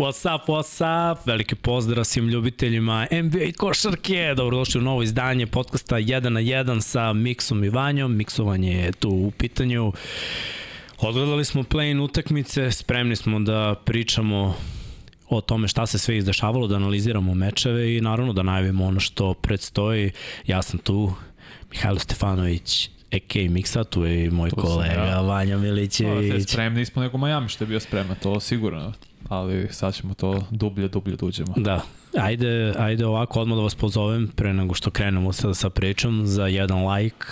What's up, what's up? Veliki pozdrav svim ljubiteljima NBA košarke. Dobrodošli u novo izdanje podcasta 1 na 1 sa Miksom i Vanjom. Miksovanje je tu u pitanju. Odgledali smo play-in utakmice, spremni smo da pričamo o tome šta se sve izdešavalo, da analiziramo mečeve i naravno da najavimo ono što predstoji. Ja sam tu, Mihajlo Stefanović, a.k. Miksa, tu je i moj tu kolega ja. Vanja Milićević. Spremni smo nego Miami što je bio spreman, to sigurno ali sad ćemo to dublje, dublje da uđemo. Da, ajde, ajde ovako odmah da vas pozovem pre nego što krenemo sada sa pričom za jedan like,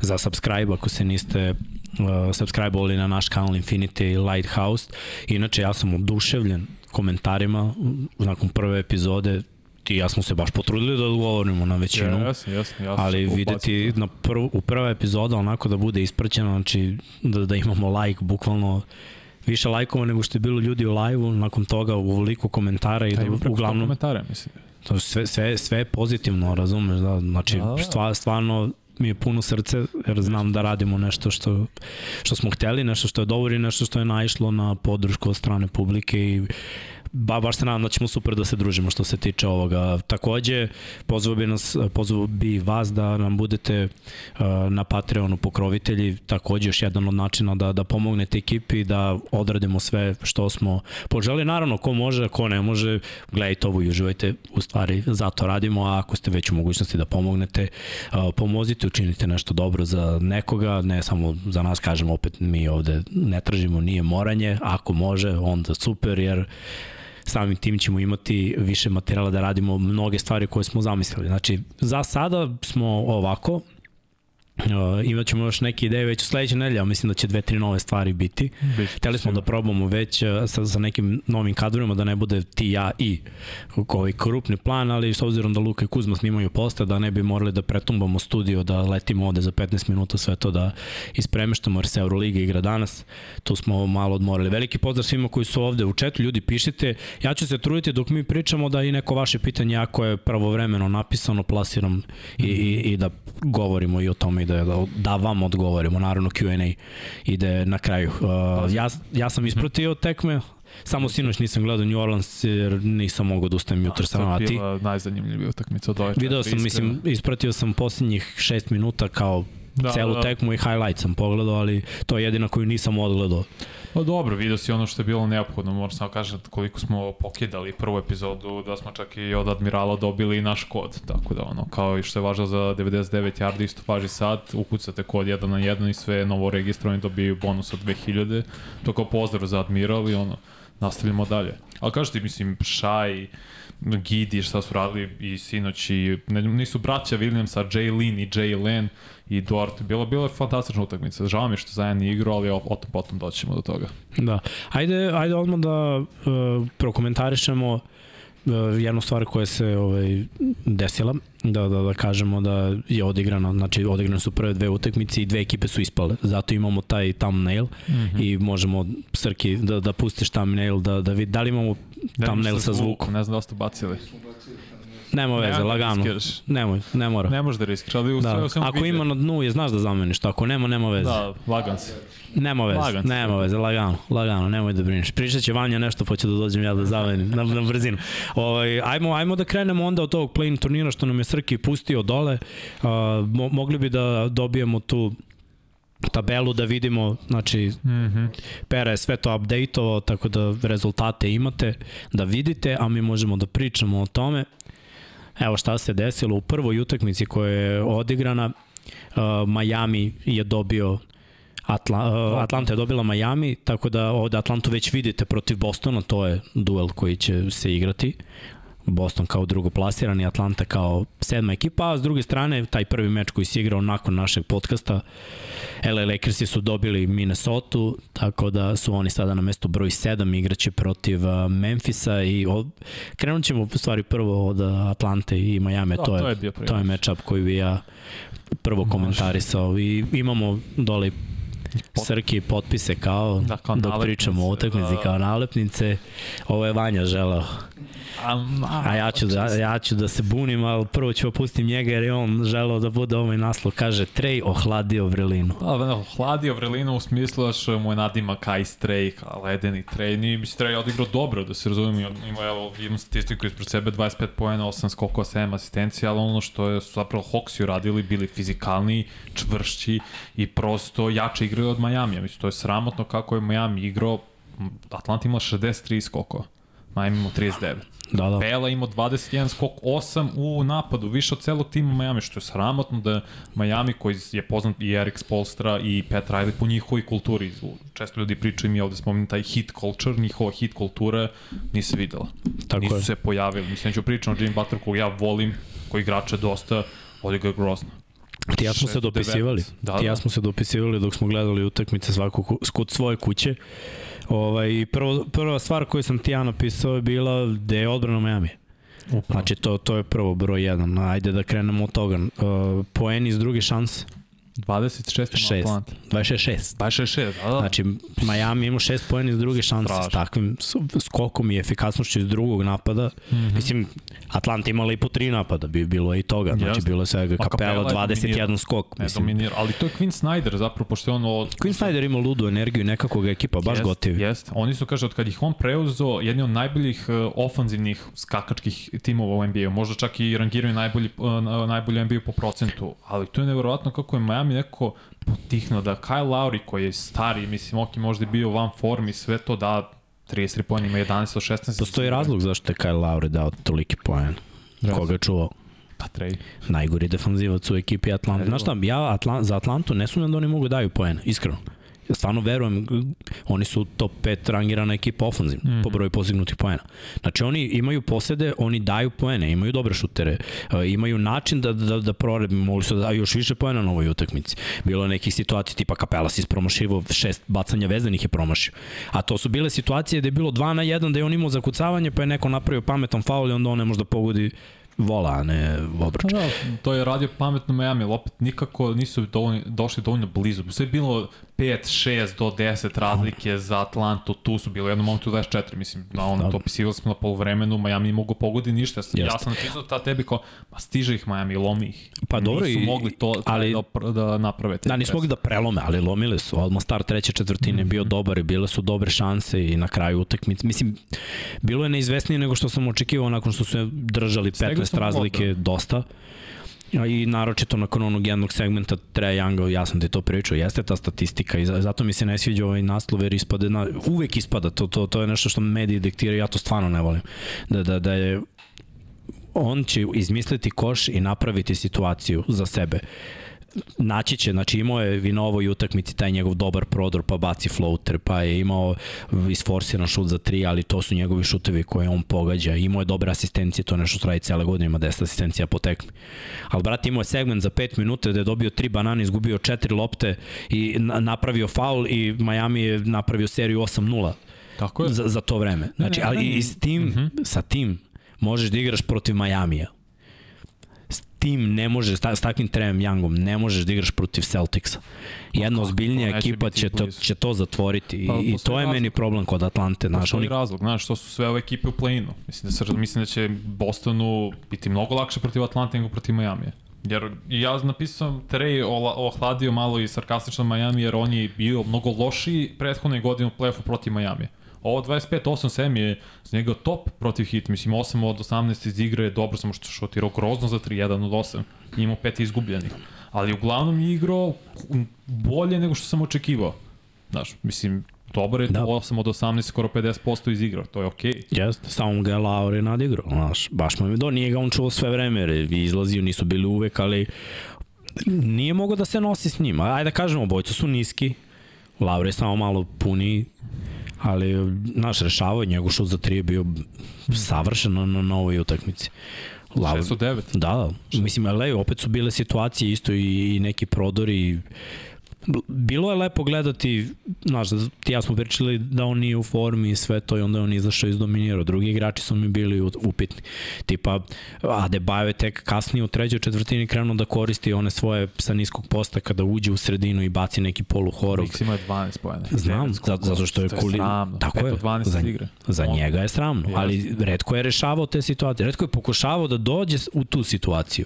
za subscribe ako se niste uh, subscribe-ovali na naš kanal Infinity Lighthouse. Inače, ja sam oduševljen komentarima nakon prve epizode ti ja smo se baš potrudili da odgovorimo na većinu. Ja, jasno, jasno, jasno. Ali videti na prv, u prva epizoda onako da bude ispraćena, znači da, da imamo like bukvalno više lajkova nego što je bilo ljudi u live-u, nakon toga u veliko komentara i da, da uglavnom... komentare, mislim. To sve, sve, sve je pozitivno, razumeš, da, znači da, da. Stva, stvarno mi je puno srce jer znam da radimo nešto što, što smo hteli, nešto što je dobro i nešto što je naišlo na podršku od strane publike i ba, baš se nadam da ćemo super da se družimo što se tiče ovoga. Takođe, pozvao bi, nas, pozvao bi vas da nam budete uh, na Patreonu pokrovitelji, takođe još jedan od načina da, da pomognete ekipi, da odradimo sve što smo poželi. Naravno, ko može, ko ne može, gledajte ovo i uživajte, u stvari zato radimo, a ako ste već u mogućnosti da pomognete, uh, pomozite, učinite nešto dobro za nekoga, ne samo za nas, kažemo opet, mi ovde ne tražimo, nije moranje, ako može, onda super, jer samim tim ćemo imati više materijala da radimo mnoge stvari koje smo zamislili. Znači, za sada smo ovako, Uh, imat ćemo još neke ideje već u sledećoj nedelji, a mislim da će dve, tri nove stvari biti. Biće, Hteli smo da probamo već uh, sa, sa nekim novim kadrovima, da ne bude ti, ja i koji krupni plan, ali s obzirom da Luka i Kuzma snimaju posta, da ne bi morali da pretumbamo studio, da letimo ovde za 15 minuta, sve to da ispremeštamo, jer se Euroliga igra danas. Tu smo malo odmorili. Veliki pozdrav svima koji su ovde u četu, ljudi pišite. Ja ću se truditi dok mi pričamo da i neko vaše pitanje, ako je pravovremeno napisano, plasiram i, i, i da govorimo i o tome i da, da, da vam odgovorimo. Naravno Q&A ide na kraju. Uh, ja, ja sam ispratio tekme, Samo sinoć nisam gledao New Orleans jer nisam mogao da ustajem jutro sa a ti? To je najzanimljivija utakmica od ove Video sam, mislim, ispratio sam posljednjih šest minuta kao da, celu da, da. tekmu i highlight sam pogledao, ali to je jedina koju nisam odgledao. Pa dobro, vidio si ono što je bilo neophodno, moram samo kažem koliko smo pokidali prvu epizodu, da smo čak i od Admirala dobili naš kod, tako da ono, kao i što je važno za 99 yardi, isto važi sad, ukucate kod 1 na 1 i sve novo registrovani dobiju bonus od 2000, to kao pozdrav za Admiral i ono, nastavljamo dalje. Ali kažete, mislim, Šaj, Gidi, šta su radili i sinoć i ne, nisu braća Williams, a Jay Lin i Jay Len i Dort. Bilo, bilo je fantastična utakmica. Žao mi što zajedno nije igrao, ali o, o tom potom doćemo do toga. Da. Ajde, ajde odmah da uh, prokomentarišemo uh, jednu stvar koja se ovaj, desila, da, da, da kažemo da je odigrano, znači odigrane su prve dve utakmice i dve ekipe su ispale, zato imamo taj thumbnail mm -hmm. i možemo Srki da, da pustiš thumbnail, da, da vidi, da li imamo thumbnail sa zvukom. Ne znam da ste bacili. Nema veze, ne, lagano. Nemoj, ne mora. Ne možeš da riskiraš, ali da. Sve, Ako ima na dnu je, znaš da zameniš, ako nema, nema veze. Da, lagan se. Nema veze, lagan nema veze, lagano, lagano, nemoj da brineš. Pričat će Vanja nešto, pa ću da dođem ja da zamenim na, na brzinu. Ovaj, ajmo, ajmo da krenemo onda od tog play turnira što nam je Srki pustio dole. Uh, mo mogli bi da dobijemo tu tabelu da vidimo, znači mm -hmm. Pera je sve to updateovao, tako da rezultate imate, da vidite, a mi možemo da pričamo o tome. Evo šta se desilo u prvoj utakmici koja je odigrana, uh, Miami je dobio Atla, uh, Atlanta je dobila Miami, tako da ovde Atlantu već vidite protiv Bostona, to je duel koji će se igrati. Boston kao drugo plasirani, Atlanta kao sedma ekipa, a s druge strane taj prvi meč koji se igrao nakon našeg podcasta, LA Lakersi su dobili Minnesota, tako da su oni sada na mestu broj 7 igraće protiv Memfisa i od, krenut ćemo u stvari prvo od Atlante i Miami, da, to, je, to je, to je matchup koji bi ja prvo komentarisao i imamo dole Srki potpise kao, da, kao dok pričamo o utakmici da, kao nalepnice. Ovo je Vanja želao. A ja ću, da, ja ću da se bunim, ali prvo ću opustim njega jer je on želeo da bude ovaj naslov. Kaže, Trej ohladio vrelinu. A, da, ohladio vrelinu u smislu da što mu je nadima Kai Stray, ledeni Trej. Nije, mislim, Trej je odigrao dobro, da se razumem. Ima, evo, imam statistiku ispred sebe, 25 pojena, 8 skokova, 7 asistencija, ali ono što je, su zapravo Hawksi uradili, bili fizikalni, čvršći i prosto jače igraju od Majamija. Mislim, to je sramotno kako je Miami igrao Atlanta imala 63 skokova. Miami imao 39. Da, da. Bela imao 21 skok, 8 u napadu, više od celog tima Miami, što je sramotno da Miami koji je poznat i Erik Spolstra i Pat Riley po njihovoj kulturi. Često ljudi pričaju mi ovde spominjem taj hit culture, njihova hit kultura nije se videla. Tako Nisu je. se pojavili. Mislim, neću pričati o Jimmy Butler koga ja volim, koji igrače dosta, ovdje ga je grozno. Ti ja smo se 619. dopisivali. Da, Ti ja da. smo se dopisivali dok smo gledali utakmice svako kod svoje kuće. Ovaj, prvo, prva stvar koju sam ti ja napisao je bila da je odbrana Miami. Upravo. Znači, to, to je prvo broj jedan. Ajde da krenemo od toga. Uh, poeni iz druge šanse, 26 šest. Atlanta. 26-6. Baš je 6, da, da. Znači, Miami ima šest poena iz druge šanse Strašno. s takvim skokom i efikasnošću iz drugog napada. Mm. -hmm. Mislim, Atlanta imala i po tri napada, bi bilo i toga. Znači, Jeste. bilo je svega kapela, Capela je 21 dominirao. skok. Mislim, dominira, ali to je Quinn Snyder zapravo, pošto je on od... Quinn Snyder ima ludu energiju i nekako ga ekipa baš Jest, gotivi. Jest. Oni su, kaže, od kad ih on preuzeo, jedni od najboljih uh, ofanzivnih skakačkih timova u NBA-u. Možda čak i rangiraju najbolji, uh, najbolji NBA po procentu. Ali to je nevjerovatno kako je Miami neko potihnuo da Kyle Lowry, koji je stari, mislim, ok, možda je bio van formi, sve to da 33 pojena, ima 11 od 16. Postoji razlog zašto je Kyle Lowry dao toliki. Jeste. Koga je čuvao? Pa trej. Najgori defanzivac u ekipi Atlanta. Znaš šta, ja Atlan, za Atlantu ne sumnjam da oni mogu da daju poen, iskreno. Stvarno verujem, oni su top 5 rangirana ekipa ofanzivna mm -hmm. po broju postignutih poena. Znači oni imaju posede, oni daju poene, imaju dobre šutere, uh, imaju način da, da, da prorebe, mogli su da daju još više poena na ovoj utakmici. Bilo je nekih situacija tipa Kapela si ispromašivo, šest bacanja vezanih je promašio. A to su bile situacije da je bilo 2 na 1, da je on imao zakucavanje, pa je neko napravio pametan faul i onda on ne može da pogodi vola, a ne obruč. Pa da, to je radio pametno Miami, ali opet nikako nisu dovoljno, došli dovoljno blizu. Sve je bilo 5, 6 do 10 razlike za Atlantu, tu su bilo u jednom momentu 24, mislim, na ono, Da. to opisivali smo na polovremenu, Miami mogu pogodi ništa. Ja Jeste. sam napisao ta tebi kao, pa stiže ih Miami, lomi ih. Pa dobro nisu i- mogli to ali- da, da naprave. te Da, nisu mogli da prelome, ali lomili su. Odmah start treće četvrtine je Mhm. bio dobar i bile su dobre šanse i na kraju utakmice. Mislim, bilo je neizvesnije nego što sam očekivao nakon što su držali Stegli 15 smo razlike dosta. I naročito nakon onog jednog segmenta Treja Younga, ja sam ti to pričao, jeste ta statistika i za- zato mi se ne sviđa ovaj naslov jer ispade, na, uvek ispada, to, to, to je nešto što mediji diktiraju, ja to stvarno ne volim. Da, da, da je on će izmisliti koš i napraviti situaciju za sebe naći će, znači imao je i na ovoj utakmici taj njegov dobar prodor, pa baci floater, pa je imao isforsiran šut za tri, ali to su njegovi šutevi koje on pogađa. Imao je dobre asistencije, to nešto što radi cele godine, ima 10 asistencija po tekmi. Ali brate, imao je segment za 5 minuta da je dobio tri banane, izgubio četiri lopte i na- napravio faul i Miami je napravio seriju 8-0 Tako je. za, za to vreme. Znači, ali i s tim, mm -hmm. sa tim možeš da igraš protiv Majamija. Tim ne možeš, s takvim Trejem Youngom ne možeš da igraš protiv Celticsa. Jedna ozbiljnija to neće ekipa će to, će to zatvoriti Pa, i to je meni razlog. problem kod Atlante. Znaš, oni, razlog, znaš, što su sve ove ekipe u play-inu. Mislim da, se, mislim da će Bostonu biti mnogo lakše protiv Atlante nego protiv Majamija. Jer ja napisao Trey ohladio malo i sarkastično Miami jer on je bio mnogo lošiji prethodne godine u play-offu protiv Majamija. Ovo 25-8-7 je za njega top protiv hit. Mislim, 8 od 18 iz igre je dobro, samo što šutirao grozno za 3, 1 od 8. I imao 5 izgubljenih. Ali uglavnom je igrao bolje nego što sam očekivao. Znaš, mislim, dobro je Da. da. 8 od 18, skoro 50% iz igra, to je okej. Okay. Jeste, samo ga je Lauri nadigrao, znaš, baš mu je do, nije ga on čuo sve vreme, jer je izlazio, nisu bili uvek, ali nije mogao da se nosi s njima. Ajde da kažemo, bojca su niski, Lauri je samo malo puniji, ali, znaš, rešavao, njegov šut za tri je bio savršen na, na, ovoj utakmici. Lauri, 6 od 9. Da, da. Mislim, ali opet su bile situacije isto i, i neki prodori bilo je lepo gledati, znaš, ti ja smo pričali da on nije u formi i sve to i onda je on izašao iz dominirao. Drugi igrači su mi bili upitni. Tipa, Adebayo je tek kasnije u trećoj četvrtini krenuo da koristi one svoje sa niskog posta kada uđe u sredinu i baci neki polu horog. Nix ima 12 pojene. Znam, zato, zato što je, to kuli... sramno. Tako je, 12 za, igre. za njega je sramno, ali redko je rešavao te situacije. Redko je pokušavao da dođe u tu situaciju.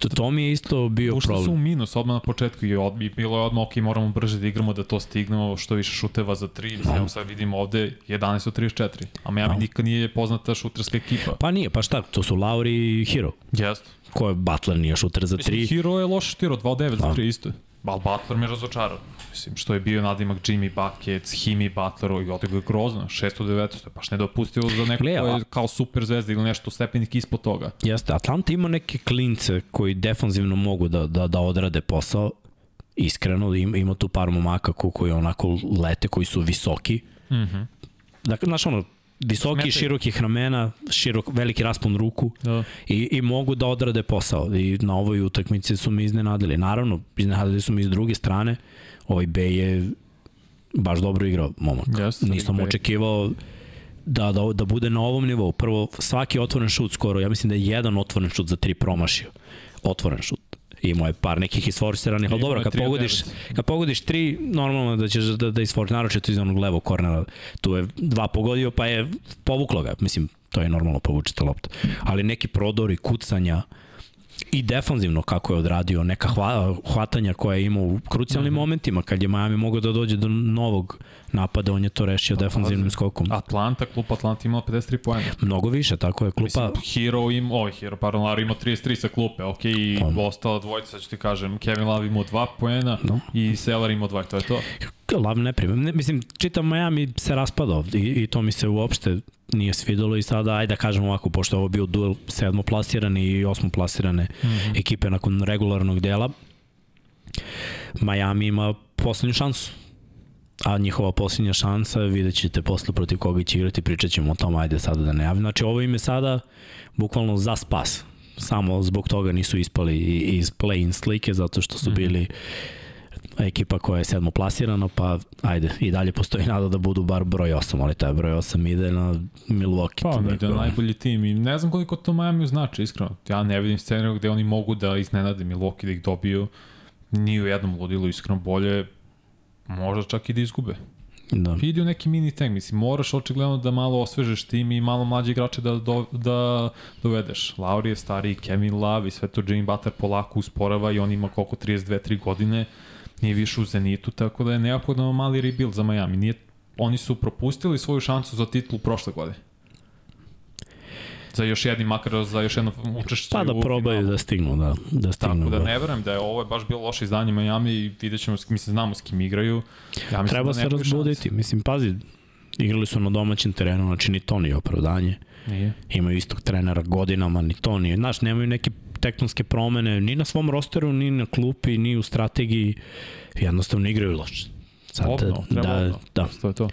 To, to mi je isto bio Ušli problem. su u minus odmah na početku i, od, i bilo je odmah, ok, moramo brže da igramo da to stignemo, što više šuteva za 3, mislim, evo sad vidimo ovde 11 od 34, a Miami Da. nikad nije poznata šuterska ekipa. Pa nije, pa šta, to su Lauri i Hero. Jeste. Ko je Butler nije šuter za Mislim, 3. Hero je loš šutirao, 2 od 9 za Da. 3 isto. Al Butler me razočarao. Mislim, što je bio nadimak Jimmy Buckets, Himi Butleru i otigo je grozno. 6 od 9, to je baš nedopustivo za neko Gle, ko je kao super zvezda ili nešto stepenik ispod toga. Jeste, Atlanta ima neke klince koji defanzivno mogu da, da, da odrade posao. Iskreno, ima, ima tu par momaka ko, koji onako lete, koji su visoki. Mm -hmm. Dakle, znaš ono, visoki, Smetaju. širokih ramena, širok, veliki raspon ruku Da. i, i mogu da odrade posao. I na ovoj utakmici su me iznenadili. Naravno, iznenadili su me iz druge strane. Ovaj Bej je baš dobro igrao, momak. Jeste, Nisam Bey. očekivao da, da, da bude na ovom nivou. Prvo, svaki otvoren šut skoro, ja mislim da je jedan otvoren šut za tri promašio. Otvoren šut. Imao je par nekih isforsiranih, ali dobro, kad pogodiš, kad pogodiš tri, normalno da ćeš da, da isforiš, naročito iz onog levog kornera. Tu je dva pogodio, pa je povuklo ga. Mislim, to je normalno povučite loptu. Ali neki prodori, kucanja, i defanzivno kako je odradio neka hva, hvatanja koja je imao u krucijalnim mm -hmm. momentima kad je Miami mogao da dođe do novog napada on je to rešio defanzivnim skokom Atlanta, klub Atlanta imao 53 poena. mnogo više tako je klupa Mislim, Hero im, ovaj Hero, pardon, Larry imao 33 sa klupe, ok, i Pa. ostala dvojica, ću ti kažem, Kevin Love imao 2 poena No. i Seller imao 2, to je to. Lav ne prima. Ne, mislim, čitam Miami se raspadao i, i to mi se uopšte nije svidelo i sada, ajde da kažem ovako, pošto ovo bio duel sedmoplasirane i osmoplasirane mm -hmm. ekipe nakon regularnog dela, Miami ima poslednju šansu. A njihova posljednja šansa, vidjet ćete posle protiv koga će igrati, pričat ćemo o tom, ajde sada da ne javim. Znači ovo im je sada bukvalno za spas. Samo zbog toga nisu ispali iz play-in slike, zato što su bili ekipa koja je sedmoplasirana, pa ajde, i dalje postoji nada da budu bar broj 8, ali taj broj 8 ide na Milwaukee. Pa, Tako ide na najbolji tim i ne znam koliko to Miami znači, iskreno. Ja ne vidim scenariju gde oni mogu da iznenade Milwaukee da ih dobiju. Ni u jednom ludilu, iskreno bolje možda čak i da izgube. Da. Idi u neki mini tank, mislim, moraš očigledno da malo osvežeš tim i malo mlađe igrače da, do, da dovedeš. Lauri je stariji, Kevin Love i sve to Jimmy Butler polako usporava i on ima koliko 32-3 godine, nije više u Zenitu, tako da je neophodno mali rebuild za Miami. Nije, oni su propustili svoju šansu za titulu prošle godine. Za još jedni, makar za još jedno učešće Pa da probaju da stignu, da, da stignu. Tako da do- ne verujem da je ovo je baš bilo loše izdanje Miami i vidjet ćemo, mislim, znamo s kim igraju. Ja mislim Treba da se razbuditi. Mislim, pazi, igrali su na domaćem terenu, znači ni to nije opravdanje. Nije. Imaju istog trenera godinama, ni to nije. Znaš, nemaju neke tektonske promene ni na svom rosteru, ni na klupi, ni u strategiji. Jednostavno igraju loše. Sad, Obno, da, obno. da. To je to.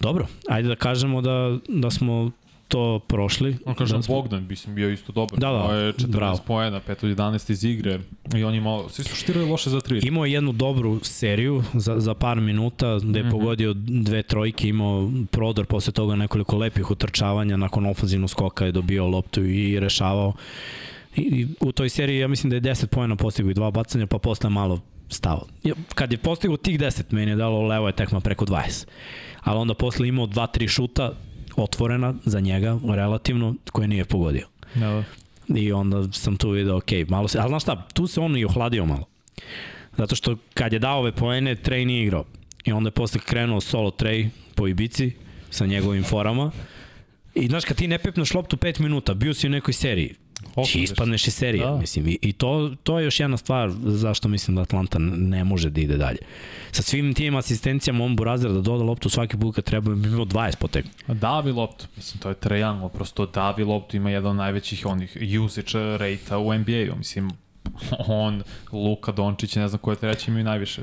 Dobro, ajde da kažemo da, da smo to prošli. On kaže da smo, Bogdan, mislim, bio isto dobar. Da, da, Imao je 14 bravo. poena, 5 od 11 iz igre i on imao, svi su štirali loše za 3. Imao je jednu dobru seriju za, za par minuta gde je mm. -hmm. pogodio dve trojke, imao prodor, posle toga nekoliko lepih utrčavanja, nakon ofenzivnog skoka je dobio loptu i rešavao. I, I u toj seriji ja mislim da je 10 pojena postigao i dva bacanja, pa posle malo stao. Kad je postigao tih 10, meni je dalo levo je tekma preko 20. Ali onda posle imao 2-3 šuta otvorena za njega, relativno, koje nije pogodio. Da, da. I onda sam tu video, ok, malo se, ali znaš šta, tu se on i ohladio malo. Zato što kad je dao ove poene, Trey nije igrao. I onda je posle krenuo solo Trey po Ibici sa njegovim forama. I znaš, kad ti ne pepneš loptu 5 minuta, bio si u nekoj seriji, Či ispadneš iz serije, Da. da. mislim. I, i to, to je još jedna stvar zašto mislim da Atlanta ne može da ide dalje. Sa svim tim asistencijama on Burazer da doda loptu svaki put kad treba, bi imao 20 potek. Davi loptu, mislim, to je triangle, prosto davi loptu ima jedan od najvećih onih usage rate u NBA-u, mislim, on, Luka Dončić, ne znam ko je treći, imaju najviše.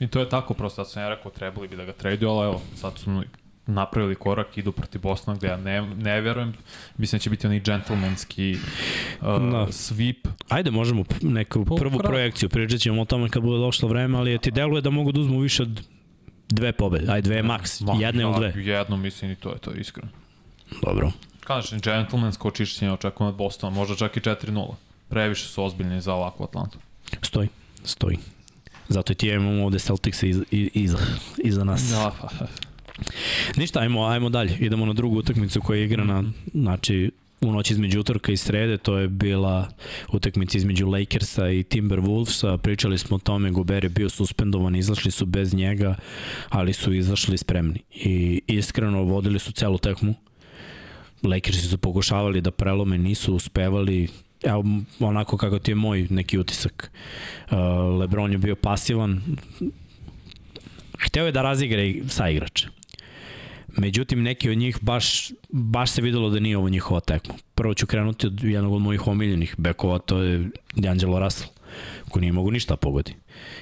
I to je tako, prosto, sad sam ja rekao, trebali bi da ga traduju, ali evo, sad su napravili korak, idu protiv Bostona, gde ja ne, ne verujem. Mislim da će biti onaj džentlmenski uh, Da. sweep. Ajde, možemo neku Pa, prvu kratko. projekciju, pričat ćemo o tome kad bude došlo vreme, ali ti deluje da mogu da uzmu više od dve pobede, aj dve maks, Ma, jedne ili ja, dve. Jedno, mislim, i to je to, iskreno. Dobro. Kažem, džentlmensko očišćenje očekujem od Bostona, možda čak i 4-0. Previše su ozbiljni za ovakvu Atlantu. Stoji, stoji. Zato i ti ja imamo ovde Celtics iz, iz, iza, iza nas. Da, pa. Ništa, ajmo, ajmo dalje. Idemo na drugu utakmicu koja je igrana, znači, u noći između utorka i srede, to je bila utakmica između Lakersa i Timberwolvesa, pričali smo o tome, Gober je bio suspendovan, izašli su bez njega, ali su izašli spremni i iskreno vodili su celu tekmu. Lakersi su pokušavali da prelome, nisu uspevali, evo onako kako ti je moj neki utisak. Uh, Lebron je bio pasivan, hteo je da razigra i sa igrače. Međutim, neki od njih baš, baš se videlo da nije ovo njihova tekma. Prvo ću krenuti od jednog od mojih omiljenih bekova, to je D'Angelo Russell, koji nije mogu ništa pogodi.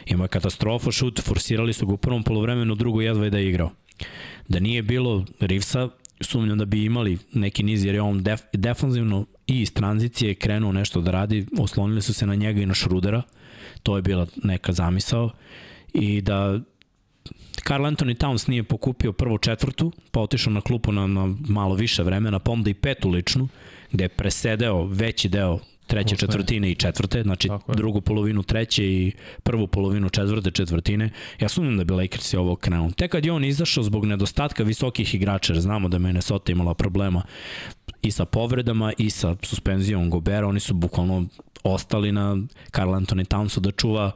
Imao je katastrofa, šut, forsirali su ga u prvom polovremenu, drugo jedva je da je igrao. Da nije bilo Rivsa, sumnjam da bi imali neki niz, jer je on def, defanzivno i iz tranzicije krenuo nešto da radi, oslonili su se na njega i na Šrudera, to je bila neka zamisao, i da Carl Anthony Towns nije pokupio prvu četvrtu, pa otišao na klupu na, na malo više vremena, pa onda i petu ličnu, gde je presedeo veći deo treće Uopšte. četvrtine i četvrte, znači Tako je. drugu polovinu treće i prvu polovinu četvrte četvrtine. Ja sumnjam da bi Lakersi ovo krenuo. Tek kad je on izašao zbog nedostatka visokih igrača, jer znamo da je Minnesota imala problema i sa povredama i sa suspenzijom Gobera, oni su bukvalno ostali na Carl Anthony Townsu da čuva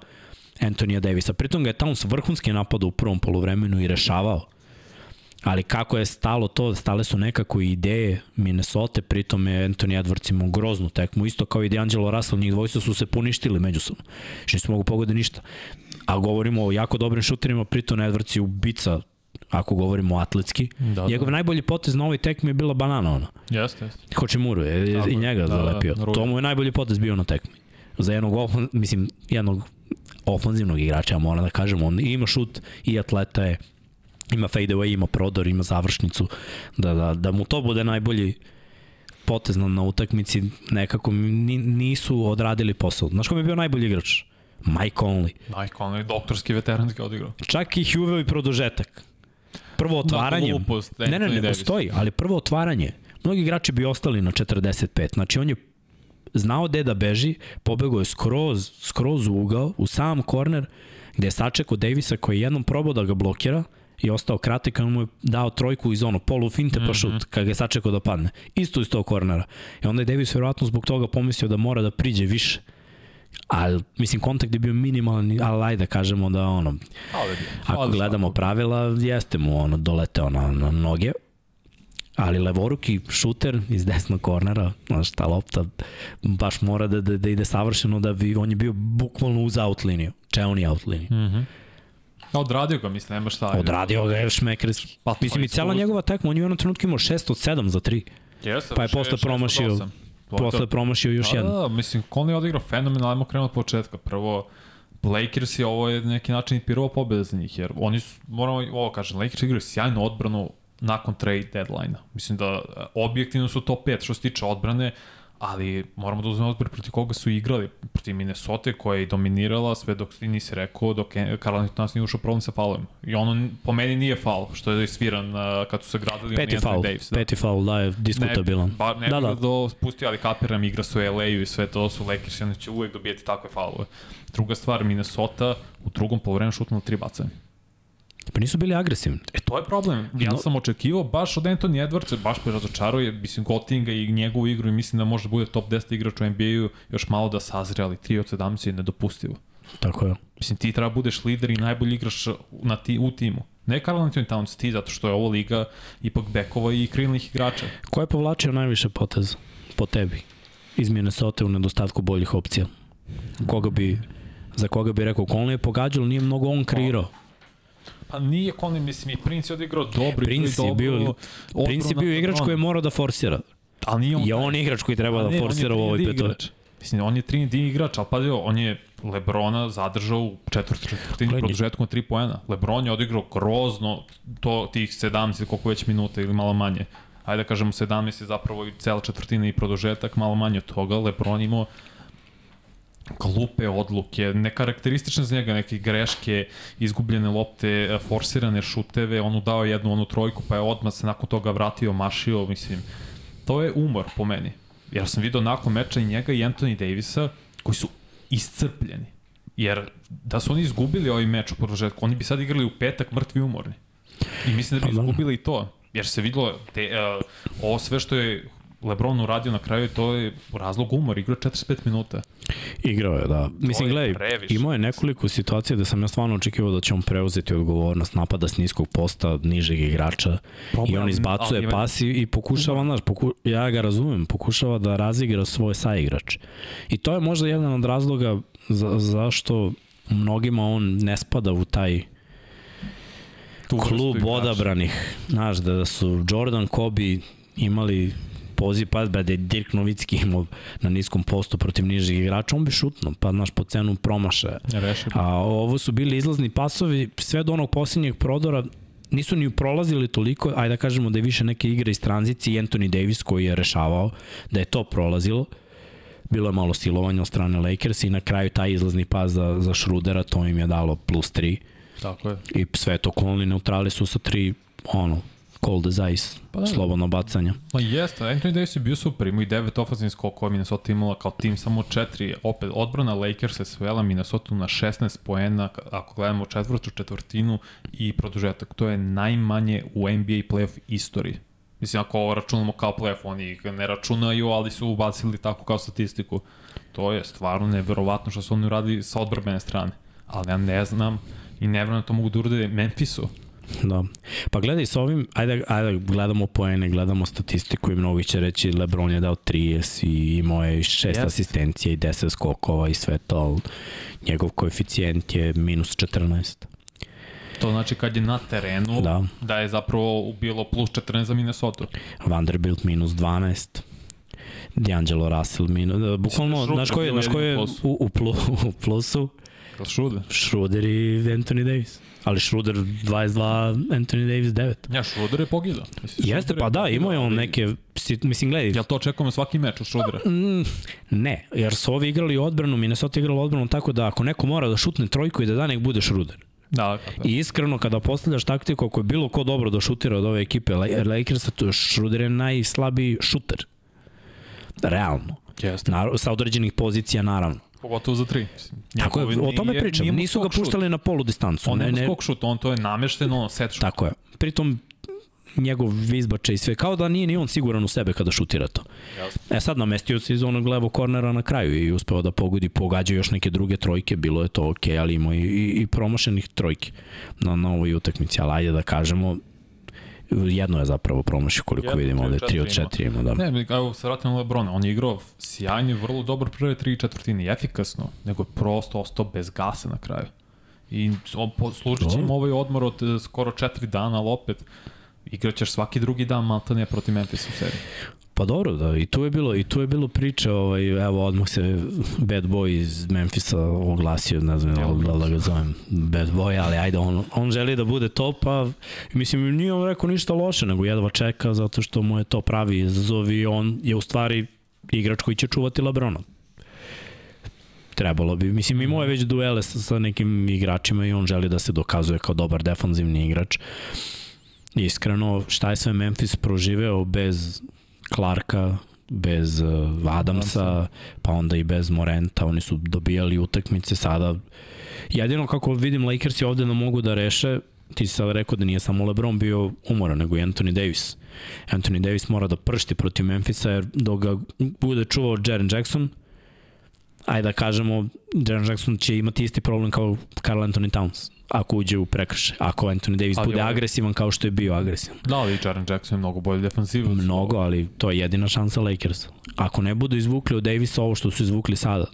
Antonija Davisa. Pritom ga je Towns vrhunski napadao u prvom poluvremenu i rešavao. Ali kako je stalo to, stale su nekako i ideje Minnesota, pritom je Anthony Edwards imao groznu tekmu, isto kao i D'Angelo Russell, njih dvojica su se puništili međusobno. Što nisu mogu pogoditi ništa. A govorimo o jako dobrim šuterima, pritom Edwards je ubica, ako govorimo atletski. Da, Njegov da. najbolji potez na ovoj tekmi je bila banana ona. Jeste, jeste. Hočimuru je Tako i je. njega Da, da, zalepio. Rudi. to mu je najbolji potez bio na tekmi. Za jednog, mislim, jednog ofanzivnog igrača, ja moram da kažem, on ima šut i atleta je, ima fade away, ima prodor, ima završnicu, da, da, da mu to bude najbolji potez na, na utakmici, nekako ni, nisu odradili posao. Znaš ko mi je bio najbolji igrač? Mike Conley. Mike Conley, doktorski veteranski odigrao. Čak i Huveo i produžetak. Prvo otvaranje. glupost, ne, ne, Anthony ne, Davis. stoji, ali prvo otvaranje. Mnogi igrači bi ostali na 45. Znači on je znao gde da beži, pobegao je skroz, skroz u ugao, u sam korner, gde je sačekao Davisa koji je jednom probao da ga blokira i ostao kratak, a on mu je dao trojku iz ono polu finte pa šut, kad ga je sačekao da padne. Isto iz tog kornera. I onda je Davis verovatno zbog toga pomislio da mora da priđe više. Ali, mislim, kontakt je bio minimalan, ali ajde da kažemo da ono, Ako gledamo pravila, jeste mu ono doleteo na, na noge. Ali levoruki šuter iz desnog kornera, znaš, ta lopta baš mora da, da, da ide savršeno da bi, on je bio bukvalno uz out liniju, čeoni out liniju. Mhm. Odradio ga, mislim, nema šta. Odradio ga je šmekerski. Pa, Mislim i cela njegova tekma, on je u jednom trenutku imao 6 od 7 za 3. Jeste, Pa je posle promašio-. Posle promašio još da, jednu. Da, da, mislim, Conley je odigrao fenomenalno, ajmo krenuti od početka. Prvo, Lakers je ovo je neki način i prva pobjeda za njih, jer oni su, moramo ovo kažem, Lakers igraju sjajnu odbranu nakon trade deadline-a. Mislim da e, objektivno su top 5 što se tiče odbrane, ali moramo da uzmemo odbor protiv koga su igrali. Protiv Minnesota koja je dominirala sve dok ti nisi rekao, dok Karl Anthony nije ušao problem sa faulovima. I ono po meni nije faul, što je sviran uh, kad su se gradili Peti Anthony Davis. Da. peti faul, da je diskutabilan. Ne, ba, ne da, da, do spustio, ali kapiram, igra su LA-u i sve to su Lakers, onda će uvek dobijeti takve faulove. Druga stvar, Minnesota u drugom polovremenu šutnula tri bacanja. Pa nisu bili agresivni. E, to je problem. Ja No. sam očekivao baš od Anthony Edwardsa, baš me razočaruje, mislim, Gotinga i njegovu igru i mislim da može da bude top 10 igrač u NBA-u, još malo da sazre, ali 3 od 17 je nedopustivo. Tako je. Mislim, ti treba budeš lider i najbolji igrač na ti, u timu. Ne Karl Anthony Towns, ti, zato što je ovo liga ipak bekova i krilnih igrača. Ko je povlačio najviše poteza po tebi iz Minnesota u nedostatku boljih opcija? Koga bi, za koga bi rekao, Conley je pogađao, ali nije mnogo on kreirao. Pa nije Conley, mislim, i Prince je odigrao dobro. Prince je bio, Prince je bio igrač koji je morao da forsira. Ali nije on... Je on igrač koji treba da je forsira u ovoj igrač. Mislim, on je 3 igrač, ali padio, on je Lebrona zadržao u četvrti četvrtini produžetkom 3 poena. Lebron je odigrao grozno to, tih 17 koliko već minuta ili malo manje. Ajde da kažemo 17 je zapravo i cela četvrtina i produžetak, malo manje od toga. Lebron imao glupe odluke, nekarakteristične za njega, neke greške, izgubljene lopte, forsirane šuteve, on dao jednu onu trojku, pa je odmah se nakon toga vratio, mašio, mislim, to je umor po meni. Jer sam vidio nakon meča i njega i Anthony Davisa, koji su iscrpljeni. Jer da su oni izgubili ovaj meč u produžetku, oni bi sad igrali u petak mrtvi umorni. I mislim da bi pa da. izgubili i to. Jer se videlo, te, uh, ovo sve što je Lebron uradio na kraju, to je razlog umor, igra 45 minuta. Igrao je, da. Mislim, gledaj, imao je nekoliko situacija da sam ja stvarno očekivao da će on preuzeti odgovornost napada s niskog posta, nižeg igrača Problem, i on izbacuje ali, pas i, i pokušava, znaš, poku, ja ga razumem, pokušava da razigra svoj saigrač. I to je možda jedan od razloga za, zašto mnogima on ne spada u taj klub odabranih. Znaš, da su Jordan, Kobe imali poziv, pa da je Dirk Novicki imao na niskom postu protiv nižih igrača, on bi šutno, pa znaš, po cenu promaše. A ovo su bili izlazni pasovi, sve do onog posljednjeg prodora, nisu ni prolazili toliko, ajde da kažemo da je više neke igre iz tranzicije Anthony Davis koji je rešavao, da je to prolazilo. Bilo je malo silovanja od strane Lakers i na kraju taj izlazni pas za, za Šrudera, to im je dalo plus 3. Tako je. I sve to koloni neutrali su sa 3, ono, cold as ice, pa da, slobodno bacanje. Pa jeste, Anthony Davis je bio super, imao i devet ofazivnih skokova, Minnesota imala kao tim samo četiri, opet odbrana Lakers se svela Minnesota na 16 poena, ako gledamo četvrtu četvrtinu i produžetak, to je najmanje u NBA playoff istoriji. Mislim, ako ovo računamo kao playoff, oni ga ne računaju, ali su ubacili tako kao statistiku. To je stvarno neverovatno što su oni uradili sa odbrbene strane. Ali ja ne znam i ne vrlo da to mogu da urade Memphisu. Da. Pa gledaj sa ovim, ajde, ajde gledamo poene, gledamo statistiku i mnogi će reći Lebron je dao 30 i imao je 6 yes. asistencija i 10 skokova i sve to, njegov koeficijent je minus 14. To znači kad je na terenu, da, da je zapravo bilo plus 14 za Minnesota. Vanderbilt minus 12. D'Angelo Russell minus, bukvalno, znaš ko je, znaš ko je u, u, plu, u plusu? Schroeder. Schroeder i Anthony Davis. Ali Schroeder 22, Anthony Davis 9. Ja, Schroeder je pogledao. Jeste, pa da, imao je on neke, mislim, gledaj. Jel to očekujemo svaki meč od Schroedera? Mm, ne, jer su ovi igrali odbranu, Minnesota igrala odbranu tako da ako neko mora da šutne trojku i da da nek bude Schroeder. Da, da. I iskreno, kada postavljaš taktiku, ako je bilo ko dobro da šutira od ove ekipe Lakersa, to je Schroeder je najslabiji šuter. Realno. Jeste. Na, sa određenih pozicija, naravno. Pogotovo za tri. Tako je, o tome pričam. Nisu ga puštali šut. na polu distancu. On ne, nema skok šut, on to je namešteno set šut. Tako je. Pritom njegov izbače i sve, kao da nije ni on siguran u sebe kada šutira to. Jasne. E sad namestio se iz onog levo kornera na kraju i uspeo da pogodi, pogađa još neke druge trojke, bilo je to ok, ali imao i, i, i promašenih trojke na, na ovoj utakmici, ali ajde da kažemo, jedno je zapravo promašio koliko jedno, vidimo ovde, 3 od 4 ima, da. Ne, evo se vratim na Lebrona, on je igrao sjajno vrlo dobro prve 3 četvrtine, efikasno, nego je prosto ostao bez gasa na kraju. I služit će im ovaj odmor od e, skoro 4 dana, ali opet igraćeš svaki drugi dan malta ne protiv Memphis u seriji. Pa dobro, da, i tu je bilo, i tu je bilo priče, ovaj, evo odmah se Bad Boy iz Memfisa oglasio, ne znam da, da ga zovem Bad Boy, ali ajde, on, on želi da bude top, pa mislim, nije on rekao ništa loše, nego jedva čeka zato što mu je to pravi izazov i on je u stvari igrač koji će čuvati Lebrona. Trebalo bi, mislim, imao je već duele sa, sa nekim igračima i on želi da se dokazuje kao dobar defanzivni igrač. Iskreno, šta je sve Memphis proživeo bez Clarka, bez uh, Adamsa, pa onda i bez Morenta, oni su dobijali utakmice sada. Jedino kako vidim Lakers je ovde da mogu da reše, ti si sad rekao da nije samo LeBron bio umoran, nego i Anthony Davis. Anthony Davis mora da pršti protiv Memphisa, jer dok ga bude čuvao Jaren Jackson, ajde da kažemo, Jaren Jackson će imati isti problem kao Carl Anthony Towns ako uđe u prekrše. Ako Anthony Davis ali bude ovaj... agresivan kao što je bio agresivan. Da, ali Jaren Jackson je mnogo bolji defansivac. Mnogo, ali to je jedina šansa Lakers. Ako ne budu izvukli od Davisa ovo što su izvukli sada,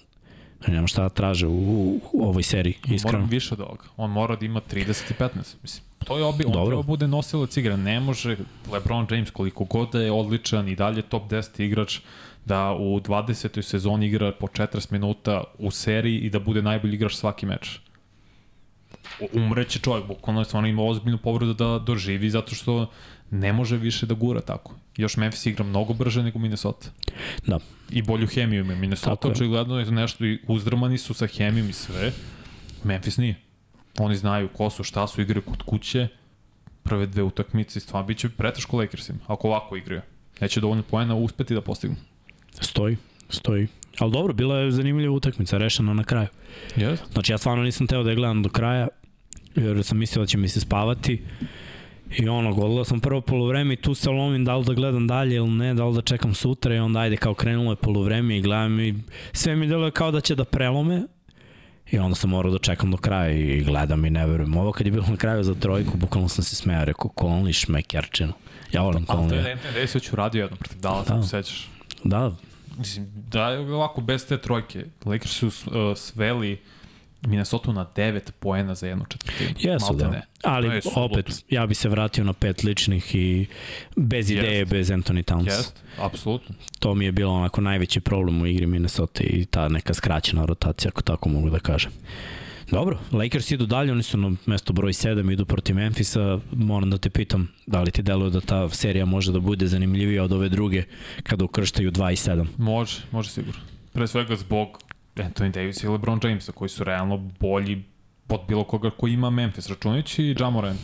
nema šta da traže u, u ovoj seriji, iskreno. Moram više od ovoga. On mora da ima 30 i 15, mislim. To je obi, on Dobro. treba bude nosilac igre. Ne može LeBron James koliko god da je odličan i dalje top 10 igrač da u 20. sezoni igra po 40 minuta u seriji i da bude najbolji igrač svaki meč. Umreće čovjek, bukvalno je stvarno ima ozbiljnu povredu da doživi zato što ne može više da gura tako. Još Memphis igra mnogo brže nego Minnesota. Da. I bolju hemiju ima. Minnesota očigledno je nešto i uzdrmani su sa hemijom i sve. Memphis nije. Oni znaju ko su, šta su, igraju kod kuće. Prve dve utakmice, stvarno bit će preteško Lakersima, ako ovako igraju. Neće dovoljno poena uspeti da postignu. Stoji, stoji. Ali dobro, bila je zanimljiva utakmica, rešena na kraju. Yes. Znači ja stvarno nisam teo da je gledam do kraja, jer sam mislio da će mi se spavati. I ono, godila sam prvo polovreme i tu se lomim da li da gledam dalje ili ne, da li da čekam sutra i onda ajde kao krenulo je polovreme i gledam i sve mi deluje kao da će da prelome. I onda sam morao da čekam do kraja i gledam i ne verujem. Ovo kad je bilo na kraju za trojku, bukvalno sam se smeo, rekao Conley šmekerčinu. Ja volim Ali to je. Anthony Davis već uradio jedno protiv Dallasa, Da. da. sećaš. Da, Mislim, da je ovako bez te trojke. Lakers su uh, sveli Minnesota na 9 poena za jednu četvrtinu. Jesu, da. Maltene. Ali je opet, ja bi se vratio na pet ličnih i bez Jest. ideje, bez Anthony Towns. Jest, apsolutno. To mi je bilo onako najveći problem u igri Minnesota i ta neka skraćena rotacija, ako tako mogu da kažem. Dobro, Lakers idu dalje, oni su na mesto broj 7, idu protiv Memphisa. Moram da te pitam, da li ti deluje da ta serija može da bude zanimljivija od ove druge kada ukrštaju 2 i 7? Može, može sigurno. Pre svega zbog Anthony Davis i LeBron Jamesa, koji su realno bolji od bilo koga ko ima Memphis, računajući i Jamorant.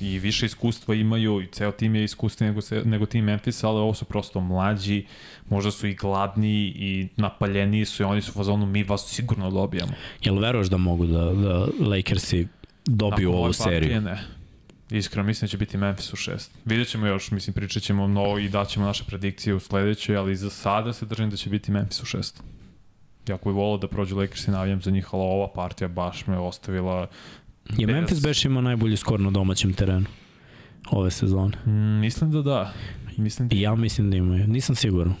I više iskustva imaju i ceo tim je iskustva nego, se, nego tim Memphis, ali ovo su prosto mlađi, možda su i gladniji i napaljeniji su i oni su u fazonu mi vas sigurno dobijamo. Jel veruješ da mogu da, da Lakersi dobiju Nakon ovu seriju? Ne. Iskreno, mislim da će biti Memphis u šest. Vidjet ćemo još, mislim, pričat ćemo mnogo i daćemo naše predikcije u sledećoj, ali za sada se držim da će biti Memphis u šest. Jako bi volao da prođu Lakers i navijam za njih, ali ova partija baš me ostavila... Je Memphis beš ima najbolji skor na domaćem terenu ove sezone? Mm, mislim da da. Mislim da ja mislim da imaju. Nisam siguran.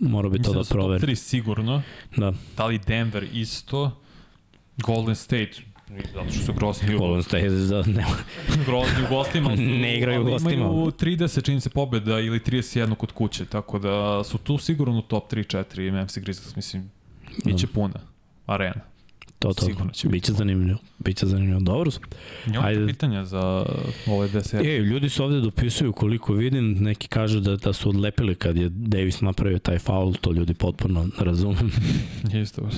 Mora bi to Mislim da da su top proverim. 3 sigurno. Da, Da li Denver isto? Golden State, zato što su grozni u, Golden State da ne, grozni u gostima. su- Ne igraju u gostima. Imaju 30 čini se pobjeda ili 31 kod kuće, tako da su tu sigurno top 3-4 Memphis Grizzlies, mislim, biće puna arena. To to. Sigurno će biti Biće zanimljivo. Biće zanimljivo. Dobro. Imam Ajde. Pitanja za ove dve serije. E, ljudi su ovde dopisuju koliko vidim, neki kažu da, da su odlepili kad je Davis napravio taj faul, to ljudi potpuno razumem. Isto.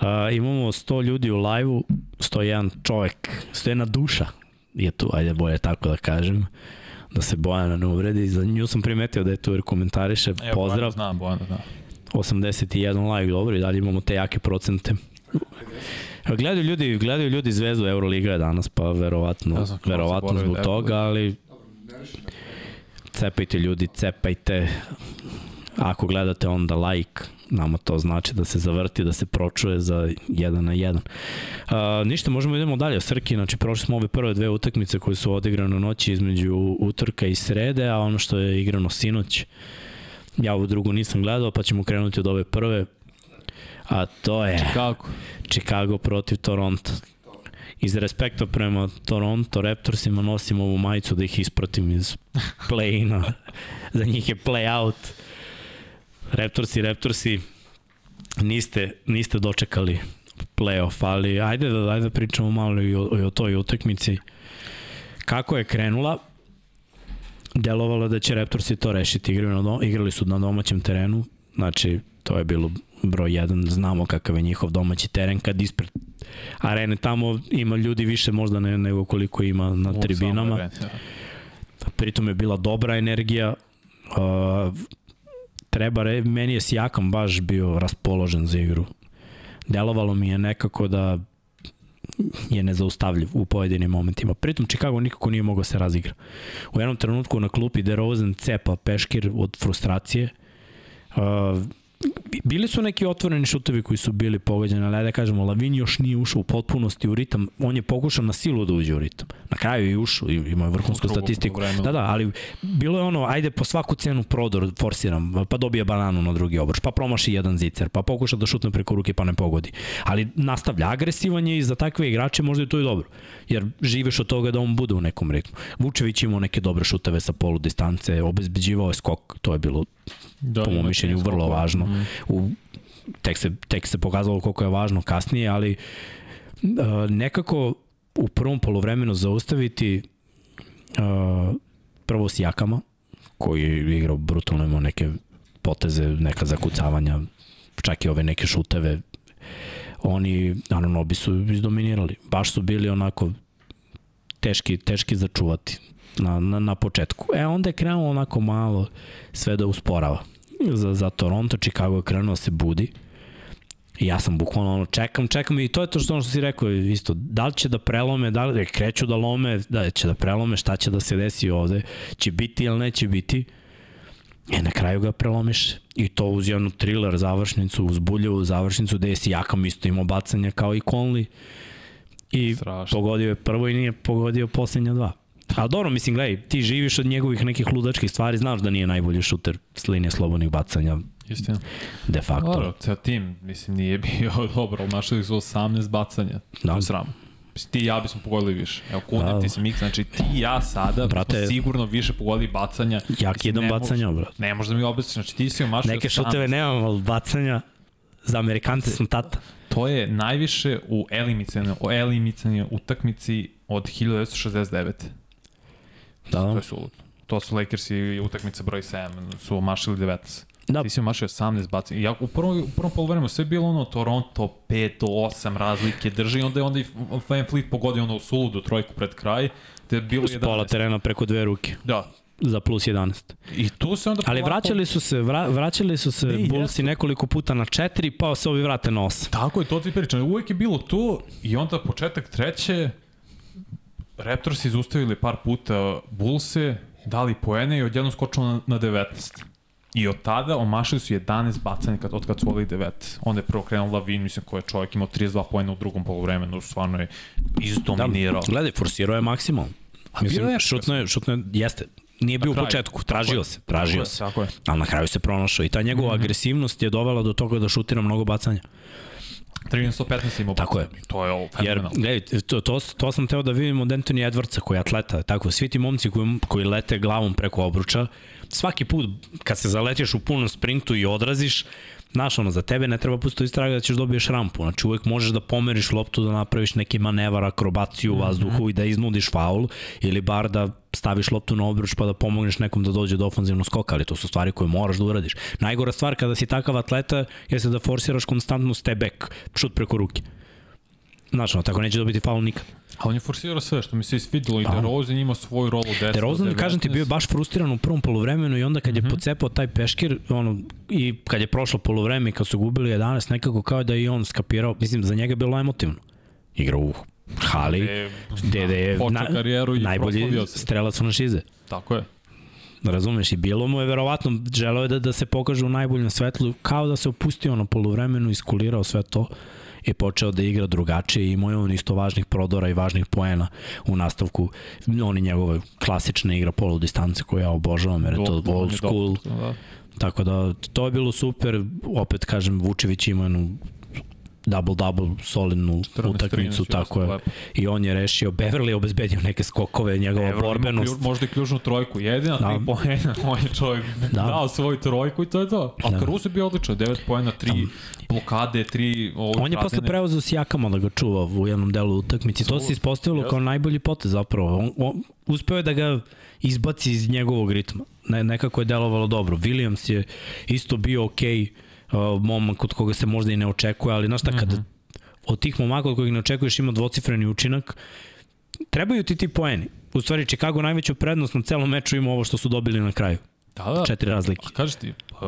A, imamo 100 ljudi u live-u, 101 čovek, 101 duša je tu, ajde bolje tako da kažem, da se Bojana ne uvredi. Za nju sam primetio da je tu jer komentariše, Evo, pozdrav, Bojana Znam, Bojana zna. 81 like, dobro, i dalje imamo te jake procente. Gledaju ljudi, gledaju ljudi Zvezdu Euroliga je danas, pa verovatno, Ja verovatno zbog da toga, ali cepajte ljudi, cepajte. Ako gledate onda like, nama to znači da se zavrti, da se pročuje za 1 na 1. Uh, ništa, možemo idemo dalje. Srki, znači prošli smo ove prve dve utakmice koje su odigrane u noći između utorka i srede, a ono što je igrano sinoć, ja ovu drugu nisam gledao, pa ćemo krenuti od ove prve. A to je Kako? Chicago protiv Toronto. Iz respekta prema Toronto Raptorsima nosim ovu majicu da ih ispratim iz play-ina. Za njih je play-out. Raptorsi, Raptorsi, niste, niste dočekali play-off, ali ajde da, ajde da pričamo malo i o, i o toj utakmici. Kako je krenula, delovalo da će Raptorsi to rešiti. Igrali, na igrali su na domaćem terenu, znači to je bilo broj 1, znamo kakav je njihov domaći teren, kad ispred arene tamo ima ljudi više možda ne, nego koliko ima na U tribinama. areni, da. Pritom je bila dobra energija. Uh, treba re, meni je Sijakam baš bio raspoložen za igru. Delovalo mi je nekako da je nezaustavljiv u pojedinim momentima. Pritom Chicago nikako nije mogao se razigra. U jednom trenutku na klupi DeRozan cepa peškir od frustracije. Uh, bili su neki otvoreni šutevi koji su bili pogođeni, ali da kažemo, Lavin još nije ušao u potpunosti u ritam, on je pokušao na silu da uđe u ritam. Na kraju je ušao, ima vrhunsku statistiku. Da, da, ali bilo je ono, ajde po svaku cenu prodor forsiram, pa dobije bananu na drugi obruč, pa promaši jedan zicer, pa pokuša da šutne preko ruke pa ne pogodi. Ali nastavlja agresivan je i za takve igrače možda je to i dobro, jer živiš od toga da on bude u nekom ritmu. Vučević imao neke dobre šuteve sa polu distance, obezbeđivao je skok, to je bilo da, po mom mišljenju vrlo važno. Mm. U, tek, se, tek se pokazalo koliko je važno kasnije, ali uh, nekako u prvom polovremenu zaustaviti uh, prvo s Jakama, koji je igrao brutalno, imao neke poteze, neka zakucavanja, čak i ove neke šuteve, oni, bi su izdominirali. Baš su bili onako teški, teški za čuvati na, na, na početku. E, onda je krenulo onako malo sve da usporava. Za, za Toronto, Chicago je krenuo da se budi. I ja sam bukvalno ono, čekam, čekam i to je to što, ono što si rekao isto, da li će da prelome, da li kreću da lome, da će da prelome, šta će da se desi ovde, će biti ili neće biti. E, na kraju ga prelomiš i to uz jednu thriller završnicu, uz buljevu završnicu, gde je si Jakam isto imao bacanja kao i Conley. I Strašno. pogodio je prvo i nije pogodio poslednja dva. Ali dobro, mislim, gledaj, ti živiš od njegovih nekih ludačkih stvari, znaš da nije najbolji šuter s linije slobodnih bacanja. Istina. De facto. Dobro, ceo tim, mislim, nije bio dobro, ali našli su 18 bacanja. Da. Sram. Mislim, ti i ja bismo pogodili više. Evo, kudim da. ti se mik, znači ti i ja sada brate, sigurno više pogodili bacanja. Jak jedan bacanja, brate. Ne možda mi objasniš, znači ti si omašio Neke šuteve nemam, ali bacanja za Amerikance sam tata. To je najviše u elimicanje, utakmici od 1969. Da. To je suludo. To su Lakersi utakmice broj 7, su omašili 19. Da. Ti si omašio 18 bacanja. Ja, u prvom, u prvom polovremenu sve je bilo ono Toronto 5 do 8 razlike drži, onda je onda i Van Fleet pogodio ono u suludu trojku pred kraj. Te je bilo Uz pola terena preko dve ruke. Da, za plus 11. I tu se onda Ali polako... vraćali su se, vra, vraćali su se ne, Bullsi nekoliko puta na 4, pa se ovi vrate na 8. Tako je, to ti pričam. Uvijek je bilo tu i onda početak treće, Raptors izustavili par puta Bullse, dali poene i odjedno skočilo na, na 19. I od tada omašili su 11 bacanja kad, od kad su ovali 9. Onda je prvo krenuo Lavin, mislim, koji je čovjek imao 32 poena u drugom polovremenu, stvarno je izdominirao. Da, gledaj, forsirao je maksimum. Mislim, je, šutno je, šutno je, jeste, nije bio u početku, tražio se, tražio tako se. Tako je. Ali na kraju se pronašao i ta njegova mm -hmm. agresivnost je dovela do toga da šutira mnogo bacanja. 1315 imao. Tako je. To je ovo fenomenalno. Jer, gledaj, to, to, to sam teo da vidim od Anthony Edwardsa koji je atleta. Tako, svi ti momci koji, koji lete glavom preko obruča, svaki put kad se zaletiš u punom sprintu i odraziš, Znaš, ono, za tebe ne treba pustiti istraga da ćeš dobiješ rampu. Znači, uvek možeš da pomeriš loptu, da napraviš neki manevar, akrobaciju u vazduhu mm -hmm. i da iznudiš faul, ili bar da staviš loptu na obruč pa da pomogneš nekom da dođe do ofanzivnog skoka, ali to su stvari koje moraš da uradiš. Najgora stvar kada si takav atleta jeste da forsiraš konstantno step back, šut preko ruke. Znaš, ono, tako neće dobiti faul nikad. A on je forsirao sve što mi se isvidilo i DeRozan ima svoju rolu 10 DeRozan, kažem ti, bio je baš frustriran u prvom polovremenu i onda kad je mm -hmm. pocepao taj peškir, ono, i kad je prošlo polovreme i kad su gubili 11, nekako kao da i on skapirao, mislim, za njega je bilo emotivno. Igra u hali, gde je na, najbolji strelac franšize. Tako je. Razumeš, i bilo mu je verovatno, želeo je da, da se pokaže u najboljem svetlu, kao da se opustio na polovremenu, iskulirao sve to je počeo da igra drugačije i imao je on isto važnih prodora i važnih poena u nastavku. On i njegove klasične igra polu distance koje ja obožavam, jer je to old school. Da. Tako da, to je bilo super. Opet, kažem, Vučević ima jednu double-double solidnu utakmicu, tako je. Lepo. I on je rešio, Beverly je obezbedio neke skokove, njegova Beverly borbenost. Klju, možda i ključnu trojku, jedina da. tri poena, on je čovjek da. dao svoju trojku i to je to. A da. Caruso je bio odličan, 9 poena, 3 da. Blokade, 3 On je posle preuzeo s Jakama da ga čuva u jednom delu utakmici. To se ispostavilo yes. kao najbolji potez zapravo. On, on, uspeo je da ga izbaci iz njegovog ritma. Ne, nekako je delovalo dobro. Williams je isto bio okej. Okay uh, momak od koga se možda i ne očekuje, ali znaš šta, kada mm -hmm. od tih momaka od kojih ne očekuješ ima dvocifreni učinak, trebaju ti ti poeni. U stvari, Chicago najveću prednost na celom meču ima ovo što su dobili na kraju. Da, da. Četiri razlike. A kaži ti, uh,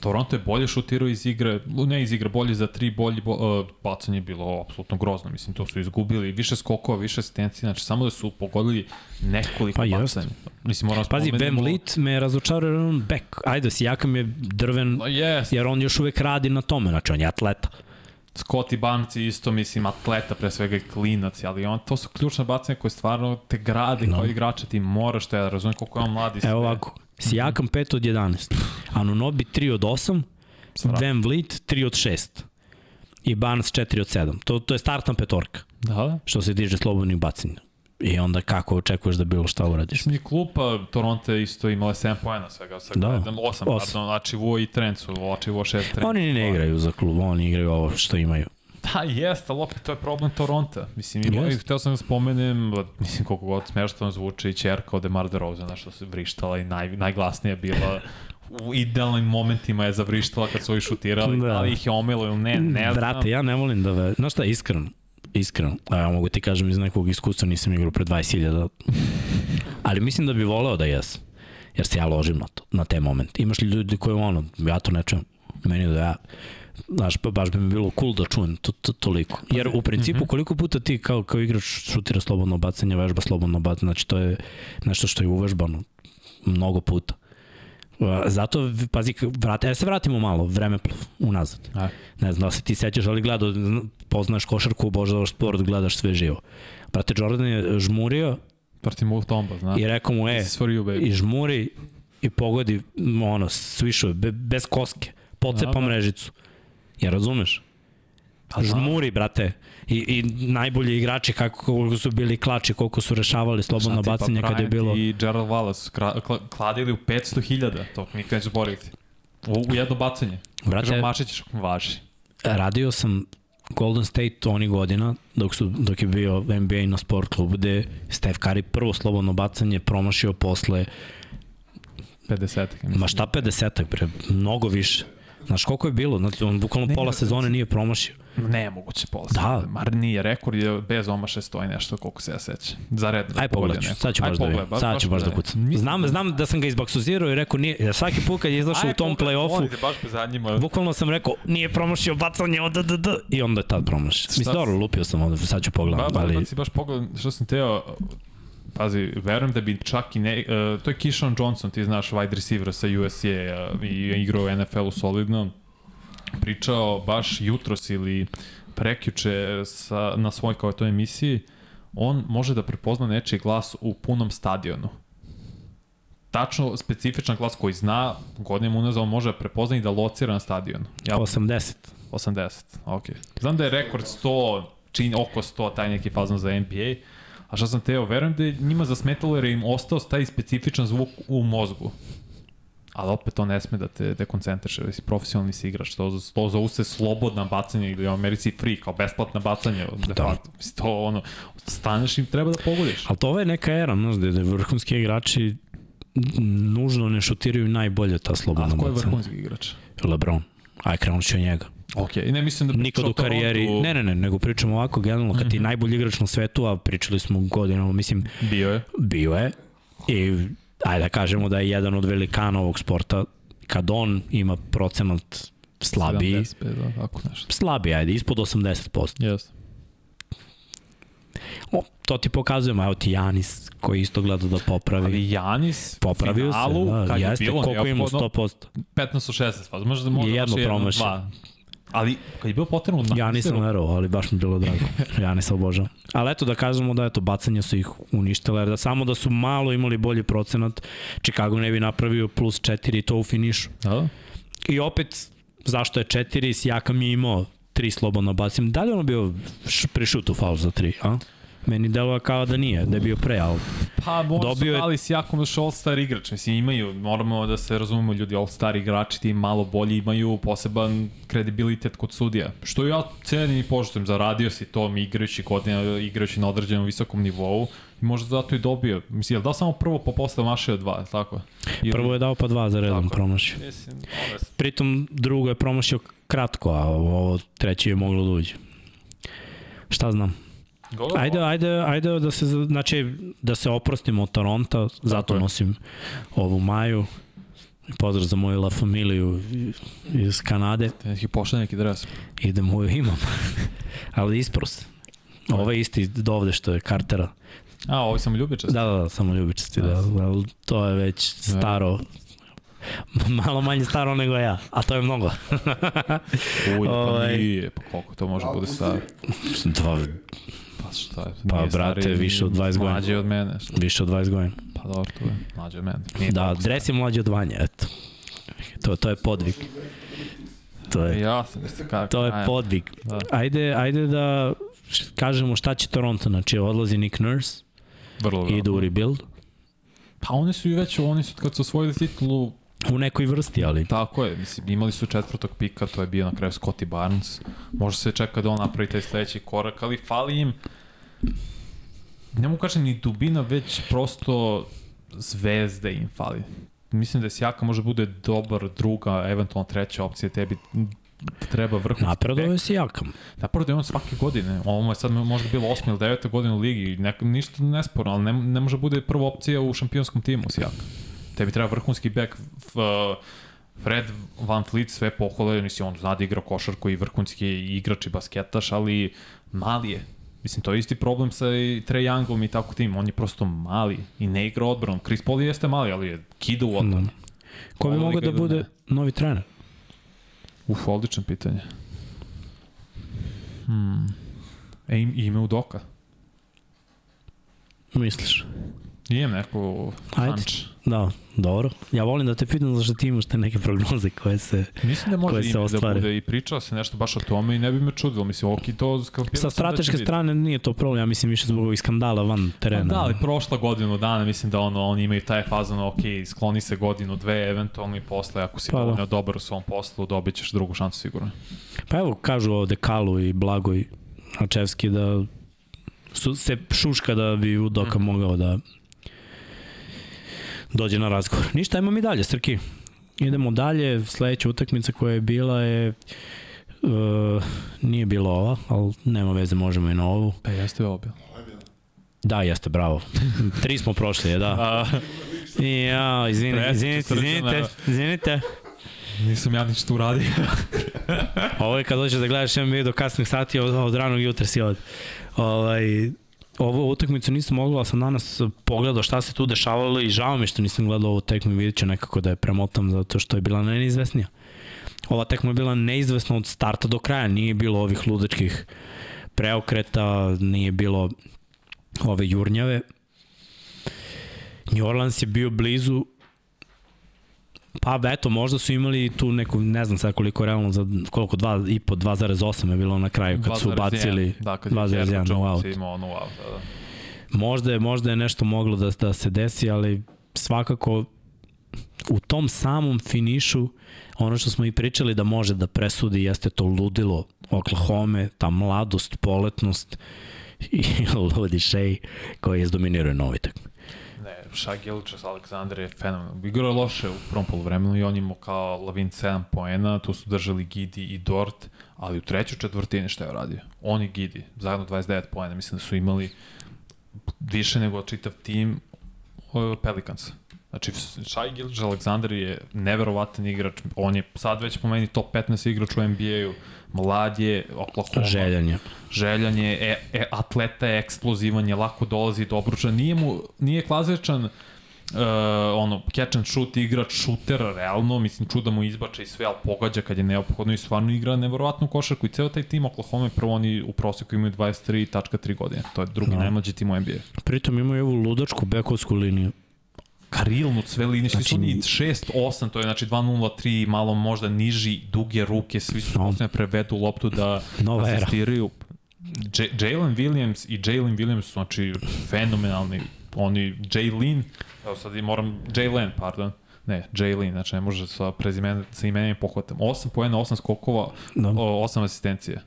Toronto je bolje šutirao iz igre, ne iz igre, bolje za tri, bolje bo, uh, bacanje je bilo apsolutno grozno, mislim, to su izgubili, više skokova, više asistencije, znači samo da su pogodili nekoliko Pa bacanja. Mislim, moram Pazi, spomenemo- Bam Lit me razočarao on back. Ajde, Sijakam je drven, No, Yes. jer on još uvek radi na tome, znači on je atleta. Scotty Barnes je isto, mislim, atleta, pre svega i klinac, ali on, to su ključne bacanje koje stvarno te grade No. kao igrača, ti moraš ja razumijem koliko je on mladi. Evo ovako, Sijakam 5 od 11, Anunobi 3 od 8, Sram. Van Vliet 3 od 6 i Barnes 4 od 7. To, to je startna petorka, Da, da. što se tiče slobodnih bacanja. I onda kako očekuješ da bilo šta uradiš? Mislim, i klupa Toronto je isto imala 7 poena svega, sa Da. da. 8, Osam. pardon, znači Vo i Trent su, znači Vo 6 Trent. Oni ni ne igraju za klub, oni igraju ovo što imaju. Da, jeste, ali opet to je problem Toronto. Mislim, ima, Jeste. hteo sam da spomenem, mislim, koliko god smešno zvuči i čerka od Demar DeRozana, što se vrištala i naj, najglasnija bila u idealnim momentima je zavrištala kad su ovi šutirali, Da. ali ih je omelo ili ne, ne znam. Brate, ja ne volim da... Ve... Znaš šta, iskreno, iskreno, a ja mogu ti kažem iz nekog iskustva, nisam igrao pre 20.000, ali mislim da bi voleo da jes, jer se ja ložim na to, na te momente. Imaš li ljudi koji ono, ja to ne čujem, meni da ja, znaš, ba- baš bi mi bilo cool da čujem to, to, toliko. Jer u principu koliko puta ti kao, kao igrač šutira slobodno bacanje, vežba slobodno bacanje, znači to je nešto što je uvežbano mnogo puta. Zato, pazi, vrati, ja se vratimo malo, vremeplov, unazad Aj. ne znam da se ti sećaš, ali gledao, poznaješ košarku, božao sport, gledaš sve živo. Brate, Jordan je žmurio Protiv Move Tomba, znaš. i rekao mu, e, you, i žmuri i pogodi, ono, svišuje, be, bez koske, pocepa Da, da. mrežicu. Ja razumeš? Pa. Žmuri, brate. I, I najbolji igrači kako koliko su bili klači, koliko su rešavali slobodno bacanje pa kad je bilo... I Gerald Wallace kra, kla, kladili u 500.000, to nikad neću zaboraviti. U, u jedno bacanje. Brate- Kažem, Mašić važi. radio sam Golden State oni godina dok su dok je bio NBA na sport klubu gde Steph Curry prvo slobodno bacanje promašio posle 50. ma šta 50 bre mnogo više Znaš koliko je bilo? Znači, on bukvalno Ne, pola ne, sezone nije promašio. Nemoguće pola Da. sata. Mar nije, rekord je bez omaše stoji nešto koliko se ja sećam. Za red. Aj pogledat ću, sad ću baš da vidim. Sad ću baš da kucam. Znam, znam da sam ga izbaksuzirao i rekao nije, svaki put kad je izašao u tom play-offu, bukvalno sam rekao nije promašio bacanje od d, d, i onda je tad promašio. Mislim, dobro, lupio sam ovde, sad ću Ba, pogledati, ba, ali... ali... si baš pogledam što sam teo, pazi, verujem da bi čak i ne, uh, to je Kishon Johnson, ti znaš wide receiver sa USC uh, i igrao u NFL-u solidno, pričao baš jutros ili prekjuče sa, na svoj kao toj emisiji, on može da prepozna nečiji glas u punom stadionu. Tačno specifičan glas koji zna, godinama unazad on može da prepozna i da locira na stadionu. Ja 80. 80, ok. Znam da je rekord 100, čini oko 100, taj neki fazon za NBA, a šta sam teo, verujem da je njima zasmetalo jer je im ostao taj specifičan zvuk u mozgu. Ali opet to ne sme da te dekoncentriše, da si profesionalni si igrač, to, to zovu se slobodna bacanje ili u Americi free, kao besplatna bacanje, de Da. facto. To ono, staneš i treba da pogodiš. Ali to je neka era, znaš, da da vrhunski igrači nužno ne šutiraju najbolje ta A slobodna ko je bacanja. vrhunski igrač? Lebron. Aj, krenut ću njega. Ok, i ne mislim da Nikad u karijeri, ne, ne, ne, nego pričamo ovako generalno, kad ti je najbolji igrač na svetu, a pričali smo godinama, mislim, Bio je. bio je, i ajde da kažemo da je jedan od velikana ovog sporta, kad on ima procenat slabiji, 75, da, tako nešto. slabiji, ajde, ispod 80%. Jeste. O, to ti pokazujemo, evo ti Janis, koji isto gleda da popravi. Ali Janis, Popravio se, finalu, da, kad je jeste, bilo koliko ima neophodno, 100%. 15 od 16, pa možda da možda Je jedno promašio. Ali kad je bilo potrebno Ja nisam verovao, ali baš mi je bilo drago. Ja nisam obožao. Ali eto da kažemo da eto bacanja su ih uništile, jer da samo da su malo imali bolji procenat, Chicago ne bi napravio plus 4 i to u finišu. Da. I opet, zašto je 4, Sijakam je imao tri slobodno bacim. Da li ono bio š, pri šutu faul za 3, a? Meni deluje kao da nije, da je bio pre, ali Pa možda Dobio su dali s jakom još All-Star igrač. Mislim, imaju, moramo da se razumemo ljudi, All-Star igrači ti malo bolji imaju poseban kredibilitet kod sudija. Što ja cenim i poštujem, zaradio si to igrajući godine, igrajući na određenom visokom nivou i možda zato i dobio. Mislim, je li dao samo prvo pa posle mašio dva, tako? Ili... prvo je dao pa dva za redom Tako. promašio. Mislim, Pritom drugo je promašio kratko, a ovo treći je moglo da uđe. Šta znam? Golova. Ajde, ajde, ajde da se, znači, da se oprostimo od Toronta, zato je. nosim ovu maju. Pozdrav za moju La Familiju iz Kanade. Te neki pošle neki dres. Idem u imam. Ali isprost. Ovo je isti do ovde što je Cartera. A, ovo sam ljubičast. Da, da, da, samo ljubičasti, da, ali to je već staro, malo manje staro nego ja, a to je mnogo. Uj, pa Ovaj. nije, pa koliko to može bude staro? Dva, Pa šta je? Pa, brate, stariji, više od 20 godina. Mlađi od mene. šta? više od 20 godina. Pa dobro, tu je. Mlađi od mene. Nije Da, dres je mlađi od Vanja, eto. To, to je podvig. To je, Ja sam isto kako. to je podvig. Da. Ajde, ajde da kažemo šta će Toronto, znači odlazi Nick Nurse, Vrlo, vrlo. ide u rebuild, Pa oni su i već, oni su kad su osvojili titulu, u nekoj vrsti, ali tako je, mislim, imali su četvrtog pika, to je bio na kraju Scotty Barnes. Može se čeka da on napravi taj sledeći korak, ali fali im, ne mogu kažem ni dubina, već prosto zvezde im fali. Mislim da Sjaka može bude dobar druga, eventualno treća opcija, tebi treba vrhunski napredove je si jakam. Napravo je on svake godine, ovo je sad možda bilo 8 ili 9 godina u ligi, ne, ništa nesporno, ali ne, ne može bude prva opcija u šampionskom timu Sijak. Tebi treba vrhunski bek, f, Fred Van Fleet sve pohvale, mislim, on zna da igra košarku i vrhunski igrač i basketaš, ali mali je. Mislim, to je isti problem sa i Trae Youngom i tako tim, on je prosto mali i ne igra odbranom. Chris Paul jeste mali, ali je kida u odbranu. Da. Ko bi mogao da bude ne? novi trener? Uf, odlično pitanje. Hmm. E, im, ime Udoka. Misliš? Imam Ajde. hunch. Da, dobro. Ja volim da te pitam zašto ti imaš te neke prognoze koje se... Mislim da može ime da bude i pričao se nešto baš o tome i ne bi me čudilo. Mislim, ok, to Sa strateške strane nije to problem, ja mislim više zbog ovih skandala van terena. Da, ali prošla godinu dana, mislim da ono, oni imaju taj fazon, ok, skloni se godinu, dve, eventualno i posle, ako si Pa pa, da. dobar u svom poslu, dobit ćeš drugu šansu sigurno. Pa evo, kažu ovde Kalu i Blagoj Ačevski da su, se šuška da bi Udoka Mhm. mogao da dođe na razgovor. Ništa, ajmo mi dalje, Srki. Idemo dalje, sledeća utakmica koja je bila je Uh, nije bila ova, ali nema veze, možemo i na ovu. Pa jeste ovo bilo. Da, jeste, bravo. Tri smo prošli, je, da. A, I ja, izvinite, srđana. izvinite, izvinite. nisam ja ništa uradio. Ovo je kad dođeš da gledaš NBA do kasnih sati, od, od ranog jutra si od. Ovaj, ovu utakmicu nisam mogla, sam danas pogledao šta se tu dešavalo i žao mi što nisam gledao ovu tekmu i vidjet ću nekako da je premotam zato što je bila neizvesnija. Ova tekma je bila neizvesna od starta do kraja, nije bilo ovih ludačkih preokreta, nije bilo ove jurnjave. New Orleans je bio blizu Pa eto, možda su imali tu neku, ne znam sad koliko realno, za koliko, 2,5, 2,8 je bilo na kraju kad su 2,1, ubacili da, kad je 2,1 Jerry no Jones out. imao no out. Da, da. Možda je, možda je nešto moglo da, da se desi, ali svakako u tom samom finišu ono što smo i pričali da može da presudi jeste to ludilo Oklahoma, ta mladost, poletnost i ludi Shea koji je izdominirao novi tekmi. Ne, Shai Gilchas Aleksandar je fenomenal. Igrao je loše u prvom polovremenu i on imao kao Lavin 7 poena, tu su držali Gidi i Dort, ali u trećoj četvrtini šta je uradio? On i Gidi, zajedno 29 poena, mislim da su imali više nego čitav tim o, Pelicansa. Znači, Shai Gilchas Aleksandar je neverovatan igrač, on je sad već po meni top 15 igrač u NBA-u, mlad je, Oklahoma, Željan je. željan je, e, e, atleta je, eksplozivan je, lako dolazi do obruča. Nije mu, nije klasičan uh, ono, catch and shoot igrač, šuter, realno, mislim, čuda mu izbača i sve, ali pogađa kad je neophodno i stvarno igra neverovatnu košarku i ceo taj tim Oklahoma, prvo oni u proseku imaju 23.3 godine, to je drugi Da. no. najmlađi tim u NBA. Pritom imaju ovu ludačku bekovsku liniju. Karilnu, sve linije, svi su Znači, oni 6-8, to je znači 2-0-3, malo možda niži, duge ruke, svi su No. da prevedu loptu da Nova asistiraju. Jalen Williams i Jalen Williams su znači fenomenalni. Oni, Jalen, evo sad i moram, Jalen, pardon, ne, Jalen, znači ne može sa prezimenom, sa imenom i pohvatam. 8 poena, 8 skokova, Da. o, 8 asistencije.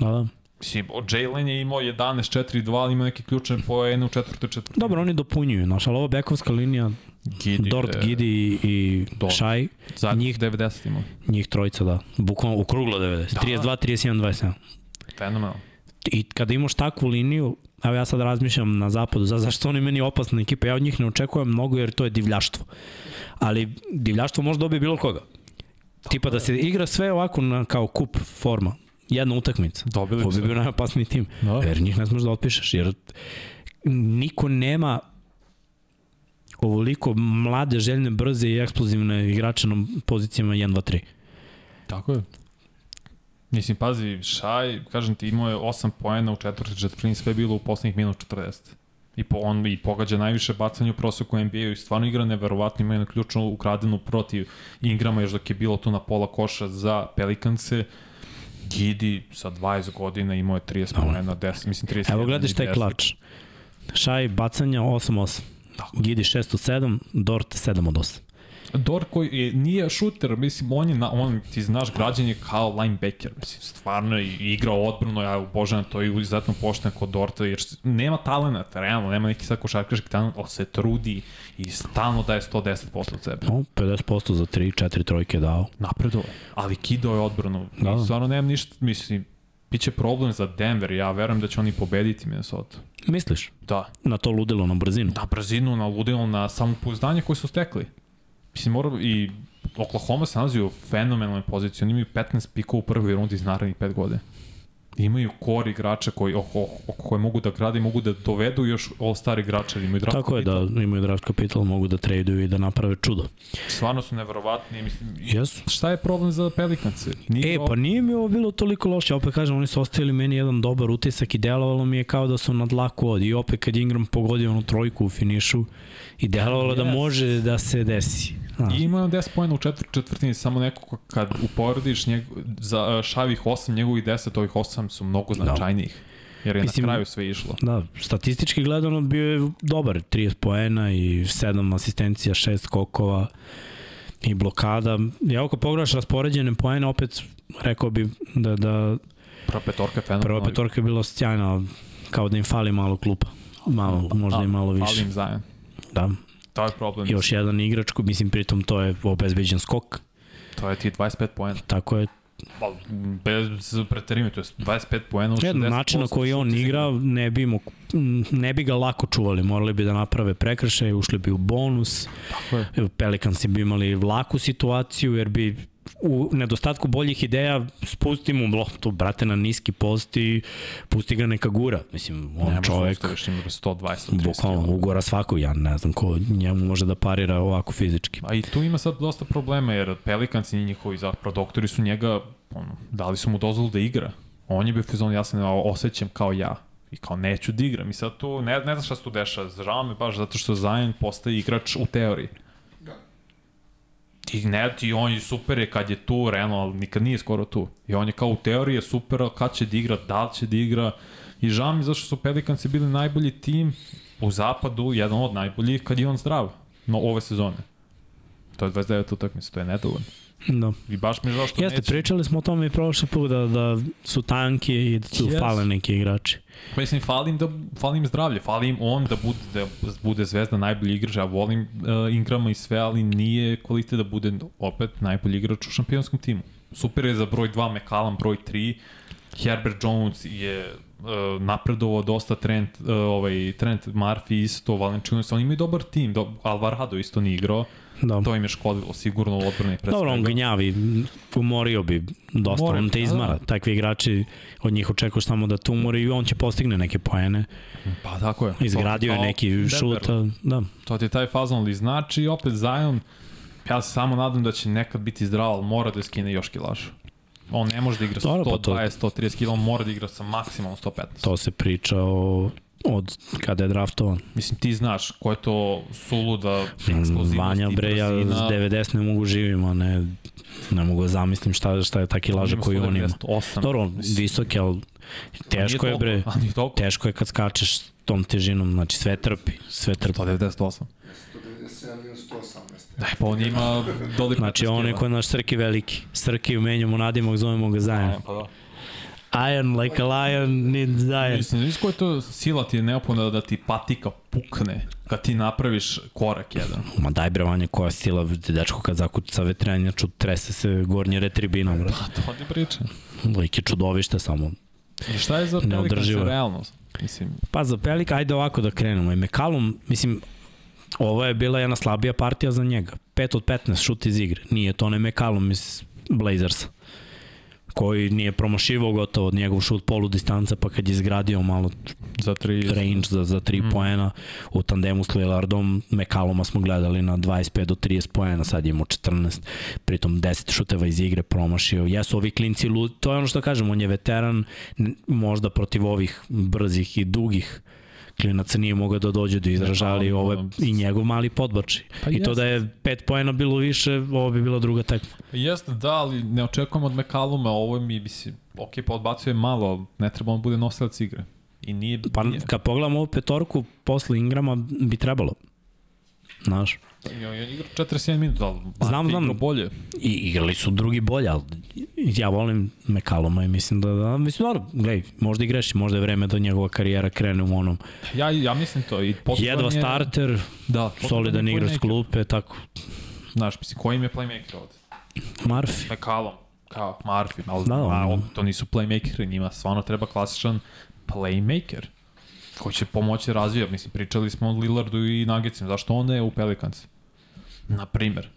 Da, da. Mislim, Jalen je imao 11-4-2, ali ima neke ključne poene u četvrtoj četvrtini. Dobro, oni dopunjuju, znaš, ali ova bekovska linija, Gidi, Dort, je Gidi i Dort. Shai, Zajedno njih- njih 90 imao. njih trojica, da, bukvalno ukruglo 90, Da. 32, 31, 27. Fenomenalno. I kada imaš takvu liniju, evo ja sad razmišljam na zapadu, za, zašto oni meni opasna ekipa, ja od njih ne očekujem mnogo jer to je divljaštvo. ali divljaštvo može dobiti bilo koga. Tipa da se igra sve ovako na, kao kup forma, jedna utakmica. Dobili Ovo bi bio najopasniji tim. Da. Jer njih ne smeš da otpišeš, jer niko nema ovoliko mlade, željne, brze i eksplozivne igrače na pozicijama 1, 2, 3. Tako je. Mislim, pazi, Šaj, kažem ti, imao je 8 poena u četvrti četvrtini, sve je bilo u poslednjih minut 40. I po, on i pogađa najviše bacanja u proseku NBA-u i stvarno igra neverovatno, ima jednu ključnu ukradenu protiv Ingrama još dok je bilo tu na pola koša za Pelikance. Gidi sa 20 godina imao je 30 poena, 10, mislim 30. Evo gledaš taj klač. Šaj bacanja 8-8. Gidi 6 od 7, Dort 7 od 8. Dor koji je, nije šuter, mislim, on je, na, on, ti znaš, građan je kao linebacker, mislim, stvarno je igra odbrano, ja obožavam to i izuzetno pošten kod Dorta, jer nema talenta, realno, nema neki sad košarkaški talent, ali se trudi i stalno daje 110% od sebe. No, 50% za 3, 4 trojke dao. Napredo je, ali kidao je odbranu. Da. Da. I stvarno nemam ništa, mislim, Biće problem za Denver, ja verujem da će oni pobediti Minnesota. Misliš? Da. Na to ludilo, na brzinu? Na brzinu, na ludilo, na samopouzdanje koje su stekli. Mislim, mora, i Oklahoma se nalazi u fenomenalnoj poziciji. Oni imaju 15 pikova u prvoj rundi iz narednih 5 godine. Imaju kor igrača koji, oko, oko koje mogu da grade mogu da dovedu još all-star igrača. Imaju draft Tako je kapital. da imaju draft kapital, mogu da traduju i da naprave čudo. Stvarno su neverovatni. Mislim, Jesu. šta je problem za Pelikance? Nije E, pa nije mi ovo bilo toliko loše, opet kažem, oni su ostavili meni jedan dobar utisak i delovalo mi je kao da su na dlaku od i opet kad Ingram pogodio onu trojku u finišu i delovalo da Yes. može da se desi. I ima 10 pojena u četvrt, četvrtini, samo neko ko- kad uporediš njeg, za Šavih 8, njegovih 10, ovih 8 su mnogo značajnijih. Jer je Mislim- na kraju sve išlo. Da, statistički gledano bio je dobar, 30 poena i 7 asistencija, 6 skokova i blokada. Ja ako pogledaš raspoređene poene, opet rekao bi da, da Prva petorka je fenomenalna. prva petorka je bila sjajna, kao da im fali malo klupa. Malo, možda i malo više. Fali im zajem. Da. To je problem. Još jedan igrač, mislim pritom to je obezbeđen skok, To je ti 25 poena. tako je Pa, bez preterime, to je 25 poena u 60%. jedan način na koji on igra ne bi, mo, ne bi ga lako čuvali, morali bi da naprave prekršaj, ušli bi u bonus, Tako je. Evo, Pelikansi bi imali laku situaciju jer bi u nedostatku boljih ideja spusti mu loptu, brate, na niski post i pusti ga neka gura. Mislim, on Ne čovek, Još ima 120, 30 bukvalno, ugora svakog, ja ne znam ko njemu može da parira ovako fizički. A i tu ima sad dosta problema, jer Pelikanci i njihovi zapravo doktori su njega, ono, dali su mu dozvolu da igra. On je bio fizon, ja se ne osjećam kao ja. I kao neću da igram. I sad tu, ne, ne znam šta se tu dešava. Žao me baš zato što Zion postaje igrač u teoriji. Ti ne, ti on je super je kad je tu, realno, ali nikad nije skoro tu. I on je kao u teoriji je super, ali kad će da igra, da li će da igra. I žao mi zašto su Pelikanci bili najbolji tim u zapadu, jedan od najboljih, kad je on zdrav. No, ove sezone. To je 29 utakmica, to je nedovoljno. Da. I baš mi je žao što Jeste, neće. pričali smo o tome i prošli put da, da su tanki i da su Yes. fale neki igrači. Mislim, fali im, da, fali im zdravlje, fali im on da bude, da bude zvezda najbolji igrač. Ja volim uh, Ingrama i sve, ali nije kvalitet da bude opet najbolji igrač u šampionskom timu. Super je za broj 2 McCallum, broj 3. Herbert Jones je uh, napredovao dosta Trent, uh, ovaj, Trent Murphy isto, Valenčinos, oni imaju dobar tim, do, Alvarado isto nije igrao, Da. to im je škodilo sigurno u odbrani Dobro, on gnjavi, umorio bi dosta, Mora, on te da, izmara. da. Takvi igrači, od njih očekuješ samo da te umori i on će postigne neke poene. Pa tako je. Izgradio je neki Denver. šut, da. To ti je taj fazon, ali znači opet Zion, ja se samo nadam da će nekad biti zdrav, ali mora da skine još kilaža. On ne može da igra sa Dobro, pa to- 120, 130 kg, on mora da igra sa maksimalno 115. To se priča o, od kada je draftovan. Mislim, ti znaš ko je to suluda eksplozivnost Vanja, bre, ja s 90 ne mogu živim, a ne, ne mogu da zamislim šta, šta je ta kilaža koju on ima. 198. Dobro, on visok je, ali teško je, bre, teško je kad skačeš tom težinom, znači sve trpi, sve trpi. 198. 197 minus 118. Da, pa on ima doli Znači, on je kod naš Srki veliki. Srki menjamo nadimak, zovemo ga Zajan. Pa da. Iron like a lion needs Zajan. Mislim, znaš koja je to sila ti je neophodna da ti patika pukne kad ti napraviš korak jedan. Ma daj bre Vanja, koja sila, dečko kad zakuca vetrenjaču, trese se gornje retribina, bre. Pa to ti priča. Lik je čudovište samo. I šta je za je. realnost? Mislim, Pa za Pelika, ajde ovako da krenemo. I Mekalum, mislim, ovo je bila jedna slabija partija za njega. 5 od 15 šut iz igre. Nije to onaj McCallum iz Blazersa koji nije promašivao gotovo od njegov šut polu distanca, pa kad je izgradio malo Za tri... range za, za 3 mm. poena u tandemu s Lillardom, McCalluma smo gledali na 25 do 30 poena, sad je imao 14, pritom 10 šuteva iz igre promašio. Jesu ovi klinci, lud, to je ono što kažem, on je veteran, možda protiv ovih brzih i dugih klinaca nije mogao da dođe do izražaja, ali ovo je i njegov mali podbači. Pa I to da je 5 poena bilo više, ovo bi bila druga tekma. Jeste, da, ali ne očekujemo od McCalluma, ovo mi bi se, ok, podbacuje malo, ne treba on bude nosilac igre. I nije, pa nije. kad pogledamo ovu petorku posle Ingrama bi trebalo. Znaš. Ja, ja igra 47 minuta, ali znam, znam, bolje. I igrali su drugi bolje, ali ja volim McCalluma i mislim da, da mislim, dobro, gledaj, možda i greši, možda je vreme da njegova karijera krene u onom. Ja, ja mislim to. I Jedva je, starter, da, solidan igra s klupe, tako. Znaš, mislim, koji im je playmaker ovde? Murphy. McCallum, kao Murphy, ali da, a, on, to nisu playmakeri, njima stvarno treba klasičan playmaker koji će pomoći da razvija. Mislim, pričali smo o Lillardu i Nuggetsima, zašto on je u Pelicans? Na primer.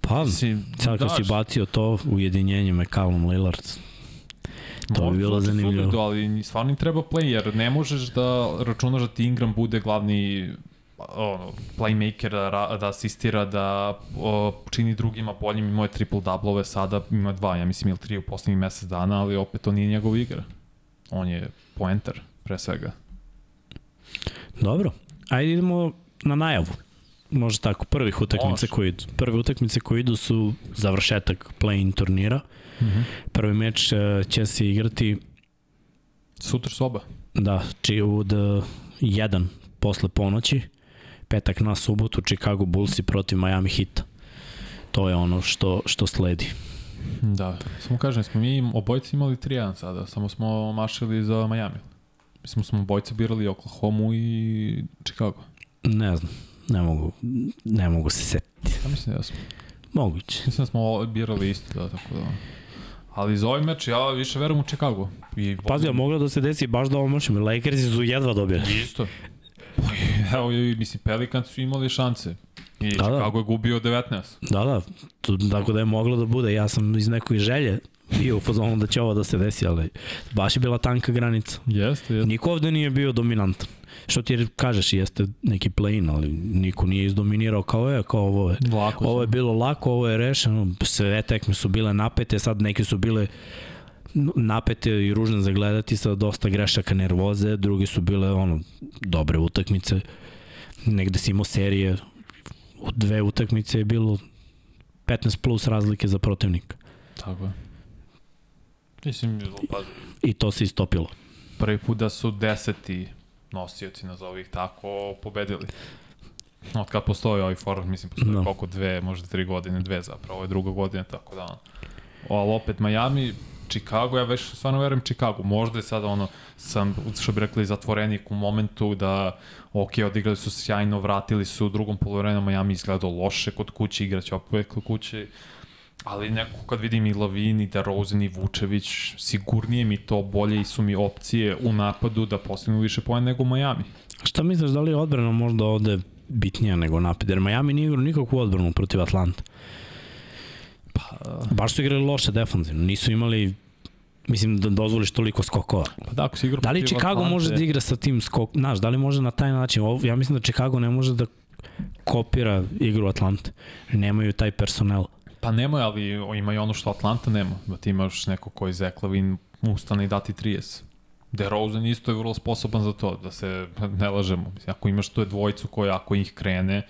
Pa, Mislim, sad kad si bacio to ujedinjenje McCallum Lillard, to bi bilo zanimljivo. Super, ali stvarno im treba play, jer ne možeš da računaš da ti Ingram bude glavni ono, playmaker, da, da asistira, da o, čini drugima boljim, imao je triple-double-ove sada, ima dva, ja mislim, ili tri u poslednjih mesec dana, ali opet to nije njegov igra. On je poenter, pre svega. Dobro, ajde idemo na najavu može tako, prvih utakmica koji idu. Prve utakmice koji idu su završetak play-in turnira. Mm -hmm. Prvi meč uh, će se igrati Sutra soba. Da, či od 1 posle ponoći, petak na subotu, Chicago Bullsi protiv Miami Heat. To je ono što, što sledi. Da, samo kažem, smo mi obojci imali 3-1 sada, samo smo mašili za Miami. Mislim, smo obojci birali Oklahoma i Chicago. Ne znam. Ne mogu, ne mogu se setiti. Ja mislim da smo. Moguće. Mislim da smo birali isto, da, tako da... Ali za ovaj meč ja više verujem u Chicago. I Pazi, ja moglo da se desi baš da možemo. Lakersi su jedva dobili. Isto. Evo, mislim, Pelicans su imali šanse. I da, da. Chicago da. je gubio 19. Da, da. Tako da je moglo da bude. Ja sam iz nekoj želje bio u fazonu da će ovo da se desi, ali baš je bila tanka granica. Jeste, jeste. Niko ovde nije bio dominantan što ti kažeš jeste neki play-in, ali niko nije izdominirao kao je, kao ovo je. Lako ovo je bilo lako, ovo je rešeno, sve tekme su bile napete, sad neke su bile napete i ružne za gledati sa dosta grešaka nervoze, druge su bile ono dobre utakmice. Negde si imao serije u dve utakmice je bilo 15 plus razlike za protivnika. Tako je. Mislim, pa... I to se istopilo. Prvi put da su deseti nosioci, nazovi ih tako, pobedili. Od kad postoji ovaj format, mislim, postoji no. Da. koliko dve, možda tri godine, dve zapravo, ovo je druga godina, tako da. Ali opet Miami, Chicago, ja već stvarno verujem Chicago. Možda je sada ono, sam, što bi rekli, zatvorenik u momentu da, ok, odigrali su sjajno, vratili su u drugom polovremenu, Miami izgledao loše kod kuće, igraće opet kod kuće. Ali neko kad vidim i Lavin i DeRozan i Vučević, sigurnije mi to bolje i su mi opcije u napadu da postignu više poena nego Miami. Šta misliš, da li je odbrana možda ovde bitnija nego napad? Jer Miami nije igrao nikakvu odbranu protiv Atlanta. Pa, Baš su igrali loše defanzivno. Nisu imali mislim da dozvoliš toliko skokova. Pa da, ako si igra Da li Chicago Atlante... može da igra sa tim skok, znaš, da li može na taj način? Ja mislim da Chicago ne može da kopira igru Atlante. Nemaju taj personel. Pa nemoj, ali ima i ono što Atlanta nema. Da ti imaš neko koji Zeklavin ustane i dati 30. DeRozan isto je vrlo sposoban za to, da se ne lažemo. Ako imaš tu dvojicu koja ako ih krene,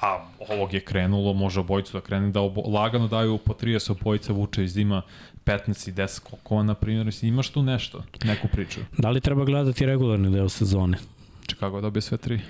a ovog je krenulo, može obojicu da krene, da obo, lagano daju po 30 obojica vuče iz dima 15 i 10 kokova, na primjer, imaš tu nešto, neku priču. Da li treba gledati regularni deo sezone? Chicago dobije sve tri.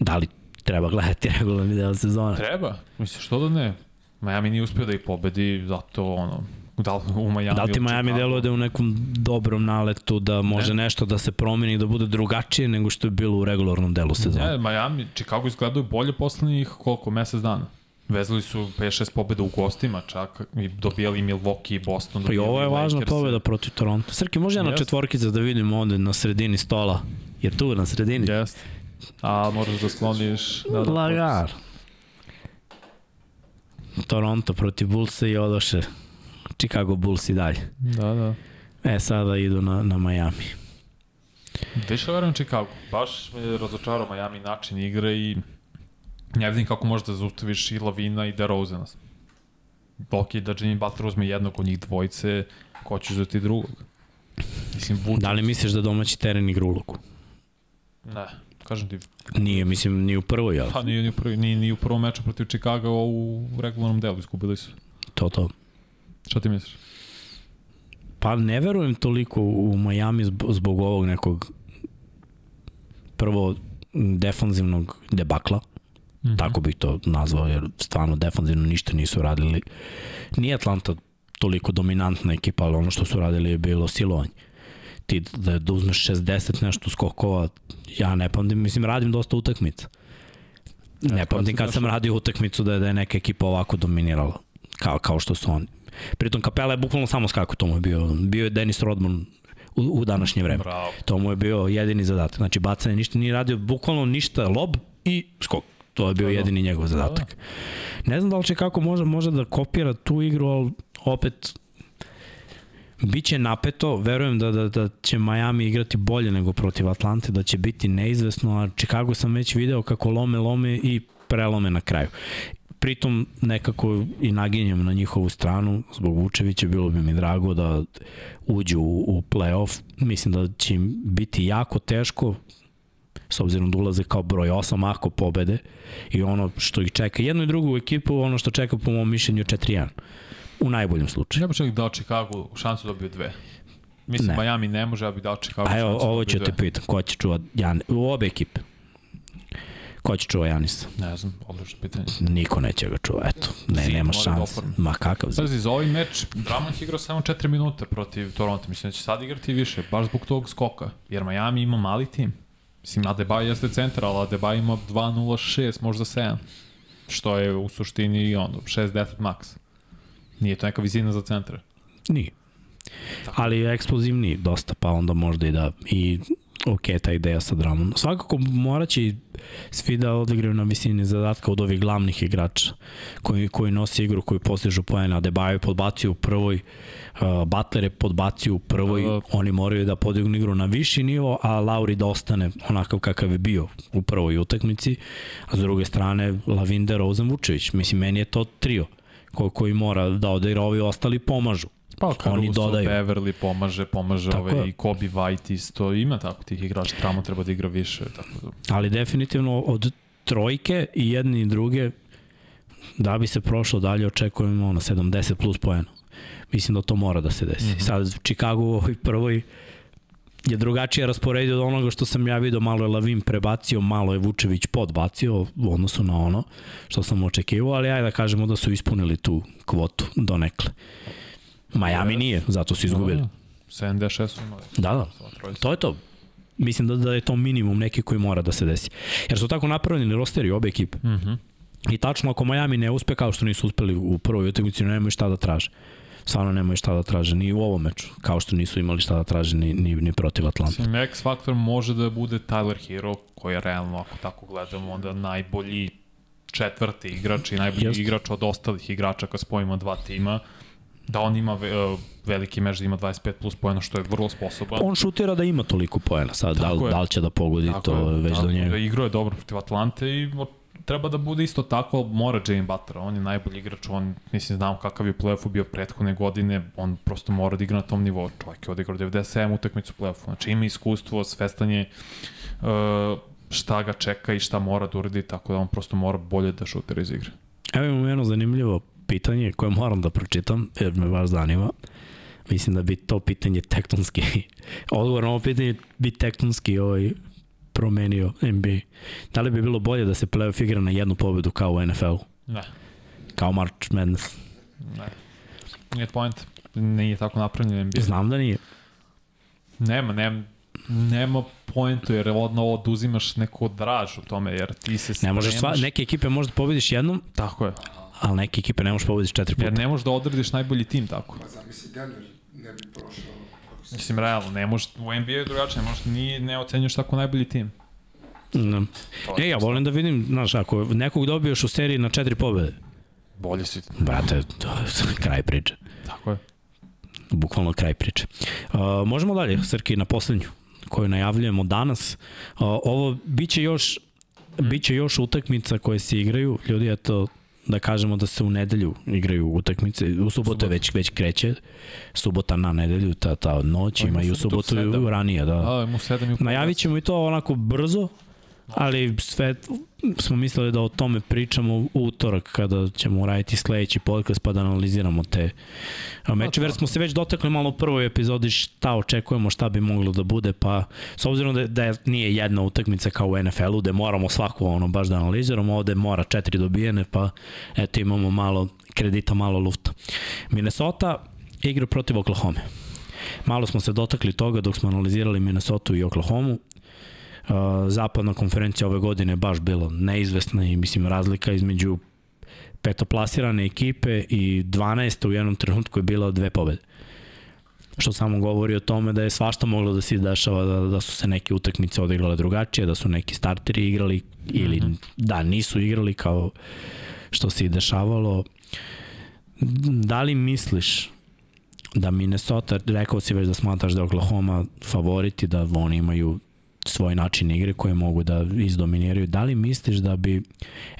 Da li treba gledati regularni deo sezone? Treba, mislim, što da ne? Miami nije uspio da ih pobedi, zato ono, da li u Miami Da li ti Miami deluje da je u nekom dobrom naletu da može ne. nešto da se promeni da bude drugačije nego što je bilo u regularnom delu sezona? Ne, Miami, Chicago izgledaju bolje poslednjih koliko, mesec dana. Vezali su 5-6 pobjeda u gostima čak i dobijali Milwaukee i Boston. Pa i ovo je važna pobjeda protiv Toronto. Srki, može jedna yes. četvorkica da vidimo ovde na sredini stola? Jer tu na sredini. Jeste. A moraš da skloniš... Da, da, Lagar. Toronto protiv Bullsa i odoše Chicago Bulls i dalje. Da, da. E, sada idu na, na Miami. Više verujem Chicago. Baš me razočarao Miami način igre i ne vidim kako možeš da zaustaviš i Lavina i DeRozana. Ok, da Jimmy Butler uzme jednog od njih dvojice, ko će uzeti drugog? Mislim, Vučić... Da li misliš da domaći teren igra ulogu? Ne, kažem ti. Nije, mislim, ni u prvoj, ali Pa nije ni u, prvi, ni, ni u prvom meču protiv Chicago u regularnom delu, izgubili su. to to. Šta ti misliš? Pa ne verujem toliko u Miami zbog, ovog nekog prvo defanzivnog debakla, mm -hmm. tako bih to nazvao, jer stvarno defanzivno ništa nisu radili. Nije Atlanta toliko dominantna ekipa, ali ono što su radili je bilo silovanje. Ti da, da uzmeš 60 nešto skokova, ja ne pamtim, mislim radim dosta utakmica. Ne pamtim kad sam radio utakmicu da je, da je neka ekipa ovako dominirala, kao, kao što su oni. Pritom Kapela je bukvalno samo skako, to mu je bio, bio je Denis Rodman u, u današnje vreme. Bravo. To mu je bio jedini zadatak. Znači bacanje ništa nije radio, bukvalno ništa, lob i skok. To je bio Da, da. jedini njegov zadatak. Ne znam da li će kako može, može da kopira tu igru, ali opet Biće napeto, verujem da, da, da će Miami igrati bolje nego protiv Atlante, da će biti neizvesno, a Chicago sam već video kako lome, lome i prelome na kraju. Pritom nekako i naginjem na njihovu stranu, zbog Vučevića bilo bi mi drago da uđu u, u playoff. Mislim da će im biti jako teško, s obzirom da ulaze kao broj 8 ako pobede i ono što ih čeka, jednu i drugu ekipu, ono što čeka po mom mišljenju 4-1 u najboljem slučaju. Ja bih čak dao Chicago šansu dobiju dve. Mislim, Ne. Miami ne može, ja bih dao Chicago A evo, ovo ću te dve. pitam, ko će čuva Jan, u obe ekipe? Ko će čuva Janisa? Ne znam, odlično pitanje. Niko neće ga čuva, eto. Ne, Zid nema da šans. oformi. Ma kakav zid? Pazi, za ovaj meč Drummond igrao samo 4 minuta protiv Toronto. Mislim da će sad igrati više, baš zbog tog skoka. Jer Miami ima mali tim. Mislim, Adebayo jeste centar, ali Adebayo ima 2.06, možda 7. Što je u suštini ono, 6-10 max. Nije to neka visina za centra. Nije. Ali je eksplozivniji dosta, pa onda možda i da i ok, ta ideja sa dramom. Svakako morat će svi da odigraju na visini zadatka od ovih glavnih igrača koji, koji nosi igru, koji postižu pojene. Adebayo je podbacio u prvoj, uh, Butler je podbacio u prvoj, da. oni moraju da podignu igru na viši nivo, a Lauri da ostane onakav kakav je bio u prvoj utakmici, a s druge strane Lavinder, Rozen, Vučević. Mislim, meni je to trio ko, koji mora da odigra, ovi ostali pomažu. Pa, Oni Caruso, dodaju. Beverly pomaže, pomaže Tako ovaj, je. i Kobe White isto. Ima tako tih igrača, Tramo treba da igra više. Tako da. ali definitivno od trojke i jedne i druge da bi se prošlo dalje očekujemo ono 70 plus poena. Mislim da to mora da se desi. Mm. -hmm. Sad Chicago u ovoj prvoj je drugačije rasporedio od onoga što sam ja vidio, malo je Lavin prebacio, malo je Vučević podbacio u odnosu na ono što sam očekivao, ali ajde da kažemo da su ispunili tu kvotu donekle. Miami nije, zato su izgubili. Da, 76 su imali. Da, da. To je to. Mislim da, da je to minimum neki koji mora da se desi. Jer su tako napravljeni rosteri obe ekipe. Mhm. I tačno ako Miami ne uspe kao što nisu uspeli u prvoj utakmici, nemaju šta da traže. Stvarno nemaju šta da traže ni u ovom meču, kao što nisu imali šta da traže ni, ni, ni protiv Atlanta. Mislim, X faktor može da bude Tyler Hero, koji je realno, ako tako gledamo, onda najbolji četvrti igrač i najbolji Jeste. igrač od ostalih igrača kad spojimo dva tima. Da on ima ve, e, veliki meč, da ima 25 plus pojena, što je vrlo sposoban. On šutira da ima toliko poena, sad da, Tako li, da li će da pogodi, to je već do njega. Da igrao je dobro protiv Atlante i treba da bude isto tako, ali mora Jimmy Butler, on je najbolji igrač, on, mislim, znam kakav je u bio prethodne godine, on prosto mora da igra na tom nivou, čovjek je odigrao 97 utakmicu u play-offu, znači ima iskustvo, svestan je uh, šta ga čeka i šta mora da uradi, tako da on prosto mora bolje da šutira iz igre. Evo imam jedno zanimljivo pitanje koje moram da pročitam, jer me baš zanima. Mislim da bi to pitanje tektonski, odgovor na ovo pitanje bi tektonski ovaj, promenio NBA. Da li bi bilo bolje da se playoff igra na jednu pobedu kao u NFL-u? Ne, Kao March Madness? ne. Nije point. Nije tako napravljen NBA. Znam da nije. Nema, nema, nema pointu jer odno oduzimaš neku draž u tome, jer ti se Ne možeš sva, spremaš- neke ekipe možda pobediš jednom, Tako je. ali neke ekipe ne možeš pobediš četiri puta. Jer ne možeš da odrediš najbolji tim tako. Pa zamisli Denver ne bi prošao. Se... Mislim, realno, ne možeš, u NBA je drugačije, ne možeš, ni, ne ocenjuješ tako najbolji tim. Ne. To E, ja volim da vidim, znaš, ako nekog dobiješ u seriji na četiri pobede, Bolji su. Brate, to je kraj priče. Tako je. Bukvalno kraj priče. Uh, možemo dalje, Srki, na poslednju koju najavljujemo danas. Uh, ovo biće još biće još utakmica koje se igraju. Ljudi, eto, da kažemo da se u nedelju igraju utakmice. U subotu već već kreće. Subota na nedelju, ta, ta noć, ima i u subotu ranije. Da. A, mu sedam i Najavit ćemo i to onako brzo, ali sve smo mislili da o tome pričamo u utorak kada ćemo uraditi sledeći podcast pa da analiziramo te mečeve. Jer smo se već dotakli malo u prvoj epizodi šta očekujemo, šta bi moglo da bude, pa s obzirom da, da nije jedna utakmica kao u NFL-u, da moramo svaku ono baš da analiziramo, ovde mora četiri dobijene, pa eto imamo malo kredita, malo lufta. Minnesota igra protiv Oklahoma. Malo smo se dotakli toga dok smo analizirali Minnesota i Oklahoma zapadna konferencija ove godine baš bila neizvesna i mislim razlika između petoplasirane ekipe i 12. u jednom trenutku je bila dve pobede. Što samo govori o tome da je svašta moglo da se izdešava, da, da su se neke utakmice odigrale drugačije, da su neki starteri igrali ili mm -hmm. da nisu igrali kao što se i dešavalo. Da li misliš da Minnesota, rekao si već da smatraš da je Oklahoma favoriti, da oni imaju svoj način igre koje mogu da izdominiraju. Da li misliš da bi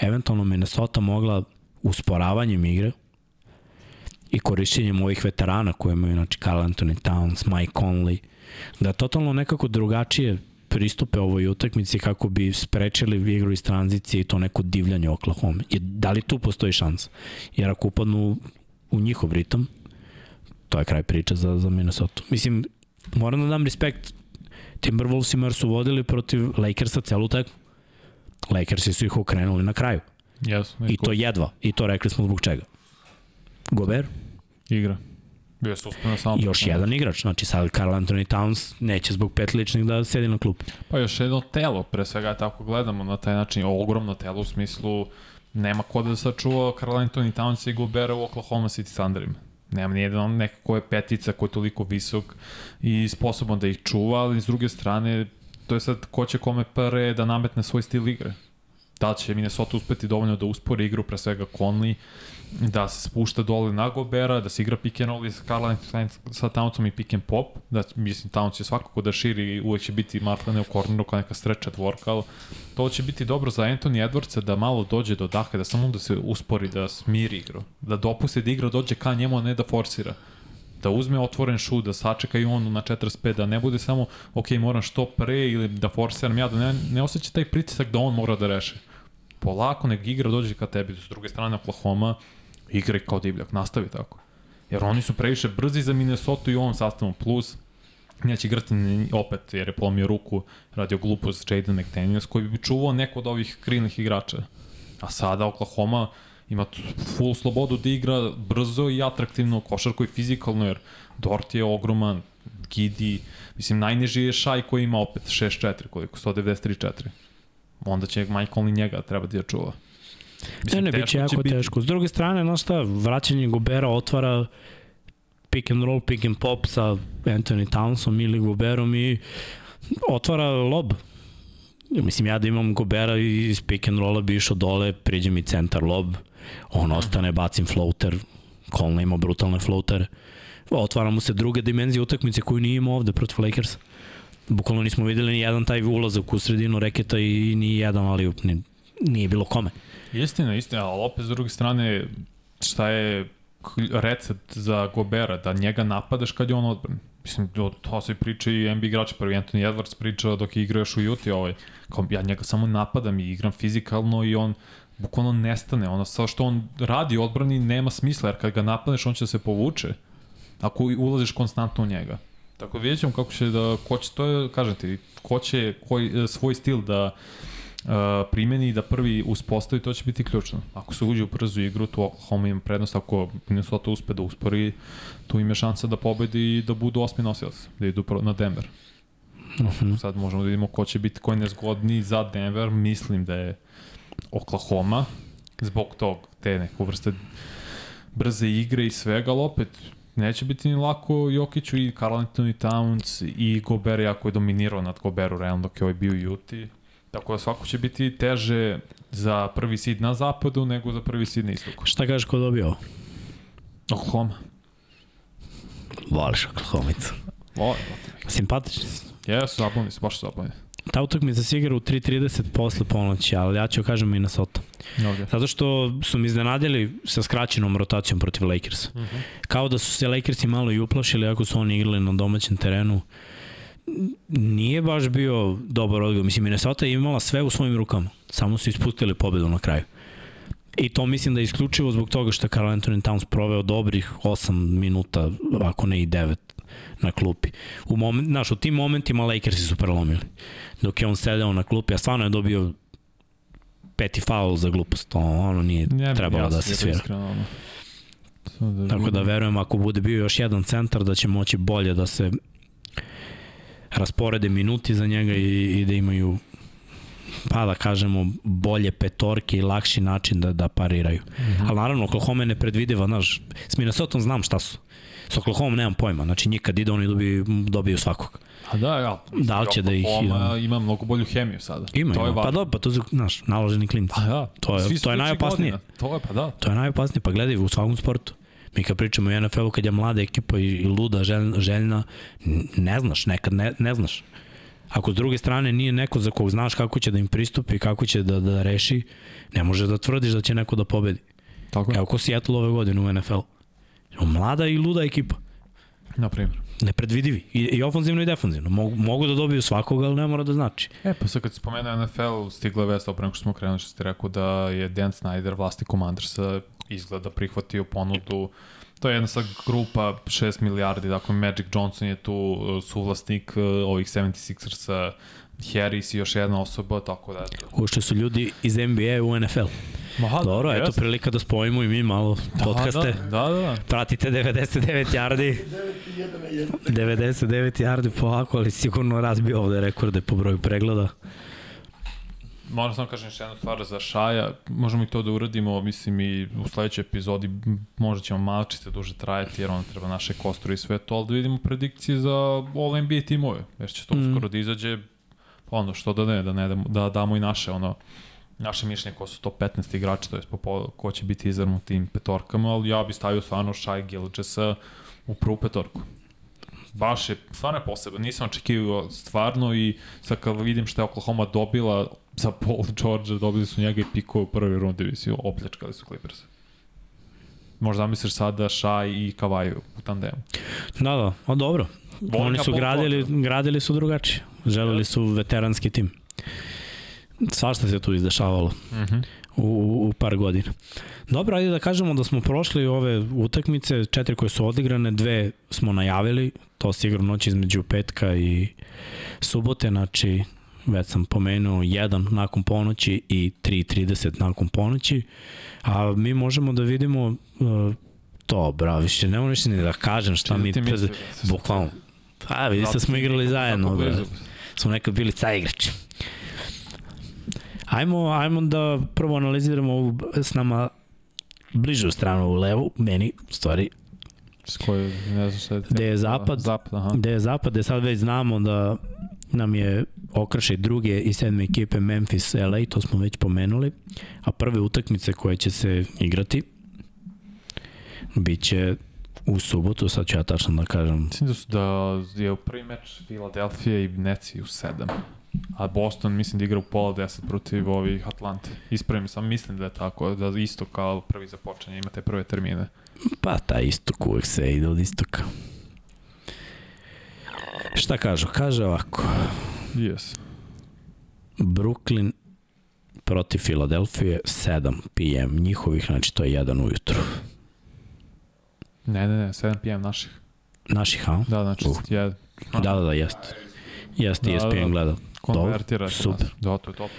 eventualno Minnesota mogla usporavanjem igre i korišćenjem ovih veterana koje imaju, znači Carl Anthony Towns, Mike Conley, da totalno nekako drugačije pristupe ovoj utakmici kako bi sprečili igru iz tranzicije i to neko divljanje Oklahoma. I da li tu postoji šans? Jer ako upadnu u njihov ritam, to je kraj priče za, za Minnesota. Mislim, moram da dam respekt Timberwolvesima jer su vodili protiv Lakersa celu tekmu. Lakersi su ih okrenuli na kraju. Yes, I to jedva. I to rekli smo zbog čega. Gober? Igra. Bio se uspuno samo. Još jedan igrač. Znači sad Carl Anthony Towns neće zbog pet ličnih da sedi na klupu. Pa još jedno telo, pre svega tako gledamo na taj način. Ogromno telo u smislu nema ko da sačuva Carl Anthony Towns i Gobera u Oklahoma City Thunderima. Nema nijedan neko ko je petica, ko je toliko visok i sposoban da ih čuva, ali s druge strane, to je sad ko će kome pre da nametne svoj stil igre. Da će Minnesota uspeti dovoljno da uspori igru, pre svega Conley, da se spušta dole na Gobera, da se igra pick and roll sa Carla sa Townsom i pick and pop, da mislim Towns će svakako da širi, uvek će biti Martlane u korneru kao neka stretch dvorka, ali to će biti dobro za Anthony Edwardsa da malo dođe do daha, da samo da se uspori, da smiri igru, da dopuste da igra dođe ka njemu, a ne da forsira da uzme otvoren šut, da sačeka i on na 45, da ne bude samo, ok, moram što pre ili da forsiram ja, da ne, ne osjeća taj pritisak da on mora da reši. Polako nek igra dođe ka tebi, s druge strane Oklahoma, igre kao divljak, nastavi tako. Jer oni su previše brzi za Minnesota i u ovom sastavu, plus neće igrati opet jer je polomio ruku, radio glupost Jaden McDaniels koji bi čuvao neko od ovih krilnih igrača. A sada Oklahoma ima full slobodu da igra brzo i atraktivno košarko i fizikalno jer Dort je ogroman, Gidi, mislim najniži je Šaj koji ima opet 6-4 koliko, 193-4. Onda će Michael i njega treba da čuva. Mislim, ne, ne, bit će jako biti... teško. S druge strane, no šta, vraćanje Gobera otvara pick and roll, pick and pop sa Anthony Townsom ili Goberom i otvara lob. Mislim, ja da imam Gobera iz pick and rolla bi išao dole, priđe mi centar lob, on ostane, bacim floater, Colin ima brutalne floatere. Otvara mu se druge dimenzije utakmice koju nije imao ovde protiv Lakers. Bukvalno nismo videli ni jedan taj ulazak u sredinu reketa i ni jedan, ali nije bilo kome. Istina, istina, ali opet s druge strane, šta je recept za Gobera, da njega napadaš kad je on odbran. Mislim, to se priča i NBA igrači, prvi Anthony Edwards priča dok je igrao još u Juti, ovaj, kao ja njega samo napadam i igram fizikalno i on bukvalno nestane. Ono, sa što on radi odbrani nema smisla, jer kad ga napadneš on će se povuče ako ulaziš konstantno u njega. Tako vidjet ćemo kako će da, ko će, to ti, ko će koji, svoj stil da uh, primeni i da prvi uspostavi, to će biti ključno. Ako se uđe u brzu igru, tu Oklahoma ima prednost, ako Minnesota uspe da uspori, tu ima šansa da pobedi i da budu osmi nosilac, da idu na Denver. -huh. Sad možemo da vidimo ko će biti ko je nezgodniji za Denver, mislim da je Oklahoma, zbog tog, te neku vrste brze igre i svega, ali opet neće biti ni lako Jokiću i Carl Anthony Towns i Gober jako je dominirao nad Goberu realno dok je ovaj bio u Juti Tako da svako će biti teže za prvi sid na zapadu nego za prvi sid na istoku. Šta kažeš ko dobio ovo? Oklahoma. Voliš Oklahomicu. Volim. Simpatični su. Jesu, zabavni su, baš su zabavni. Ta utakmica se igra u 3.30 posle ponoći, ali ja ću kažem Minnesota. Okay. Zato što su mi iznenadili sa skraćenom rotacijom protiv Lakersa. Uh -huh. Kao da su se Lakersi malo i uplašili ako su oni igrali na domaćem terenu. Nije baš bio dobar odgovor. Mislim, Minnesota je imala sve u svojim rukama. Samo su ispustili pobedu na kraju. I to mislim da je isključivo zbog toga što je Carl Anthony Towns proveo dobrih 8 minuta, ako ne i 9 na klupi. U, moment, znaš, u tim momentima Lakersi su prelomili. Dok je on sedeo na klupi, a stvarno je dobio peti faul za glupost. To ono nije ne, trebalo da se svira. Iskreno, Da Tako da verujem ako bude bio još jedan centar da će moći bolje da se rasporede minuti za njega i, i da imaju pa da kažemo bolje petorke i lakši način da, da pariraju. Mm -hmm. Ali naravno Oklahoma je nepredvidiva, znaš, s Minnesota znam šta su. S Oklahoma nemam pojma, znači njih kad ide oni dobiju, dobiju svakog. A da, ja. Da li će da ih... Oklahoma ima mnogo bolju hemiju sada. Ima, to ima. pa da, pa to su, znaš, naloženi klinci. Pa da, to je, to je najopasnije. Godina. To je, pa da. To je najopasnije, pa gledaj u svakom sportu. Mi kad pričamo o NFL-u, kad je mlada ekipa i luda, željna, željna ne znaš, nekad ne, ne znaš. Ako s druge strane nije neko za kog znaš kako će da im pristupi, kako će da, da reši, ne možeš da tvrdiš da će neko da pobedi. Tako je. Evo ko Seattle ove godine u NFL. Mlada i luda ekipa. Na primjer. Nepredvidivi. I, I ofanzivno i defanzivno. Mogu, mogu da dobiju svakoga, ali ne mora da znači. E, pa sad kad se spomene NFL, stigla vest, opravo što smo krenuli, što ste rekao da je Dan Snyder, vlasti Commandersa, izgleda prihvatio ponudu To je jedna sad grupa 6 milijardi, dakle Magic Johnson je tu uh, suvlasnik uh, ovih 76ersa, Harris i još jedna osoba, tako da eto. Ušte su ljudi iz NBA u NFL. Ma, Dobro, yes. eto prilika da spojimo i mi malo da, podcaste. Da, da, da. Pratite 99 yardi. 99 yardi polako, ali sigurno razbio ovde rekorde po broju pregleda. Moram samo kažem još jednu stvar za Šaja, možemo i to da uradimo, mislim i u sledećoj epizodi možda ćemo malo čiste duže trajati jer on treba naše kosture i sve to, ali da vidimo predikcije za All NBA timove, jer će to mm. uskoro da izađe, ono što da ne, da, ne damo, da damo i naše ono, naše mišljenje ko su to 15 igrača, to je po, ko će biti izravno tim petorkama, ali ja bih stavio stvarno Šaj Gilgesa u prvu petorku. Baš je, stvarno je posebno, nisam očekivao stvarno i sad kad vidim šta je Oklahoma dobila za Paul George, dobili su njega i piko u prvoj rundi, visi, opljačkali su Clippers. Možda misliš sada Shai i Kawhi u tandemu. Da, da, a dobro. Volim Oni su gradili, gradili su drugačije. Želeli su veteranski tim. Svašta se tu izdešavalo. Uh mhm. -huh. u, u par godina. Dobro, ajde da kažemo da smo prošli ove utakmice, četiri koje su odigrane, dve smo najavili, to igra noć između petka i subote, znači već sam pomenuo jedan nakon ponoći i 3.30 nakon ponoći, a mi možemo da vidimo uh, to, bravo, više ne možeš ni da kažem šta mi, da bukvalno, a vidi se smo igrali zajedno, da smo nekad bili ca igrači. Ajmo, ajmo da prvo analiziramo ovu s nama bližu stranu u levu, meni, stvari, S koje, ne znam šta je... Gde je zapad, zapad aha. gde je zapad, gde sad već znamo da nam je okrše druge i sedme ekipe Memphis, LA, to smo već pomenuli, a prve utakmice koje će se igrati biće u subotu, sad ću ja tačno da kažem. Mislim da su da je u prvi meč Philadelphia i Neci u sedam. A Boston mislim da igra u pola deset protiv ovih Atlante. Ispravim sam, mislim da je tako, da isto kao prvi započenje ima te prve termine. Pa taj istok uvek se ide od istoka. Šta kažu? Kaže ovako. Yes. Brooklyn protiv Filadelfije 7 p.m. njihovih, znači to je 1 ujutru. Ne, ne, ne, 7 p.m. naših. Naših, a? Da, znači, uh. je... Da, da, da, jest. Jest, da, ESPN da, da. gleda. Konvertira se. Super. Da, to je top.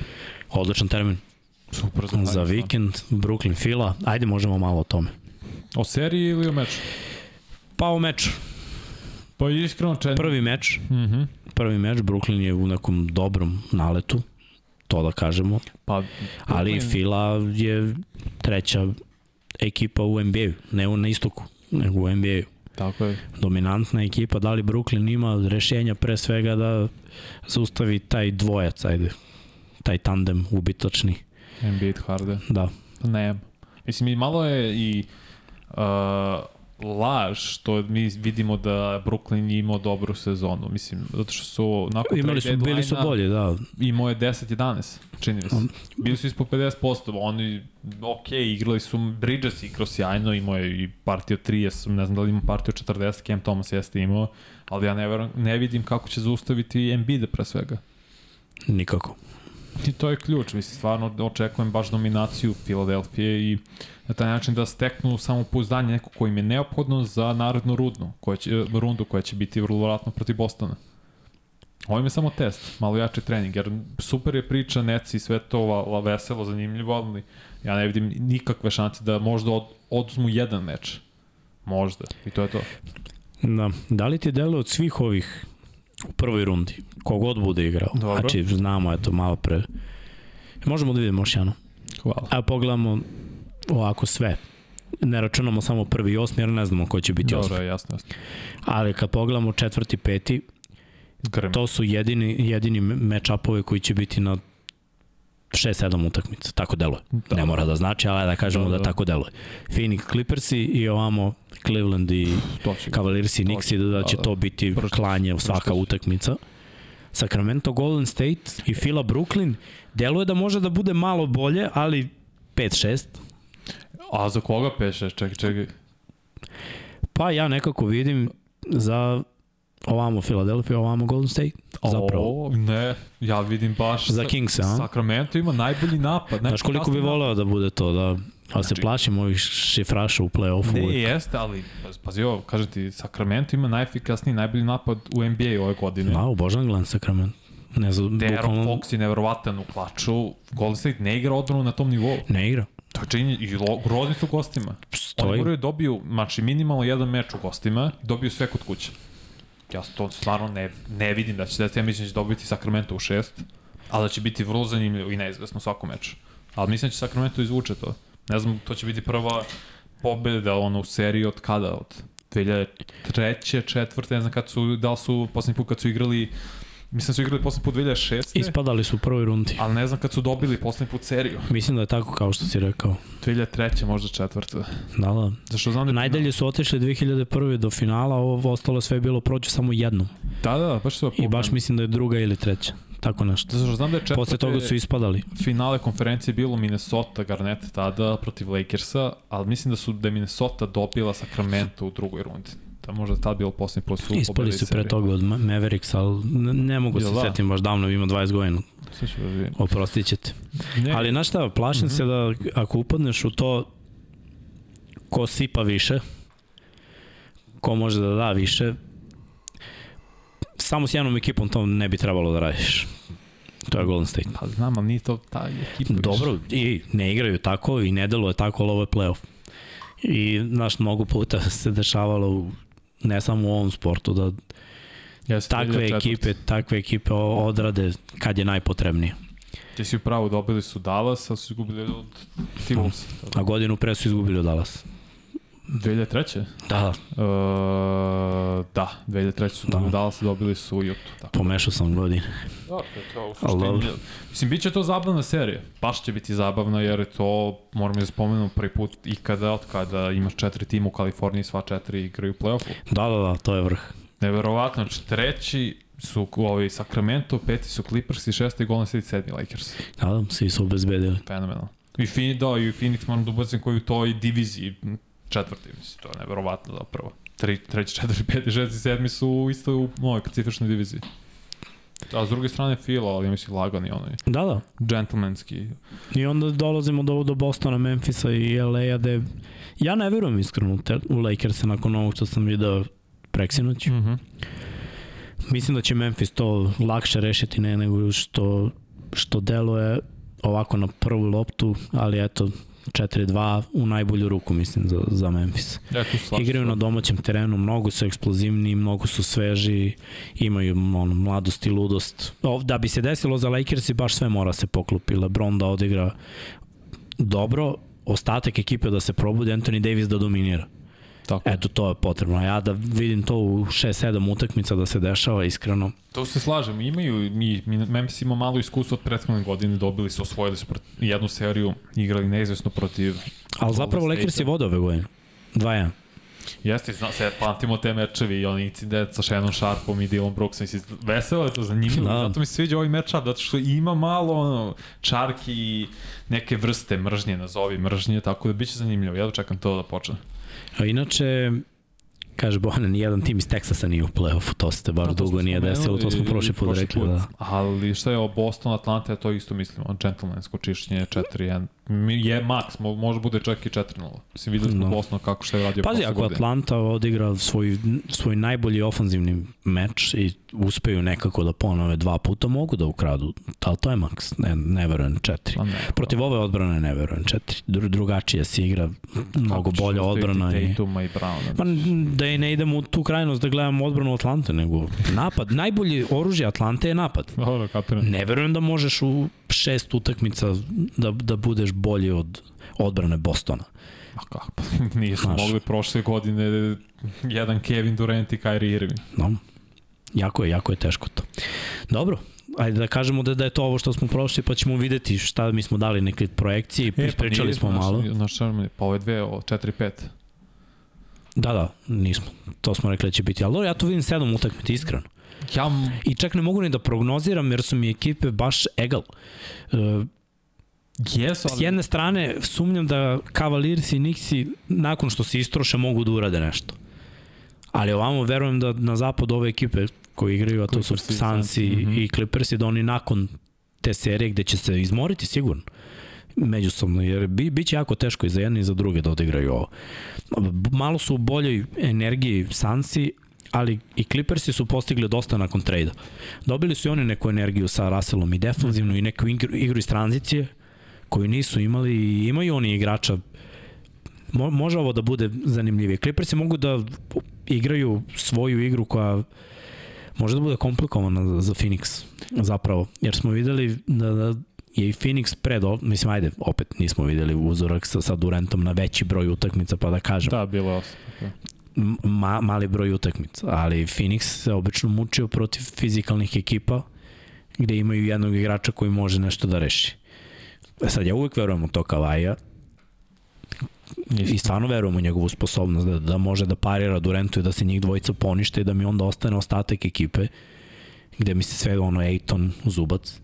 Odličan termin. Super za, za vikend, Brooklyn, Fila. Ajde, možemo malo o tome. O seriji ili o meču? Pa o meču. Pa iskreno četiri. Prvi meč. Mm -hmm. Prvi meč, Brooklyn je u nekom dobrom naletu, to da kažemo. Pa, Brooklyn... Ali Fila je treća ekipa u NBA-u, ne u na istoku, nego u NBA-u. Tako je. Dominantna ekipa, da li Brooklyn ima rešenja pre svega da zaustavi taj dvojac, ajde, taj tandem ubitačni. Embiid Harden. Da. Ne. Mislim, i malo je i uh, laž što mi vidimo da Brooklyn je imao dobru sezonu. Mislim, zato što su nakon Imali su, bili su bolji, da. Imao je 10-11, čini mi se. Bili su ispod 50%, oni, ok, igrali su, Bridges igrao sjajno, imao je i partiju 30, ne znam da li ima partiju 40, Cam Thomas jeste imao, ali ja ne, verujem, ne vidim kako će zaustaviti Embiida pre svega. Nikako. I to je ključ, mislim, stvarno očekujem baš dominaciju Filadelfije i na taj način da steknu samopouzdanje neko koji im je neophodno za narednu rudnu, koja će, rundu koja će biti vrlo vratno protiv Bostona. Ovo im je samo test, malo jači trening, jer super je priča, neci, sve to la, veselo, zanimljivo, ali ja ne vidim nikakve šanse da možda od, oduzmu jedan meč. Možda. I to je to. Da. Da li ti delo od svih ovih u prvoj rundi, kogod bude igrao. Dobro. Znači, znamo, eto, malo pre. Možemo da vidimo još jedno. Hvala. Evo pogledamo ovako sve. Ne računamo samo prvi i osmi, jer ne znamo ko će biti Dobro, osmi. Dobro, jasno, jasno. Ali kad pogledamo četvrti, peti, Grem. to su jedini, jedini match-upove koji će biti na 6-7 utakmica, tako deluje. Da. Ne mora da znači, ali da kažemo da, da, da tako deluje. Phoenix Clippersi i ovamo Cleveland i Cavaliers i Knicks i da, da će da, da. to biti klanje u svaka utakmica. Sacramento Golden State i Fila Brooklyn deluje da može da bude malo bolje, ali 5-6. A za koga 5-6? Čekaj, čekaj. Pa ja nekako vidim za ovamo Philadelphia, ovamo Golden State. Zapravo. O, ne, ja vidim baš... Za Kings, a? Sacramento ima najbolji napad. Znaš koliko bi voleo da bude to, da... Ali znači, se plašim ovih šifraša u play-offu. Ne, uvijek. jeste, ali pazi ovo, kaže ti, Sacramento ima najefikasniji, najbolji napad u NBA ove godine. Da, obožavam gledam Sacramento. Ne znam, Deron bukvalno... Fox je neverovatan u klaču. Golden State ne igra odbranu na tom nivou. Ne igra. To je činje, i grozni su gostima. Stoji. Oni moraju dobiju, znači minimalno jedan meč u gostima, dobiju sve kod kuće. Ja to stvarno ne, ne vidim da će se ja mislim da će dobiti Sacramento u šest, ali da će biti vrlo zanimljivo i neizvesno svakom meču. Ali mislim da će Sacramento izvuče to. Ne znam, to će biti prva pobeda ono, u seriji od kada? Od 2003. četvrte, ne znam kad su, da li su poslednji put kad su igrali Mislim da su igrali poslednji put 2006. Ispadali su u prvoj rundi. Ali ne znam kad su dobili poslednji put seriju. Mislim da je tako kao što si rekao. 2003. možda četvrta. Da, da. Zašto znam da Najdalje su otišli 2001. do finala, ovo ostalo sve je bilo prođu samo jednom. Da, da, baš su I baš mislim da je druga ili treća. Tako nešto. Zašto znam da je četvrte... Posle toga su ispadali. Finale konferencije bilo Minnesota Garnett tada protiv Lakersa, ali mislim da su da je Minnesota dobila Sacramento u drugoj rundi da možda tad bilo poslednji put su Ispali su pre toga od Mavericks, ali ne, mogu se da? setim baš davno, ima 20 godina. Da. Oprostit ćete. Ne. Ali znaš šta, plašim mm -hmm. se da ako upadneš u to ko sipa više, ko može da da više, samo s jednom ekipom to ne bi trebalo da radiš. To je Golden State. Pa znam, ali nije to ta ekipa Dobro, i ne igraju tako i ne deluje tako, ali ovo je playoff. I, znaš, mnogo puta se dešavalo u ne samo u ovom sportu, da Jeste, takve ekipe, takve ekipe odrade kad je najpotrebnije. Ti si upravo dobili su Dallas, a su izgubili od Timberwolves. A godinu pre su izgubili od Dallas. 2003. Da. Uh, da, 2003. su da. Dallas dobili su Utah. Tako. Pomešao sam godine. Da, to je to u suštini. Mislim, bit će to zabavna serija. Baš će biti zabavna jer je to, moram da spomenuti prvi put ikada od kada imaš četiri tima u Kaliforniji, sva četiri igraju u play-offu. Da, da, da, to je vrh. Neverovatno, znači treći su ovi Sacramento, peti su Clippers i šesti Golden State, sedmi Lakers. Da, da, svi su obezbedili. Fenomenalno. I Phoenix, da, i Phoenix moram da ubacim koji u toj diviziji četvrti, mislim, to je neverovatno zapravo. Tri, treći, četvrti, peti, šesti, sedmi su isto u ovoj specifičnoj diviziji. A s druge strane Fila, ali mislim lagani onaj. Da, da. Džentlmenski. I onda dolazimo do, do Bostona, Memfisa i LA-a gde ja ne verujem iskreno u Lakers nakon ovog što sam vidio preksinoć. Mm -hmm. Mislim da će Memphis to lakše rešiti ne nego što, što deluje ovako na prvu loptu, ali eto, 4-2 u najbolju ruku, mislim, za, za Memphis. Ja, Igraju na domaćem terenu, mnogo su eksplozivni, mnogo su sveži, imaju ono, mladost i ludost. O, da bi se desilo za Lakers i baš sve mora se poklopi. LeBron da odigra dobro, ostatak ekipe da se probudi, Anthony Davis da dominira. Tako. Eto, to je potrebno. Ja da vidim to u 6-7 utakmica da se dešava, iskreno. To se slažem, imaju, mi, mi Memphis ima malo iskustva od prethodne godine, dobili su, osvojili su jednu seriju, igrali neizvesno protiv... Ali zapravo Lakers je vode ove godine. 2-1. Jeste, zna, se pamtimo te mečevi i onaj incident sa Shannon Sharpom i Dylan Brooksom, mislim, veselo je to, zanimljivo, Da. da. zato mi se sviđa ovaj matchup, zato što ima malo ono, čarki i neke vrste mržnje, nazovi mržnje, tako da biće zanimljivo, ja čekam to da počne. A inače, kaže Bojana, nijedan tim iz Teksasa nije u play-offu, to se baš Da, dugo nije desilo, to smo i- prošli put rekli, da. Ali šta je o Boston, Atlanta, ja to isto mislim, on gentlemansko čišćenje 4-1. Je max, mo, može bude čak i 4-0. Mislim, videli smo Da. no. Boston kako šta je radio Pazi, ako godine. Atlanta odigra svoj, svoj najbolji ofanzivni meč i uspeju nekako da ponove dva puta, mogu da ukradu. Ali to je maks, ne, ne verujem četiri. Pa ne, Protiv ove odbrane ne verujem četiri. Dru, drugačije se igra, mnogo Kako bolja odbrana. I... I Browna. Pa da i ne idemo u tu krajnost da gledamo odbranu Atlante, nego napad. Najbolji oružje Atlante je napad. Dobro, kapiram. Ne verujem da možeš u šest utakmica da, da budeš bolji od odbrane Bostona. A kako? Pa, Nisu Znaš. mogli prošle godine jedan Kevin Durant i Kyrie Irving. No, jako je, jako je teško to. Dobro, ajde da kažemo da, da je to ovo što smo prošli, pa ćemo videti šta mi smo dali neke projekcije i E, ispričali nije, smo znaš, malo. Šta mi, pa ove dve, o 4-5. Da, da, nismo. To smo rekli da će biti. Ali ja tu vidim sedam utakmica, iskreno. Ja, I čak ne mogu ni da prognoziram jer su mi ekipe baš egal. Uh, jesu, S ali... jedne strane, sumnjam da Cavaliers i Nixi nakon što se istroše mogu da urade nešto. Ali ovamo verujem da na zapad ove ekipe koji igraju, a to su Clippersi Sansi Suns, mhm. i Clippersi, da oni nakon te serije gde će se izmoriti sigurno međusobno, jer bi, bit će jako teško i za jedne i za druge da odigraju ovo. Malo su u boljoj energiji Sansi, ali i Clippersi su postigli dosta nakon trejda. Dobili su i oni neku energiju sa Russellom i defanzivnu i neku igru, igru iz tranzicije koju nisu imali i imaju oni igrača Mo, može ovo da bude zanimljivije. Clippersi mogu da igraju svoju igru koja može da bude komplikovana za, za Phoenix zapravo, jer smo videli da, da je i Phoenix pred, mislim ajde, opet nismo videli uzorak sa, sa Durantom na veći broj utakmica, pa da kažem, Da, bilo je. Ma, mali broj utakmica, ali Phoenix se obično mučio protiv fizikalnih ekipa gde imaju jednog igrača koji može nešto da reši. E sad, ja uvek verujem u to Kavaja i stvarno verujem u njegovu sposobnost da, da može da parira Durantu i da se njih dvojica ponište i da mi onda ostane ostatak ekipe gde mi se sve ono Ejton, Zubac.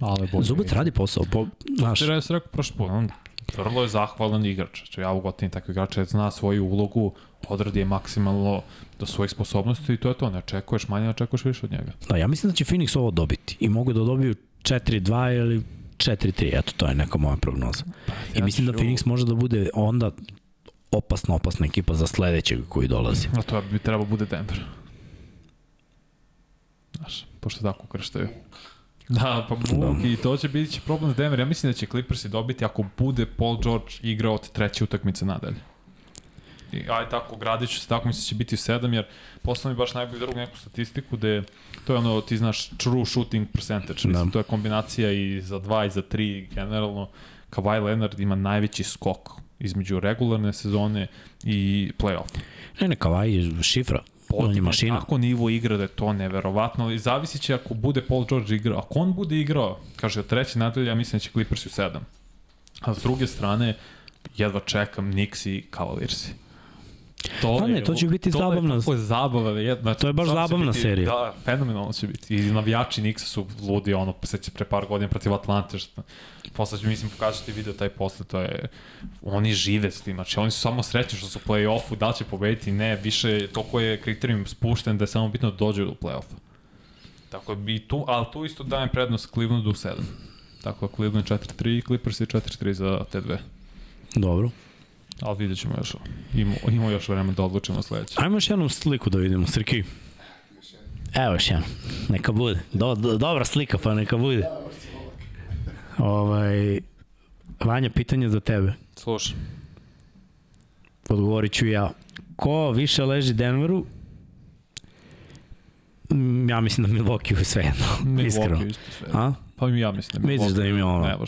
Ali bolje. Zubac radi posao. Po, znaš, Ti se rekao prošli put, on vrlo je zahvalan igrač. Znači, ja ugotim takve igrače, zna svoju ulogu, odradi je maksimalno do svojih sposobnosti i to je to. Ne očekuješ manje, ne očekuješ više od njega. Da, ja mislim da će Phoenix ovo dobiti i mogu da dobiju 4-2 ili 4-3, eto to je neka moja prognoza. I mislim da Znači, Phoenix može da bude onda opasna, opasna ekipa za sledećeg koji dolazi. A to bi trebao bude Denver. Znaš, pošto tako krštaju. Da, pa Vuk, Da. i to će biti problem s Denver. Ja mislim da će Clippersi dobiti ako bude Paul George igrao od treće utakmice nadalje. I, aj tako, gradit ću se tako, mislim da će biti 7, jer posle mi baš najbolji drug neku statistiku gde to je ono, ti znaš, true shooting percentage, mislim, Da. to je kombinacija i za 2 i za 3 generalno. Kawhi Leonard ima najveći skok između regularne sezone i play-off Ne, ne, Kavaj je šifra. On je mašina. Tako nivo igra da je to neverovatno, ali zavisit će ako bude Paul George igrao. Ako on bude igrao, kaže, od treće nadalje, ja mislim da će Clippers u sedam. A s druge strane, jedva čekam Knicks i Cavaliersi. To Pa ne, to će biti zabavna- Je, tako je zabava. Je, znači, To je baš zabavna biti, serija. Da, fenomenalno će biti. I navijači Knicksa su ludi, ono, seća pre par godina protiv Atlante, što, posle ću, mislim, pokazati video taj posle, to je, oni žive s tim, znači oni su samo srećni što su u play-offu, da će pobediti, ne, više, toliko je kriterijum spušten da je samo bitno da dođe do play-offa. Tako bi tu, ali tu isto dajem prednost Clevelandu u 7. Tako da Cleveland 4-3 i Clippers je 4-3 za te dve. Dobro. Ali vidjet ćemo još. Ima, ima još vremena da odlučimo sledeće. Ajmo još jednu sliku da vidimo, Srki. Evo još jednu. Neka bude. Do, do, dobra slika, pa neka bude. Ovaj, Vanja, pitanje za tebe. Slušaj. Odgovorit ću ja. Ko više leži Denveru? Mm, Ja mislim da Milwaukee je sve jedno. Milwaukee isto sve. A? Pa ja mislim da Misliš da im je ono?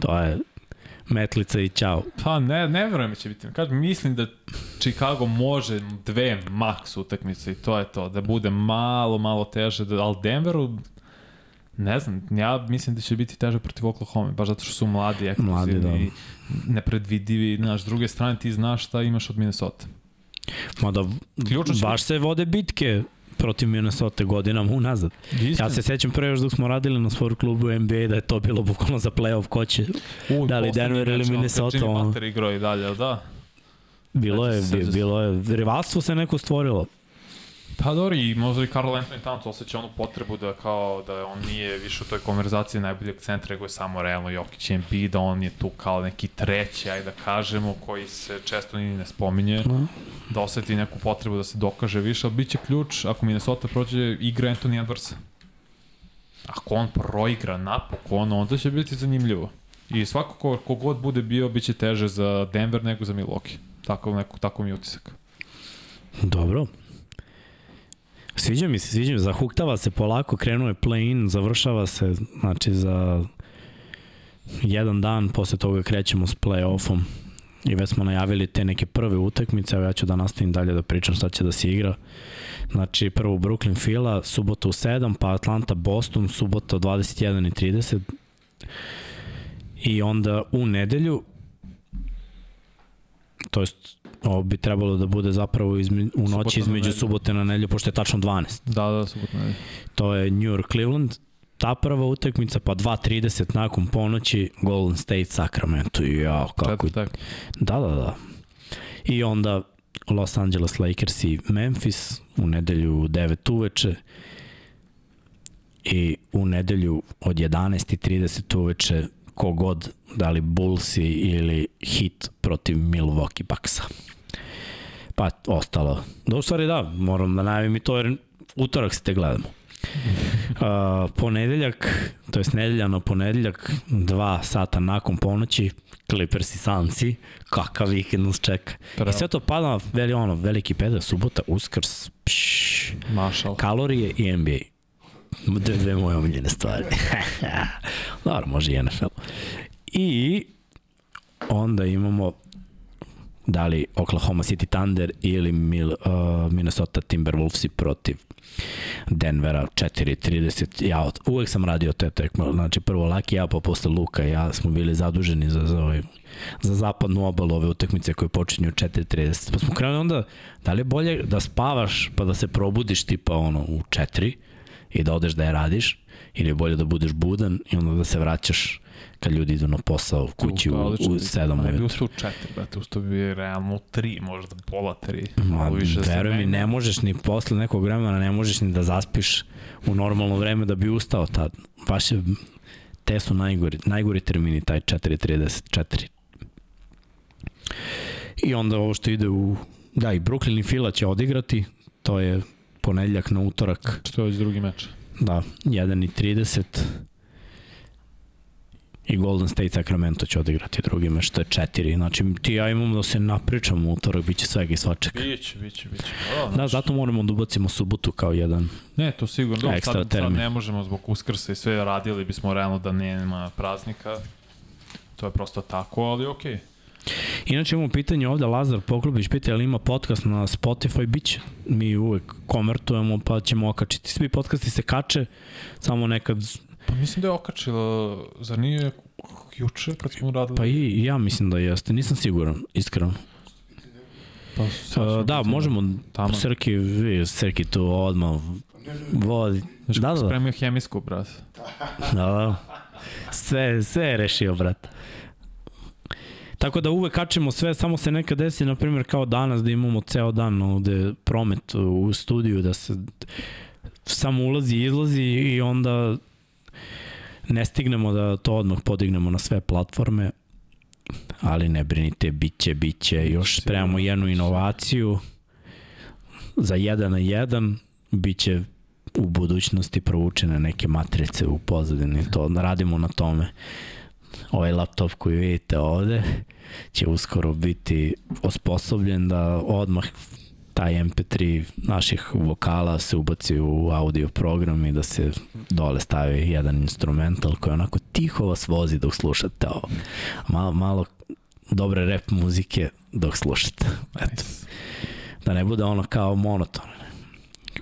To je metlica i ćao. Pa ne, ne verujem da će biti. Kažem, mislim da Chicago može dve maks utakmice i to je to. Da bude malo, malo teže. Da, ali Denveru, ne znam, ja mislim da će biti teže protiv Oklahoma, baš zato što su mladi, eksplozivni, Mladi, nepredvidivi. Znaš, s druge strane ti znaš šta imaš od Minnesota. Mada Ključno baš se vode bitke protiv Minnesota godinama unazad. Ja se sećam pre još dok smo radili na sport klubu NBA da je to bilo bukvalno za playoff ko će. U, Da li Denver ili Minnesota, ono. Igrao i dalje, da? Bilo je, bilo je, rivalstvo se neko stvorilo. Pa dobro, i možda i Karl Anthony Towns osjeća onu potrebu da kao da on nije više u toj konverzaciji najboljeg centra, nego je samo realno Jokić i Embiid, da on je tu kao neki treći, ajde da kažemo, koji se često ni ne spominje, No. da oseti neku potrebu da se dokaže više, ali bit će ključ, ako Minnesota prođe igra Anthony Edwardsa. Ako on proigra napokon, onda će biti zanimljivo. I svako ko, kogod bude bio, bit će teže za Denver nego za Milwaukee. Tako, neko, tako mi je utisak. Dobro. Sviđa mi se, sviđa mi se. Zahuktava se polako, krenuo je play-in, završava se, znači za jedan dan, posle toga krećemo s play-offom i već smo najavili te neke prve utakmice, evo ja ću da nastavim dalje da pričam šta će da se igra. Znači, prvo Brooklyn Fila, subota u 7, pa Atlanta Boston, subota u 21 i 30. I onda u nedelju, to jest ovo bi trebalo da bude zapravo izme, u Subota noći na između nedelju. subote na nedelju, pošto je tačno 12. Da, da, subotno je. To je New York Cleveland, ta prva utakmica, pa 2.30 nakon ponoći Golden State Sacramento. Jao, kako... Četiri, tako. Da, da, da. I onda Los Angeles Lakers i Memphis u nedelju u 9 uveče i u nedelju od 11.30 uveče kogod, da li Bullsi ili Heat protiv Milwaukee Bucksa. Pa ostalo. Da, u stvari da, moram da najavim i to jer utorak se te gledamo. Uh, ponedeljak, to jest nedelja na ponedeljak, dva sata nakon ponoći, Clippers i Sansi, kakav vikend nas čeka. Pravo. I sve to pada na veli, ono, veliki pedal, subota, uskrs, pš, Mašal. kalorije i NBA. Dve, dve moje omiljene stvari. Dobro, može i NFL. I onda imamo da li Oklahoma City Thunder ili Mil, uh, Minnesota Timberwolvesi protiv Denvera 4.30. Ja od- uvek sam radio te tekme, znači prvo Laki ja, pa posle Luka ja smo bili zaduženi za, za, ovaj, za zapadnu obalu ove utakmice koje počinju u 4.30. Pa smo krenuli onda, da li je bolje da spavaš pa da se probudiš tipa ono u 4 i da odeš da je radiš ili je bolje da budeš budan i onda da se vraćaš kad ljudi idu na posao kući u, u 7 Ne bi ujutru. ustao u četiri, brate, ustao bi realno u tri, možda pola tri. Ma, Malo više veruj mi, ne možeš ni posle nekog vremena, ne možeš ni da zaspiš u normalno vreme da bi ustao tad. Baš je, te su najgori, najgori termini, taj 4.34. I onda ovo što ide u, da i Brooklyn i Fila će odigrati, to je ponedljak na utorak, Što je već drugi meč. da, 1.30 i Golden State Sacramento će odigrati drugi meč, to je 4. Znači ti ja imamo da se napričamo u utorak, bit će svega i svačega. Biće, biće, biće. O, Da, zato moramo da ubacimo subotu kao jedan. Ne, to sigurno. Ekstra sad, sad termin. ne možemo zbog uskrsa i sve radili bismo realno da nema praznika. To je prosto tako, ali okej. Okay. Inače imamo pitanje ovde, Lazar Poklopić pita ali ima podcast na Spotify, biće. Mi uvek konvertujemo pa ćemo okačiti. Svi podcasti se kače, samo nekad, Pa mislim da je okačila, zar nije juče kad smo radili? pa i, ja mislim da jeste, nisam siguran, iskreno. pa Uh, da, možemo, Tamo. Srki, vi, Srki tu odmah vodi. Da, da, da. spremio hemijsku, brat. Da, da. Sve, sve je rešio, brat. Tako da uvek kačemo sve, samo se nekad desi, na primjer kao danas da imamo ceo dan ovde promet u studiju, da se samo ulazi i izlazi i onda ne stignemo da to odmah podignemo na sve platforme, ali ne brinite, bit će, bit će, još spremamo jednu bit će. inovaciju za jedan na jedan, bit će u budućnosti provučene neke matrice u pozadini, to radimo na tome. Ovaj laptop koji vidite ovde će uskoro biti osposobljen da odmah taj MP3 naših vokala se ubaci u audio program i da se dole stavi jedan instrumental koji onako tiho vas vozi dok slušate ovo. Malo, malo dobre rap muzike dok slušate. Eto. Nice. Da ne bude ono kao monotono.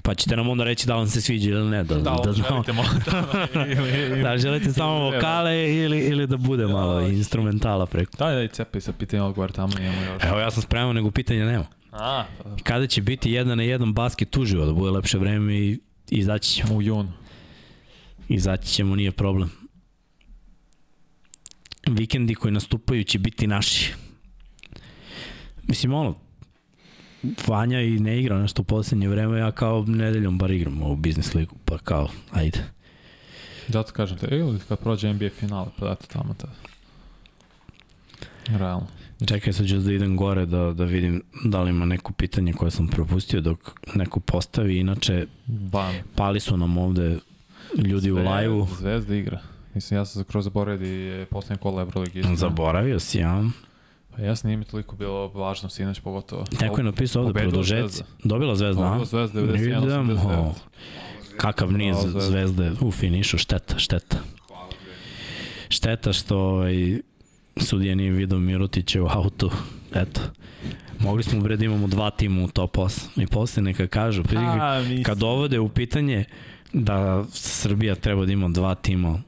Pa ćete nam onda reći da vam se sviđa ili ne. Da, Da, da, znamo. želite možda. ili, ili, Da, želite samo vokale ili, ili da bude malo Ja. instrumentala preko. Daj, daj, cepaj sa pitanje odgovor tamo, još. Evo ja sam spreman, nego pitanja nema. A, da, da. Kada će biti jedan na jedan basket uživo, da bude lepše vreme i izaći ćemo. u junu. Izaći ćemo, nije problem. Vikendi koji nastupaju će biti naši. Mislim, ono, Vanja i ne igra nešto u poslednje vreme, ja kao nedeljom bar igram u biznis ligu, pa kao, ajde. Zato kažem te, ili kad prođe NBA finale, pa date tamo ta. Realno. Čekaj, sad ću da idem gore da, da vidim da li ima neko pitanje koje sam propustio dok neko postavi. Inače, Ban. pali su nam ovde ljudi u live-u. Zvezda igra. Mislim, ja sam skroz zaboravio da je poslednje kola Euroligi. Zaboravio si, ja. Pa jasno, nije mi toliko bilo važno sinoć, pogotovo. Neko je napisao ovde produžeci. Dobila zvezda, a? Dobila Zvezda 91, Idemo. 89. Kakav niz Zvezda. zvezde u finišu, šteta, šteta. Šteta što ovaj, sudija nije vidio Mirotića u autu. Eto. Mogli smo bre da imamo dva tima u top 8. I posle neka kažu, A, kad dovode u pitanje da Srbija treba da ima dva tima,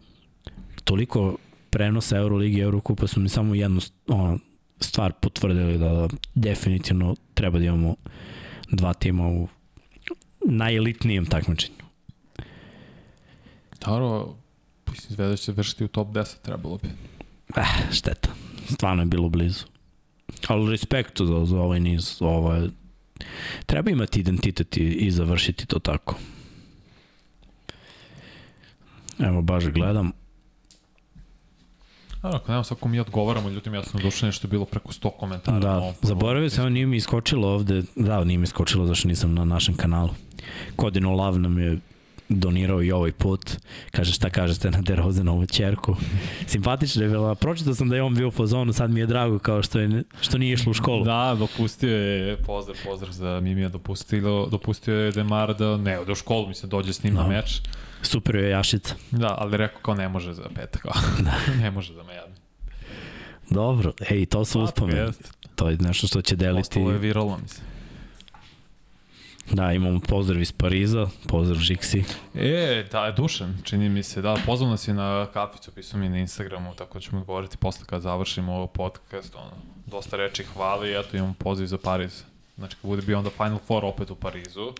toliko prenosa Euroligi i Eurokupa su mi samo jednu ono, stvar potvrdili da definitivno treba da imamo dva tima u najelitnijem takmičenju. Dobro, mislim, Zvezda će vršiti u top 10, trebalo bi. Eh, šteta. Stvarno je bilo blizu. Ali respektu za, za ovaj niz. Ovo je, treba imati identitet i, i završiti to tako. Evo, baš gledam. Dobro, ako nema svako mi odgovaramo ljudima, ja sam došao nešto je bilo preko 100 komentara. Da, ovom zaboravio sam, nije mi iskočilo ovde, da, nije mi iskočilo zašto nisam na našem kanalu. Kodino Lav nam je donirao i ovaj put. Kaže šta kažete na DeRozanovu čerku. Simpatično je bila. Pročitao sam da je on bio u fazonu, sad mi je drago kao što, je, što nije išlo u školu. Da, dopustio je, pozdrav, pozdrav za Mimija, dopustilo, dopustio je Demar da ne ode u školu, mislim, dođe s njim Da. na meč. Super je Jašica. Da, ali rekao kao ne može za pet, kao. ne može za me jadni. Dobro, ej, to su uspomene. Jeste. To je nešto što će deliti. Ostalo je viralno, mislim. Da, imamo pozdrav iz Pariza, pozdrav Žiksi. E, da, Dušan, čini mi se, da, pozvao nas je na kaficu, pisao mi na Instagramu, tako da ćemo odgovoriti posle kad završimo ovo podcast, ono, dosta reči hvali, eto imamo poziv za Pariz. Znači, kad bude bio onda Final Four opet u Parizu,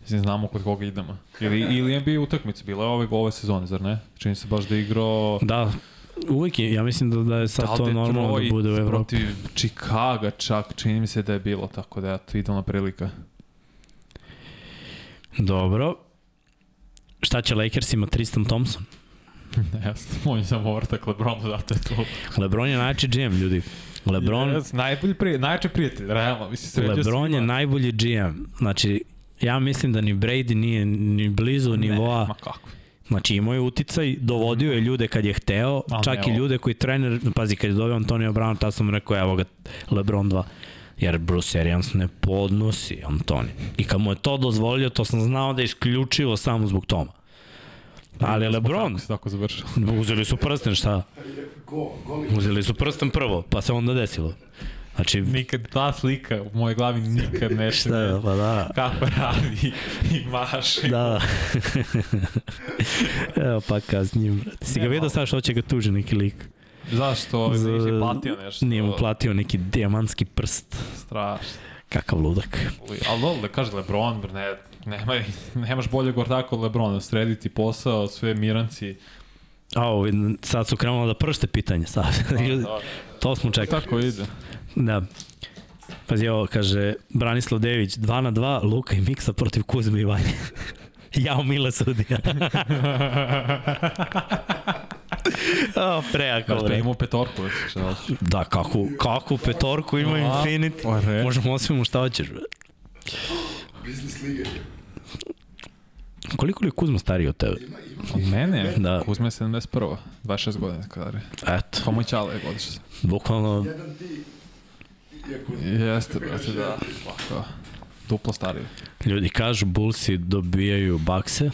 mislim, znamo kod koga idemo. Ili, ili NBA utakmice, bila je ove, ove sezone, zar ne? Čini se baš da je igrao Da, uvijek je, ja mislim da, da je sad da to normalno da bude u Evropi. protiv Chicaga čak, čini mi se da je bilo, tako da eto, idealna prilika. Dobro. Šta će Lakersima Tristan Thompson? ne on je samo ortak Lebronu, zato je to. Lebron je najjači GM, ljudi. Lebron, Yes, najbolji pri, najjači prijatelj, realno, mislim, sređio Lebron je najbolji GM. Znači, ja mislim da ni Brady nije ni blizu nivoa. Ma kako? Znači imao je uticaj, dovodio je ljude kad je hteo, Ali čak ne i ljude koji trener, pazi, kad je doveo Antonio Brown, tad sam rekao, evo ga, LeBron 2. Jer Bruce Arians ne podnosi Antonio. I kad mu je to dozvolio, to sam znao da je isključivo samo zbog toma. Ali LeBron, tako završilo? uzeli su prsten, šta? Uzeli su prsten prvo, pa se onda desilo. Znači, Nikad ta slika u mojoj glavi nikad neće. šta je, pa da. Kako radi i maše. Da. Evo pa njim, brate. Si ga Ne, vidio sad što će ga tuži neki lik? Zašto? Za- Za... Ih platio nešto. Nije mu platio neki dijamantski prst. Strašno. Kakav ludak. Ali dobro, da kaže Lebron, br, ne, nema, nemaš boljeg ortaka od Lebrona. Srediti posao, sve miranci. A, ovo, sad su krenula da pršte pitanje, sad. Da, to smo čekali. Tako ide. Da. Pazi, ovo kaže Branislav Dević, 2 na 2, Luka i Miksa protiv Kuzme i Vanje. Jao, mile sudija. o, prejako. Kao da imamo petorku. Šta da kakvu, kakvu petorku ima A, Infinity. Možemo osvijemo šta hoćeš. bre. Biznis lige. Koliko li je Kuzma stariji od tebe? Od mene? Da. Kuzma je 71. 26 godina kada je. Eto, Pa moj čale je godiš. bukvalno Jedan ti. Jeste, brate, da. Duplo stariji. Ljudi kažu Bullsi dobijaju bakse.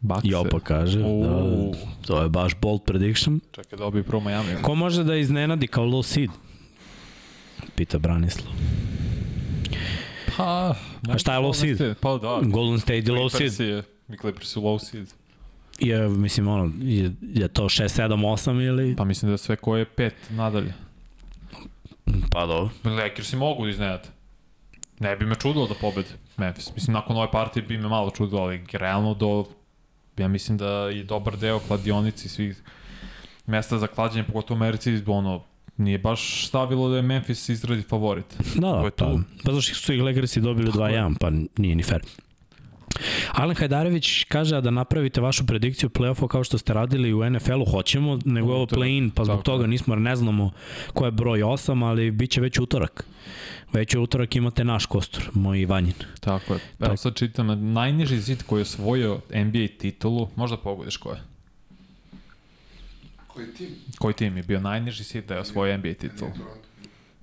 Bakse. Jopa kaže. Da, Uuu. to je baš bold prediction. Čekaj, dobiju prvo Miami. Ko može da iznenadi kao low seed? Pita Branislav. Pa, A šta je low seed? Pa da. Golden State je low seed. je, i Clippers su low seed. Je, mislim, ono, je, je to 6, 7, 8 ili... Pa mislim da sve ko je pet nadalje. Pa dobro. Lakersi mogu da iznenate. Ne bi me čudilo da pobede Memphis. Mislim, nakon ove partije bi me malo čudilo, ali realno do... Ja mislim da je dobar deo kladionici svih mesta za klađenje, pogotovo u Americi, ono, nije baš stavilo da je Memphis izradi favorit. Da, da, pa, pa zašto su ih Lakersi dobili 2-1, pa nije ni fair. Alen Hajdarević kaže a da napravite vašu predikciju play-offa kao što ste radili u NFL-u, hoćemo, nego je ovo play-in, pa zbog tako toga nismo, jer ne znamo ko je broj 8, ali bit će već utorak. Već u utorak imate naš kostur, moj Ivanjin. Tako je. Evo Tako. sad čitam, najniži zid koji je osvojio NBA titulu, možda pogodiš ko je? Koji tim? Koji tim je bio najniži zid da je osvojio NBA titulu?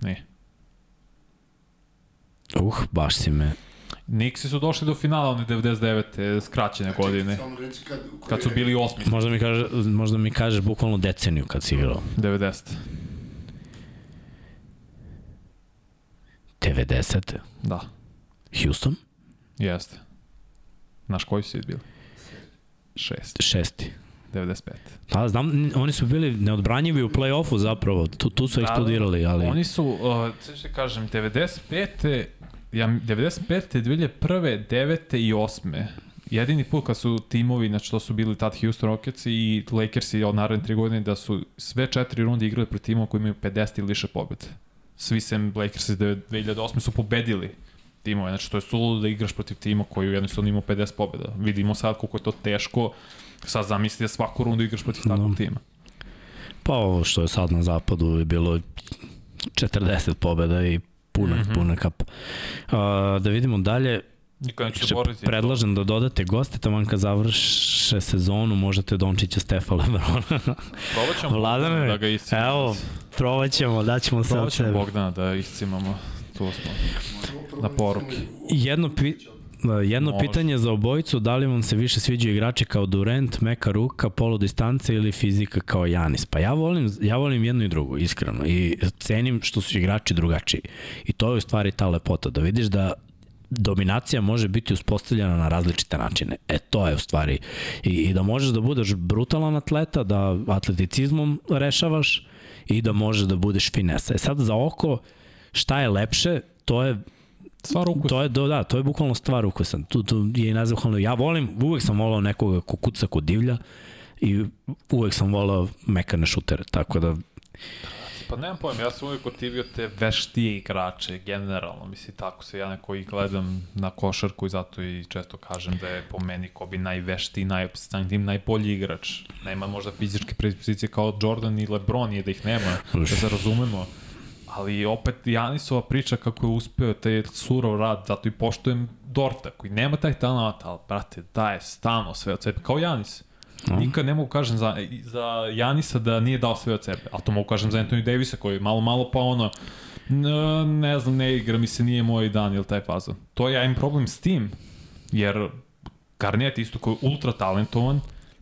Nije. Uh, baš si me... Nixi su došli do finala one 99. skraćene godine. Samo reći kad, Kad su bili osmi. Možda mi, kaže, možda mi kažeš bukvalno deceniju kad si igrao. 90. 90. Da, Houston? jeste. Znaš koji su bili? Šest. Šesti. 95. Da, znam, oni su bili neodbranjivi u play-offu zapravo, tu, tu su eksplodirali, ali... Oni su, uh, sve što kažem, 95. Ja, 95. 2001. 9. i 8. Jedini put kad su timovi, znači to su bili tad Houston Rockets i Lakersi od naredne tri godine, da su sve četiri runde igrali protiv timova koji imaju 50 ili više pobjede. Svi sem Lakersi iz 2008. su pobedili timove, znači to je suludo da igraš protiv tima koji jednostavno ima 50 pobjeda. Vidimo sad koliko je to teško, sad zamisli da svaku rundu igraš protiv takvog Da. tima. Pa ovo što je sad na zapadu je bilo 40 pobjeda i puna, mm. -hmm. puna kap. Uh, da vidimo dalje, Niko neće boriti. predlažem da dodate goste, taman kad završe sezonu, možete Dončića, Stefa Lebrona. Probat ćemo Vladane, da ga iscimamo. Evo, probat ćemo, daćemo se od sebe. Bogdana da iscimamo. Tu smo. Na poruke. iscimamo Jedno, pi, uh, jedno Može. pitanje za obojicu, da li vam se više sviđaju igrači kao Durant, meka ruka, polu distance ili fizika kao Janis? Pa ja volim, ja volim jedno i drugo, iskreno. I cenim što su igrači drugačiji. I to je u stvari ta lepota, da vidiš da dominacija može biti uspostavljena na različite načine. E, to je u stvari. I, i da možeš da budeš brutalan atleta, da atleticizmom rešavaš i da možeš da budeš finesa. E sad za oko, šta je lepše, to je Stvar ukus. To je, do, da, to je bukvalno stvar ukusa. Tu, tu je i nazvahvalno. Ja volim, uvek sam volao nekoga ko kuca kod divlja i uvek sam volao mekane šutere, tako da Pa nemam pojma, ja sam uvijek otivio te veštije igrače, generalno, mislim, tako se ja neko i gledam na košarku i zato i često kažem da je po meni Kobe najveštiji, najopstanj tim, najbolji igrač. Nema možda fizičke predispozicije kao Jordan i LeBron, je da ih nema, da se razumemo. Ali opet Janisova priča kako je uspeo taj surov rad, zato i poštujem Dorta, koji nema taj talent, ali, brate, daje stalno sve od sebe, kao Janis. Nikad ne mogu kažem za, za Janisa da nije dao sve od sebe, ali to mogu kažem za Anthony Davisa koji je malo malo pa ono ne, ne znam, ne igra mi se, nije moj dan ili taj fazon. To ja imam problem s tim, jer Garnett isto koji je ultra talentovan,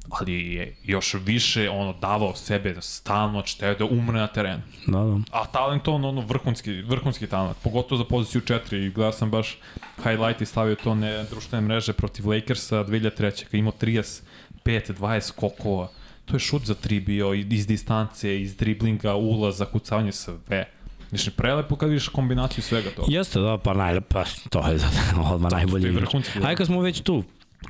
ali je još više ono davao sebe stalno, čteo da umre na terenu. da, da. A talentovan, ono, vrhunski, vrhunski talent, pogotovo za poziciju 4 i gledao sam baš highlight i stavio to na društvene mreže protiv Lakersa 2003. kad imao 35, 20 skokova. To je šut za 3 bio, iz distance, iz driblinga, ulaza, kucavanje, sve. Znači, prelepo kad vidiš kombinaciju svega toga. Jeste, da, pa najlepa, pa to je za, odmah najbolji da. Ajde kad smo već tu,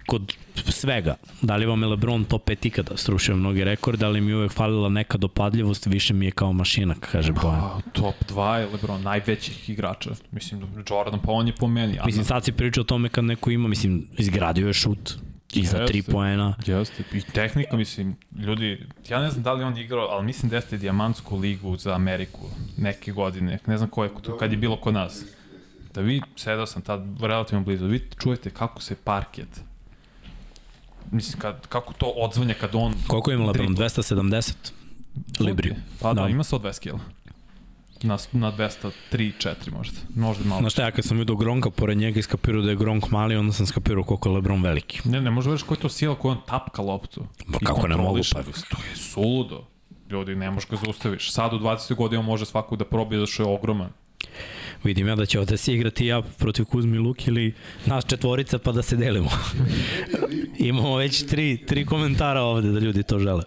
kod svega, da li vam je Lebron top 5 ikada srušio mnogi rekorde, ali mi je uvek falila neka dopadljivost, više mi je kao mašina, kaže Bojan. A, top 2 je LeBron, najvećih igrača. Mislim, Jordan, pa on je po meni. Mislim, sad si pričao o tome kad neko ima, mislim, izgradio je šut i za 3 Jeste. poena. Jeste, i tehnika, mislim, ljudi, ja ne znam da li on igrao, ali mislim da jeste dijamantsku ligu za Ameriku neke godine, ne znam ko je, kad je bilo kod nas. Da vi, sedao sam tad relativno blizu, vi čujete kako se parket, mislim, kad, kako to odzvanja kad on... Koliko ima Lebron? dribla. 270 libri. Pa da, Da. ima 120 kila. Na, na 203, 4 možda. Možda malo. Znaš šta, ja kad sam vidio Gronka pored njega i skapirao da je Gronk mali, onda sam skapirao koliko je Lebron veliki. Ne, ne možeš veriš koja je to sila koja on tapka loptu. Pa kako ne mogu, pa- To je suludo. Ljudi, ne možeš ga zaustaviš. Sad u 20. godinu može svakog da probije zato što je ogroman. Vidim ja da će ovde se igrati ja protiv Kuzmi Luk ili nas četvorica pa da se delimo. Imamo već tri, tri komentara ovde da ljudi to žele.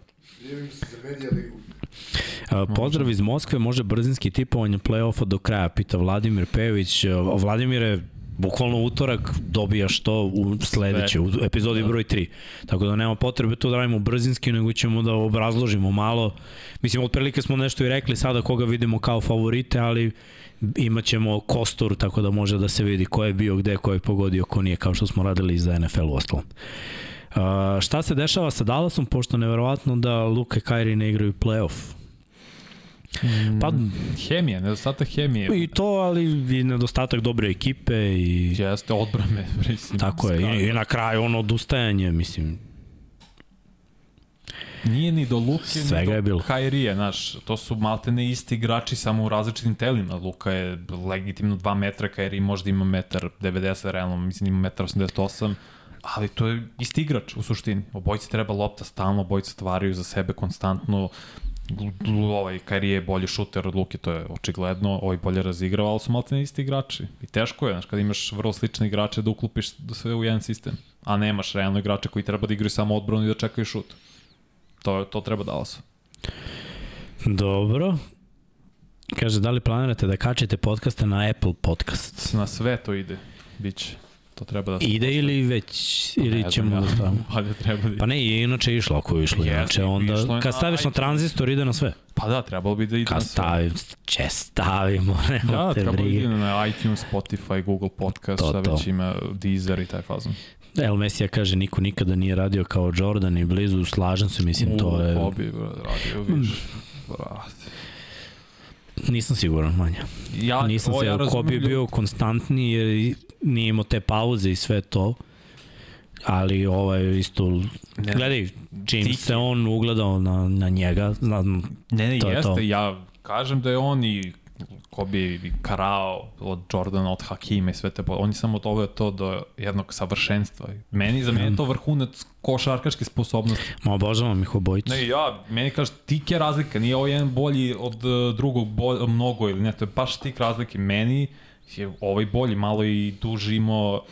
Pozdrav iz Moskve, može brzinski tipovanje play-offa do kraja, pita Vladimir Pejović. Vladimire, bukvalno utorak dobijaš to u sledeće, u epizodi broj 3. Tako da nema potrebe to da radimo brzinski, nego ćemo da obrazložimo malo. Mislim, otprilike smo nešto i rekli sada koga vidimo kao favorite, ali imat ćemo kostur, tako da može da se vidi ko je bio gde, ko je pogodio, ko nije, kao što smo radili i za NFL u ostalom. Uh, šta se dešava sa Dallasom, pošto je neverovatno da Luka i Kyrie ne igraju playoff? Pa Hemija, nedostatak hemije. i to, ali i nedostatak dobre ekipe i Jeste, odbrame. Mislim, tako je. I, I na kraju ono odustajanje, mislim, Nije ni do Luke, Svega ni do je bilo. Kairije, znaš, to su maltene isti igrači samo u različitim telima. Luka je legitimno 2 metra, Kairi možda ima metar 90, realno mislim ima metar 88, ali to je isti igrač u suštini. Obojici treba lopta stalno, obojici stvaraju za sebe konstantno, ovaj Kairi je bolji šuter od Luke, to je očigledno, ovaj bolje razigrava, ali su maltene isti igrači. I teško je, znaš, kad imaš vrlo slične igrače da uklupiš da sve u jedan sistem, a nemaš realno igrače koji treba da igraju samo odbranu i da čekaju šut. To, to treba Dallasu. dobro. Kaže, da li planirate da kačete podcaste na Apple Podcast? Na sve to ide. Biće. To treba da. Ide ili već, ili Ne ćemo ja. da stavimo? Pa da treba da Pa ne, je inače išlo ako je išlo. Jeste, Inače, išlo onda, je kad staviš na tranzistor, ide na sve. Pa da, trebalo bi da ide Kad na sve. stavim, će stavimo, nema Da, te trebalo bi da brige. ide na iTunes, Spotify, Google Podcast, To, šta to. već ima, Deezer i taj fazon. El Mesija kaže, niko nikada nije radio kao Jordan i blizu, slažem se, mislim, to je... Kobe, bro, radio više. Brate. Nisam siguran, manja. Ja, Nisam se, ja Kobe je razumem bio konstantni jer nije imao te pauze i sve to. Ali ovaj isto, Ne. gledaj, čim Tiki. se on ugledao na, na njega, znam, Ne, ne, To je jeste, to. ja kažem da je on i Kobe Karao od Jordana, od Hakima i sve te, on je samo doveo to do jednog savršenstva. Meni, za mene je to vrhunac košarkaške sposobnosti. ma obožavam ih obojicu. Ne, ja, meni kaže, tik je razlika, nije ovo jedan bolji od uh, drugog bol, mnogo ili ne, to je baš tik razlike. Meni je ovaj bolji, malo i duži imao,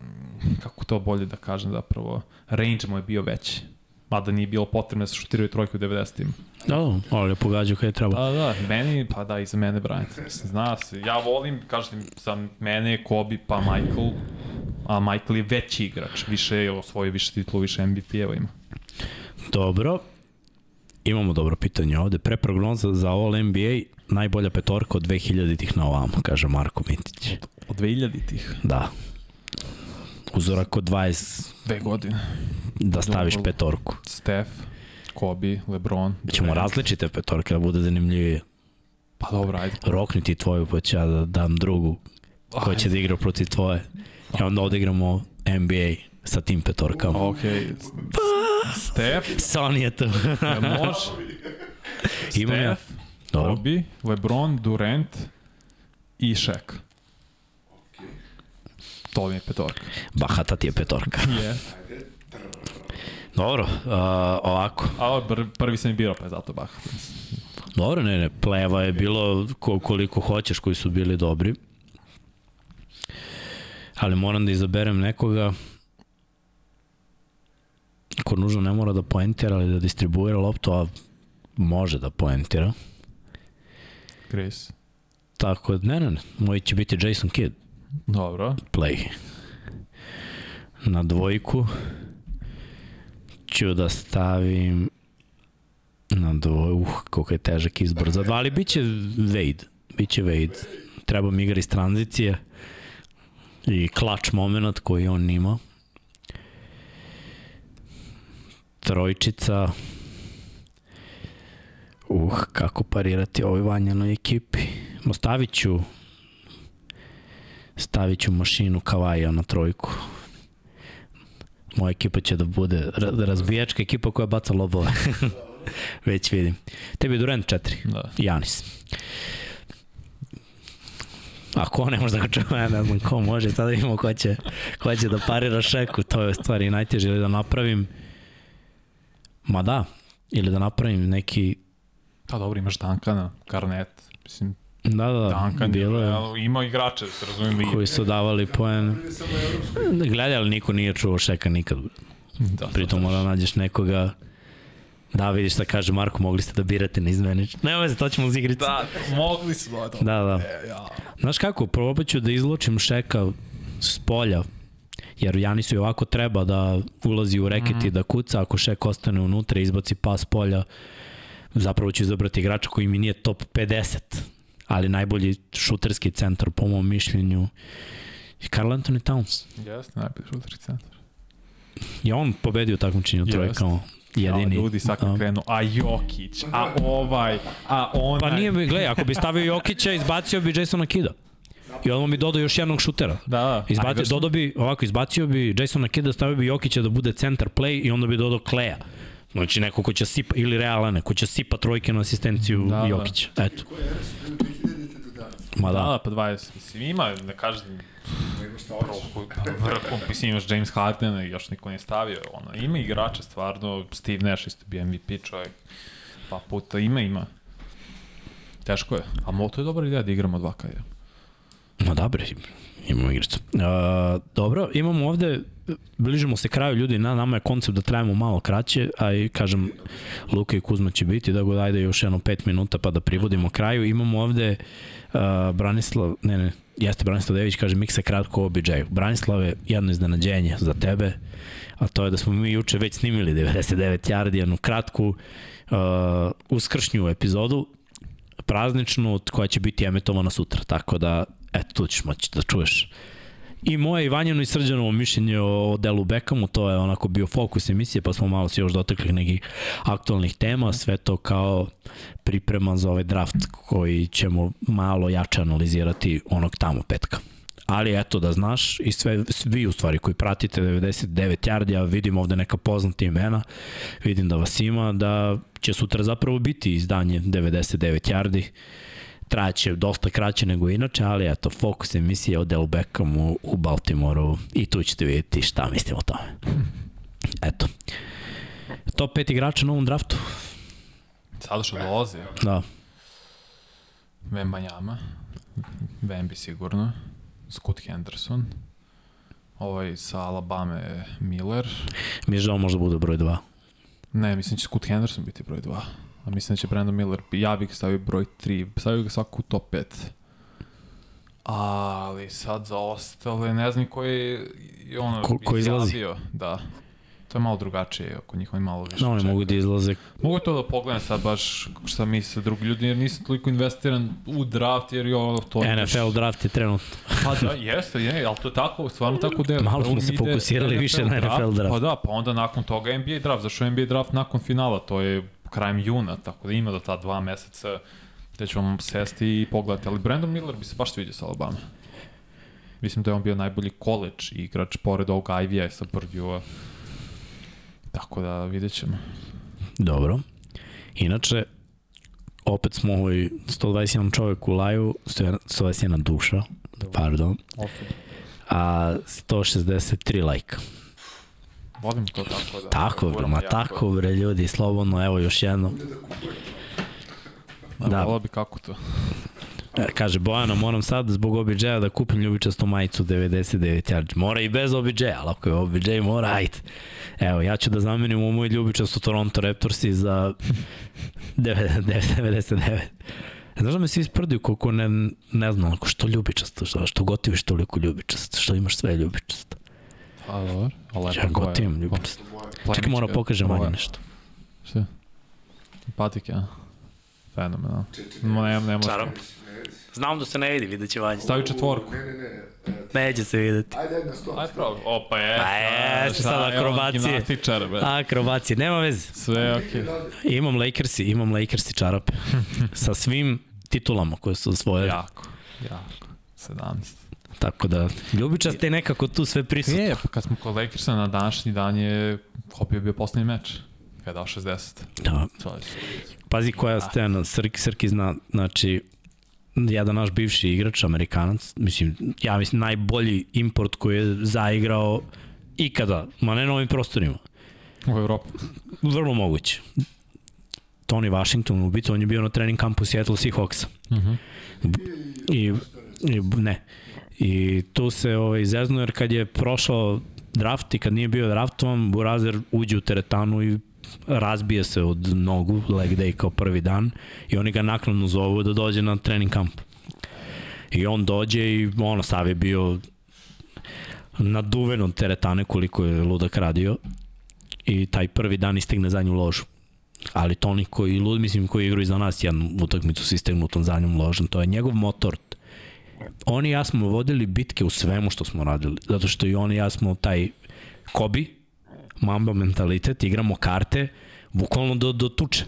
mm, kako to bolje da kažem zapravo, range mu je bio veći. Mada nije bilo potrebno da se šutiraju trojke u 90-im. Da, da, ali je pogađao kada je treba. Pa da, meni, pa da, i za mene Bryant. Mislim, Zna se, ja volim, kažem, za mene je Kobe pa Michael, a Michael je veći igrač, više je osvojio više titulu, više MVP-eva ima. Dobro. Imamo dobro pitanje ovde. Pre prognoza za All NBA, najbolja petorka od 2000-ih na ovamo, kaže Marko Mitić. Od 2000-ih. Da. Uzorak od 20 Dve godine. da staviš Dobro. petorku. Steph, Kobe, LeBron. Ćemo Durant. različite petorke da bude zanimljivije. Pa dobro, ajde. Rokni ti tvoju, pa ću ja da dam drugu koja će da igra protiv tvoje. I onda odigramo NBA sa tim petorkama. Ok. Steph, Sony je tu. jel može? Imam ja. Dobro. Kobe, LeBron, Durant i Shaq. To mi je petorka. Bahata ti je petorka. Yes. Dobro, uh, ovako. A ovo pr prvi sam i birao, pa je zato bah. Dobro, ne, ne, pleva je bilo ko, koliko hoćeš koji su bili dobri. Ali moram da izaberem nekoga ko nužno ne mora da poentira, ali da distribuira loptu, a može da poentira. Chris. Tako, ne, ne, ne, moj će biti Jason Kidd, Dobro. play. Na dvojku ću da stavim na dvoj, uh, koliko je težak izbor za dva, ali bit će Wade, bit će Wade. Treba mi igra iz tranzicije i klač moment koji on ima. Trojčica. Uh, kako parirati ovoj vanjanoj ekipi. Mo stavit ću stavit ću mašinu Kavaja na trojku. Moja ekipa će da bude ra- razbijačka ekipa koja baca lobove. Već vidim. Tebi je Durant 4. Da. Janis. A ko ne može da ga čuje, ja ne znam ko može, sada vidimo ko će, ko će da parira šeku, to je stvari najteže, ili da napravim, ma da, ili da napravim neki, Pa dobro, imaš Dankana, Garnet, mislim, da, da, Duncan bilo je, ima igrače, se razumijem, koji su davali evropsko. Gledaj, ali niko nije čuo šeka nikad. da, Pritom mora da nađeš nekoga Da, vidiš šta kaže Marko, mogli ste da birate na izmenič. Nema veze, to ćemo uz igricu. Da, mogli su da. Da, da. E, ja. Znaš kako, probat ću da izločim Šeka s polja, jer Janisu i ovako treba da ulazi u reket Mhm. i da kuca, ako Šek ostane unutra i izbaci pas polja, zapravo ću izabrati igrača koji mi nije top 50, ali najbolji šuterski centar po mom mišljenju je Carl Anthony Towns. Jeste, najbolji šuterski centar. Je on pobedio Jeste. trojkama? Jedini. Ja, ljudi Da. kad krenu, a Jokić, a ovaj, a onaj. Pa nije, mi- gledaj, ako bi stavio Jokića, izbacio bi Jasona Kida. I odmah mi dodao još jednog šutera. Da, da. Izbacio, dodao bi, ovako, izbacio bi Jasona Kida, stavio bi Jokića da bude centar play i onda bi dodao Kleja. Znači neko ko će sipa, ili Realane, ko će sipa trojke na asistenciju Da, da, da. Jokića. Eto, Ko je Eros bio 2000-te do danas? ma Da, da. da, pa 20. Mislim, ima, ne kažem, šta hoćeš? vrhom, mislim, imaš James Harden i još niko nije stavio. Ono, ima igrača, stvarno, Steve Nash isto bio MVP čovjek. Pa puta, ima, ima. Teško je. A mo, to je dobra ideja da igramo dva kada. Ma da bre, imamo igricu. Uh, dobro, imamo ovde, bližimo se kraju ljudi, na nama je koncept da trajamo malo kraće, a i kažem, Luka i Kuzma će biti, da god ajde još jedno 5 minuta pa da privodimo kraju. Imamo ovde uh, Branislav, ne ne, jeste Branislav Dević, kaže miksa kratko o OBJ-u. Branislav je jedno iznenađenje za tebe, a to je da smo mi juče već snimili 99 yardi, jednu kratku uh, uskršnju epizodu, prazničnu, koja će biti emitovana sutra. Tako da, eto, tu ćeš moći da čuješ i moje i Vanjano i Srđanovo mišljenje o delu Beckhamu, to je onako bio fokus emisije, pa smo malo se još dotakli nekih aktualnih tema, sve to kao priprema za ovaj draft koji ćemo malo jače analizirati onog tamo petka. Ali eto da znaš i sve, svi u stvari koji pratite 99 yardi, ja vidim ovde neka poznata imena, vidim da vas ima, da će sutra zapravo biti izdanje 99 yardi, traće dosta kraće nego inače, ali eto, fokus emisije o Del Beckhamu u Baltimoru i tu ćete vidjeti šta mislim o tome. Eto. Top 5 igrača na ovom draftu? Sada što dolazi, Da. Vembanjama, Vembi sigurno, Scott Henderson, ovaj sa Alabama Miller, Mi je žao možda bude broj 2. Ne, mislim će Scoot Henderson biti broj 2. A mislim da će Brandon Miller, ja bih stavio broj 3, stavio ga svako u top 5. Ali sad za ostale, ne znam koji je ono Ko- ko izlazi? Da. To je malo drugačije, ako njihovi malo više No, oni mogu da izlaze. Mogu to da pogledam sad baš šta misle drugi ljudi, jer nisam toliko investiran u draft, jer je ono to... NFL draft je trenutno. Pa da, jeste, je, ali to je tako, stvarno tako delo. Malo smo se fokusirali više na NFL draft. Pa da, pa onda nakon toga NBA draft. Zašto NBA draft nakon finala? To je krajem juna, tako da ima do ta dva meseca gde ćemo sesti i pogledati. Ali Brandon Miller bi se baš sviđao sa Alabama. Mislim da je on bio najbolji college igrač pored ovog Ivy-a sa Purdue-a. Tako da vidjet ćemo. Dobro. Inače, opet smo ovaj 121 čovek u laju, 121 duša, pardon, Okay. a 163 lajka. Volim to tako da... Tako, bre, ma tako, bre, ljudi, slobodno, evo još jedno. Da. Da. Volao bi kako to. E, Kaže Bojana, moram sad zbog OBJ-a da kupim ljubičastu majicu 99 yards. Mora i bez OBJ-a, ali ako je OBJ, mora, ajde. Evo, ja ću da zamenim u moj ljubičastu Toronto Raptorsi za 99. Znaš da me svi sprdaju koliko ne, ne znam, ako što ljubičasto, što, što gotiviš toliko ljubičasto, što imaš sve ljubičasto. Pa dobro. A lepo Ja gotivim ljubičasto. Čekaj, moram pokažem manje nešto. Šta? Patik, ja. Fenomenal. No, ne, ne može. Čarap. Znam da se ne vidi, vidjet će vanje. Stavi četvorku. Ne, ne, ne. Neće se videti. Ajde, ajde na sto. Aj pravo. Opa, je. Pa jeste sad akrobacije. Gimnastičar, bre. Akrobacije, nema veze. Sve okej. Imam Lakersi, imam Lakersi čarape. sa svim titulama koje su osvojili. Ja. Jako, jako. 17. Tako da, ljubičaste je nekako tu sve prisutno. Je, pa kad smo kod Lakersa na današnji dan je Hopi je bio poslednji meč. Kada je dao 60. Da. Pazi koja scena, Srki, Srki zna, znači, jedan naš bivši igrač, Amerikanac, mislim, ja mislim najbolji import koji je zaigrao ikada, ma ne na ovim prostorima. U Evropu. Vrlo moguće. Tony Washington, u biti, on je bio na trening kampu Seattle Seahawksa. Uh -huh. I, i ne. I tu se ovaj, zeznu jer kad je prošao draft i kad nije bio draftovan, Burazer uđe u teretanu i razbije se od nogu, leg day kao prvi dan i oni ga naknadno zovu da dođe na trening kamp. I on dođe i ono, Sav je bio naduven od teretane koliko je ludak radio i taj prvi dan istegne zadnju ložu. Ali Toni koji, lud, mislim, koji igra iza nas jednu utakmicu sa istegnutom zadnjom ložom, to je njegov motor. Oni i ja smo vodili bitke u svemu što smo radili, zato što i oni i ja smo taj Kobi, Mamba mentalitet, igramo karte, bukvalno do, do tuče.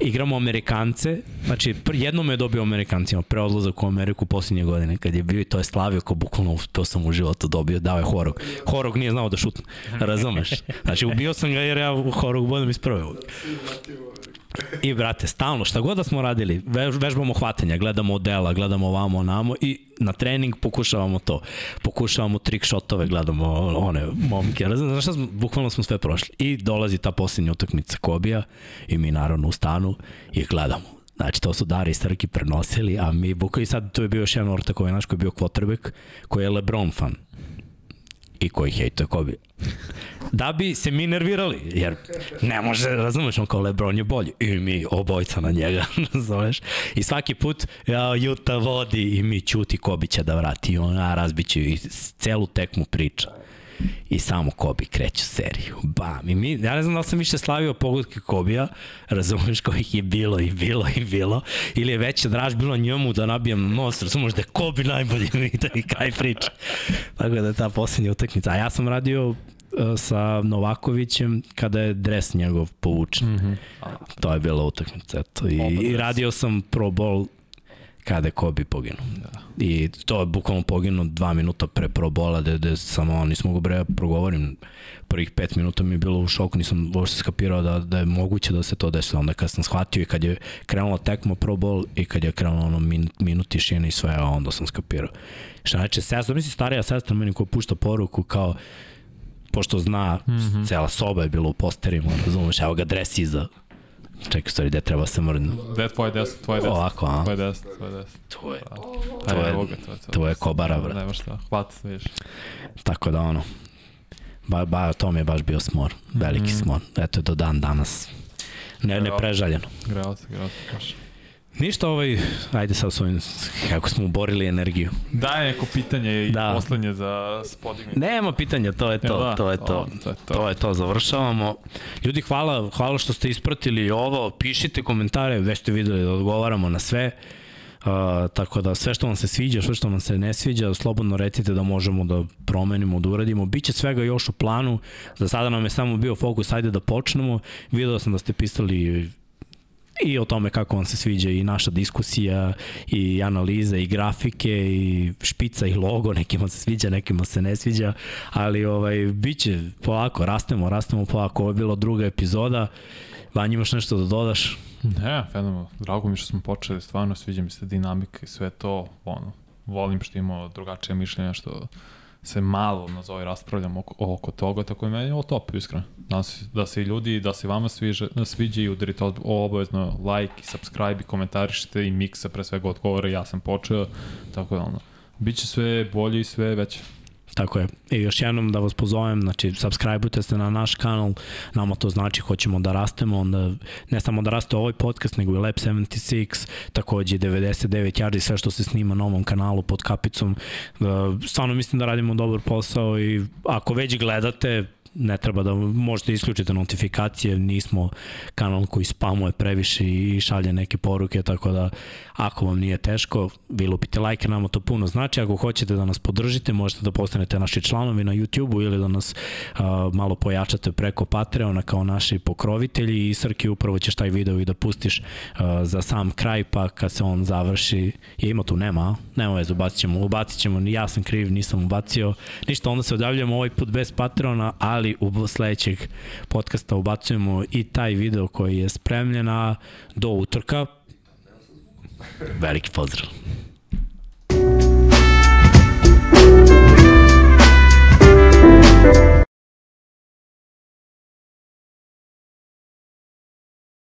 Igramo Amerikance, znači jednom je dobio Amerikancima pre odlazak u Ameriku posljednje godine, kad je bio i to je slavio kao bukvalno to sam u životu dobio, dao je Horog. Horog nije znao da šutne, razumeš? Znači ubio sam ga jer ja Horog bodem iz. I brate, stalno, šta god da smo radili, vež, vežbamo hvatanja, gledamo odela, gledamo ovamo, onamo i na trening pokušavamo to. Pokušavamo trick shotove, gledamo one momke. Znaš šta smo, bukvalno smo sve prošli. I dolazi ta posljednja utakmica Kobija i mi naravno u stanu i gledamo. Znači, to su Dari i Srki prenosili, a mi, bukvalno i sad tu je bio još jedan ortak ovaj naš koji je bio quarterback, koji je Lebron fan i koji hejtuje Kobe. Da bi se mi nervirali, jer ne može, razumeš, on kao Lebron je bolji i mi obojca na njega, razumeš? I svaki put ja, Juta vodi i mi ćuti Kobe će da vrati i on, a razbiće i celu tekmu priča. I samo Kobe kreće seriju. Bam. I mi, ja ne znam da li sam više slavio pogodke Kobija, razumeš kojih je bilo i bilo i bilo, ili je veća draž bilo njemu da nabijem nos, razumeš da je Kobe najbolji i da mi kraj priča. Tako da je ta poslednja utakmica. A ja sam radio sa Novakovićem kada je dres njegov povučen. Mm -hmm. To je bila utakmica. Eto. I, I radio sam pro bol kada je Kobe poginuo. Da. I to je bukvalno poginuo dva minuta pre pro bola, gde, gde samo nisam mogu bre progovorim. Prvih pet minuta mi je bilo u šoku, nisam uopšte skapirao da, da je moguće da se to desi. Onda kad sam shvatio i kad je krenula tekma pro bol i kad je krenulo ono min, minut tišine i sve, onda sam skapirao. Šta znači, sestra, misli starija sestra meni koja pušta poruku kao pošto zna, mm -hmm. cela soba je bila u posterima, razumeš, evo ga dres iza Čekaj, stvari, gde treba se mrdnu? Gde je tvoje deset, tvoje deset? Ovako, a? Tvoje deset, tvoje deset. To je, to je, to je, kobara, bro. Nema šta, hvat, vidiš. Tako da, ono, ba, ba, to mi je baš bio smor, veliki mm. smor. Eto, do dan danas. Ne, ne prežaljeno. Greo se, greo se, baš. Ništa ovaj, ajde sad s ovim, kako smo uborili energiju. Daj neko pitanje i da. poslednje za spodignuti. Nema pitanja, to je to, da, to je to. O, to, je to. to je to, završavamo. Ljudi, hvala, hvala što ste ispratili ovo, pišite komentare, već ste videli da odgovaramo na sve. Uh, tako da sve što vam se sviđa, sve što vam se ne sviđa, slobodno recite da možemo da promenimo, da uradimo. Biće svega još u planu, za sada nam je samo bio fokus, ajde da počnemo. Video sam da ste pisali i o tome kako vam se sviđa i naša diskusija i analiza i grafike i špica i logo, nekima se sviđa, nekima se ne sviđa, ali ovaj biće polako, rastemo, rastemo polako. Ovo je bila druga epizoda. Vanja, imaš nešto da dodaš? Ne, fenomenalno. Drago mi što smo počeli, stvarno sviđa mi se dinamika i sve to, ono, volim što imamo drugačije mišljenja, što se malo nazovi raspravljamo oko, oko toga, tako je meni ovo top, iskreno. Da se, da se ljudi, da se vama sviđa, sviđa i udarite obavezno like i subscribe i komentarišite i miksa pre svega odgovore, ja sam počeo, tako da ono, Biće sve bolje i sve veće. Tako je. I još jednom da vas pozovem, znači, subscribe-ujte se na naš kanal, nama to znači hoćemo da rastemo, onda ne samo da raste ovaj podcast, nego i Lab 76, takođe 99 yardi, sve što se snima na ovom kanalu pod kapicom. Stvarno mislim da radimo dobar posao i ako već gledate, ne treba da možete isključiti notifikacije, nismo kanal koji spamuje previše i šalje neke poruke, tako da ako vam nije teško, vi lupite like, nama to puno znači, ako hoćete da nas podržite, možete da postanete naši članovi na YouTube-u ili da nas uh, malo pojačate preko Patreona kao naši pokrovitelji i Srki upravo ćeš taj video i da pustiš uh, za sam kraj, pa kad se on završi, je ima tu, nema, a? nema veze, ubacit ćemo, ubacit ćemo, ja sam kriv, nisam ubacio, ništa, onda se odavljamo ovaj put bez Patreona, ali ali u sledećeg podcasta ubacujemo i taj video koji je spremljen, a do utorka veliki pozdrav.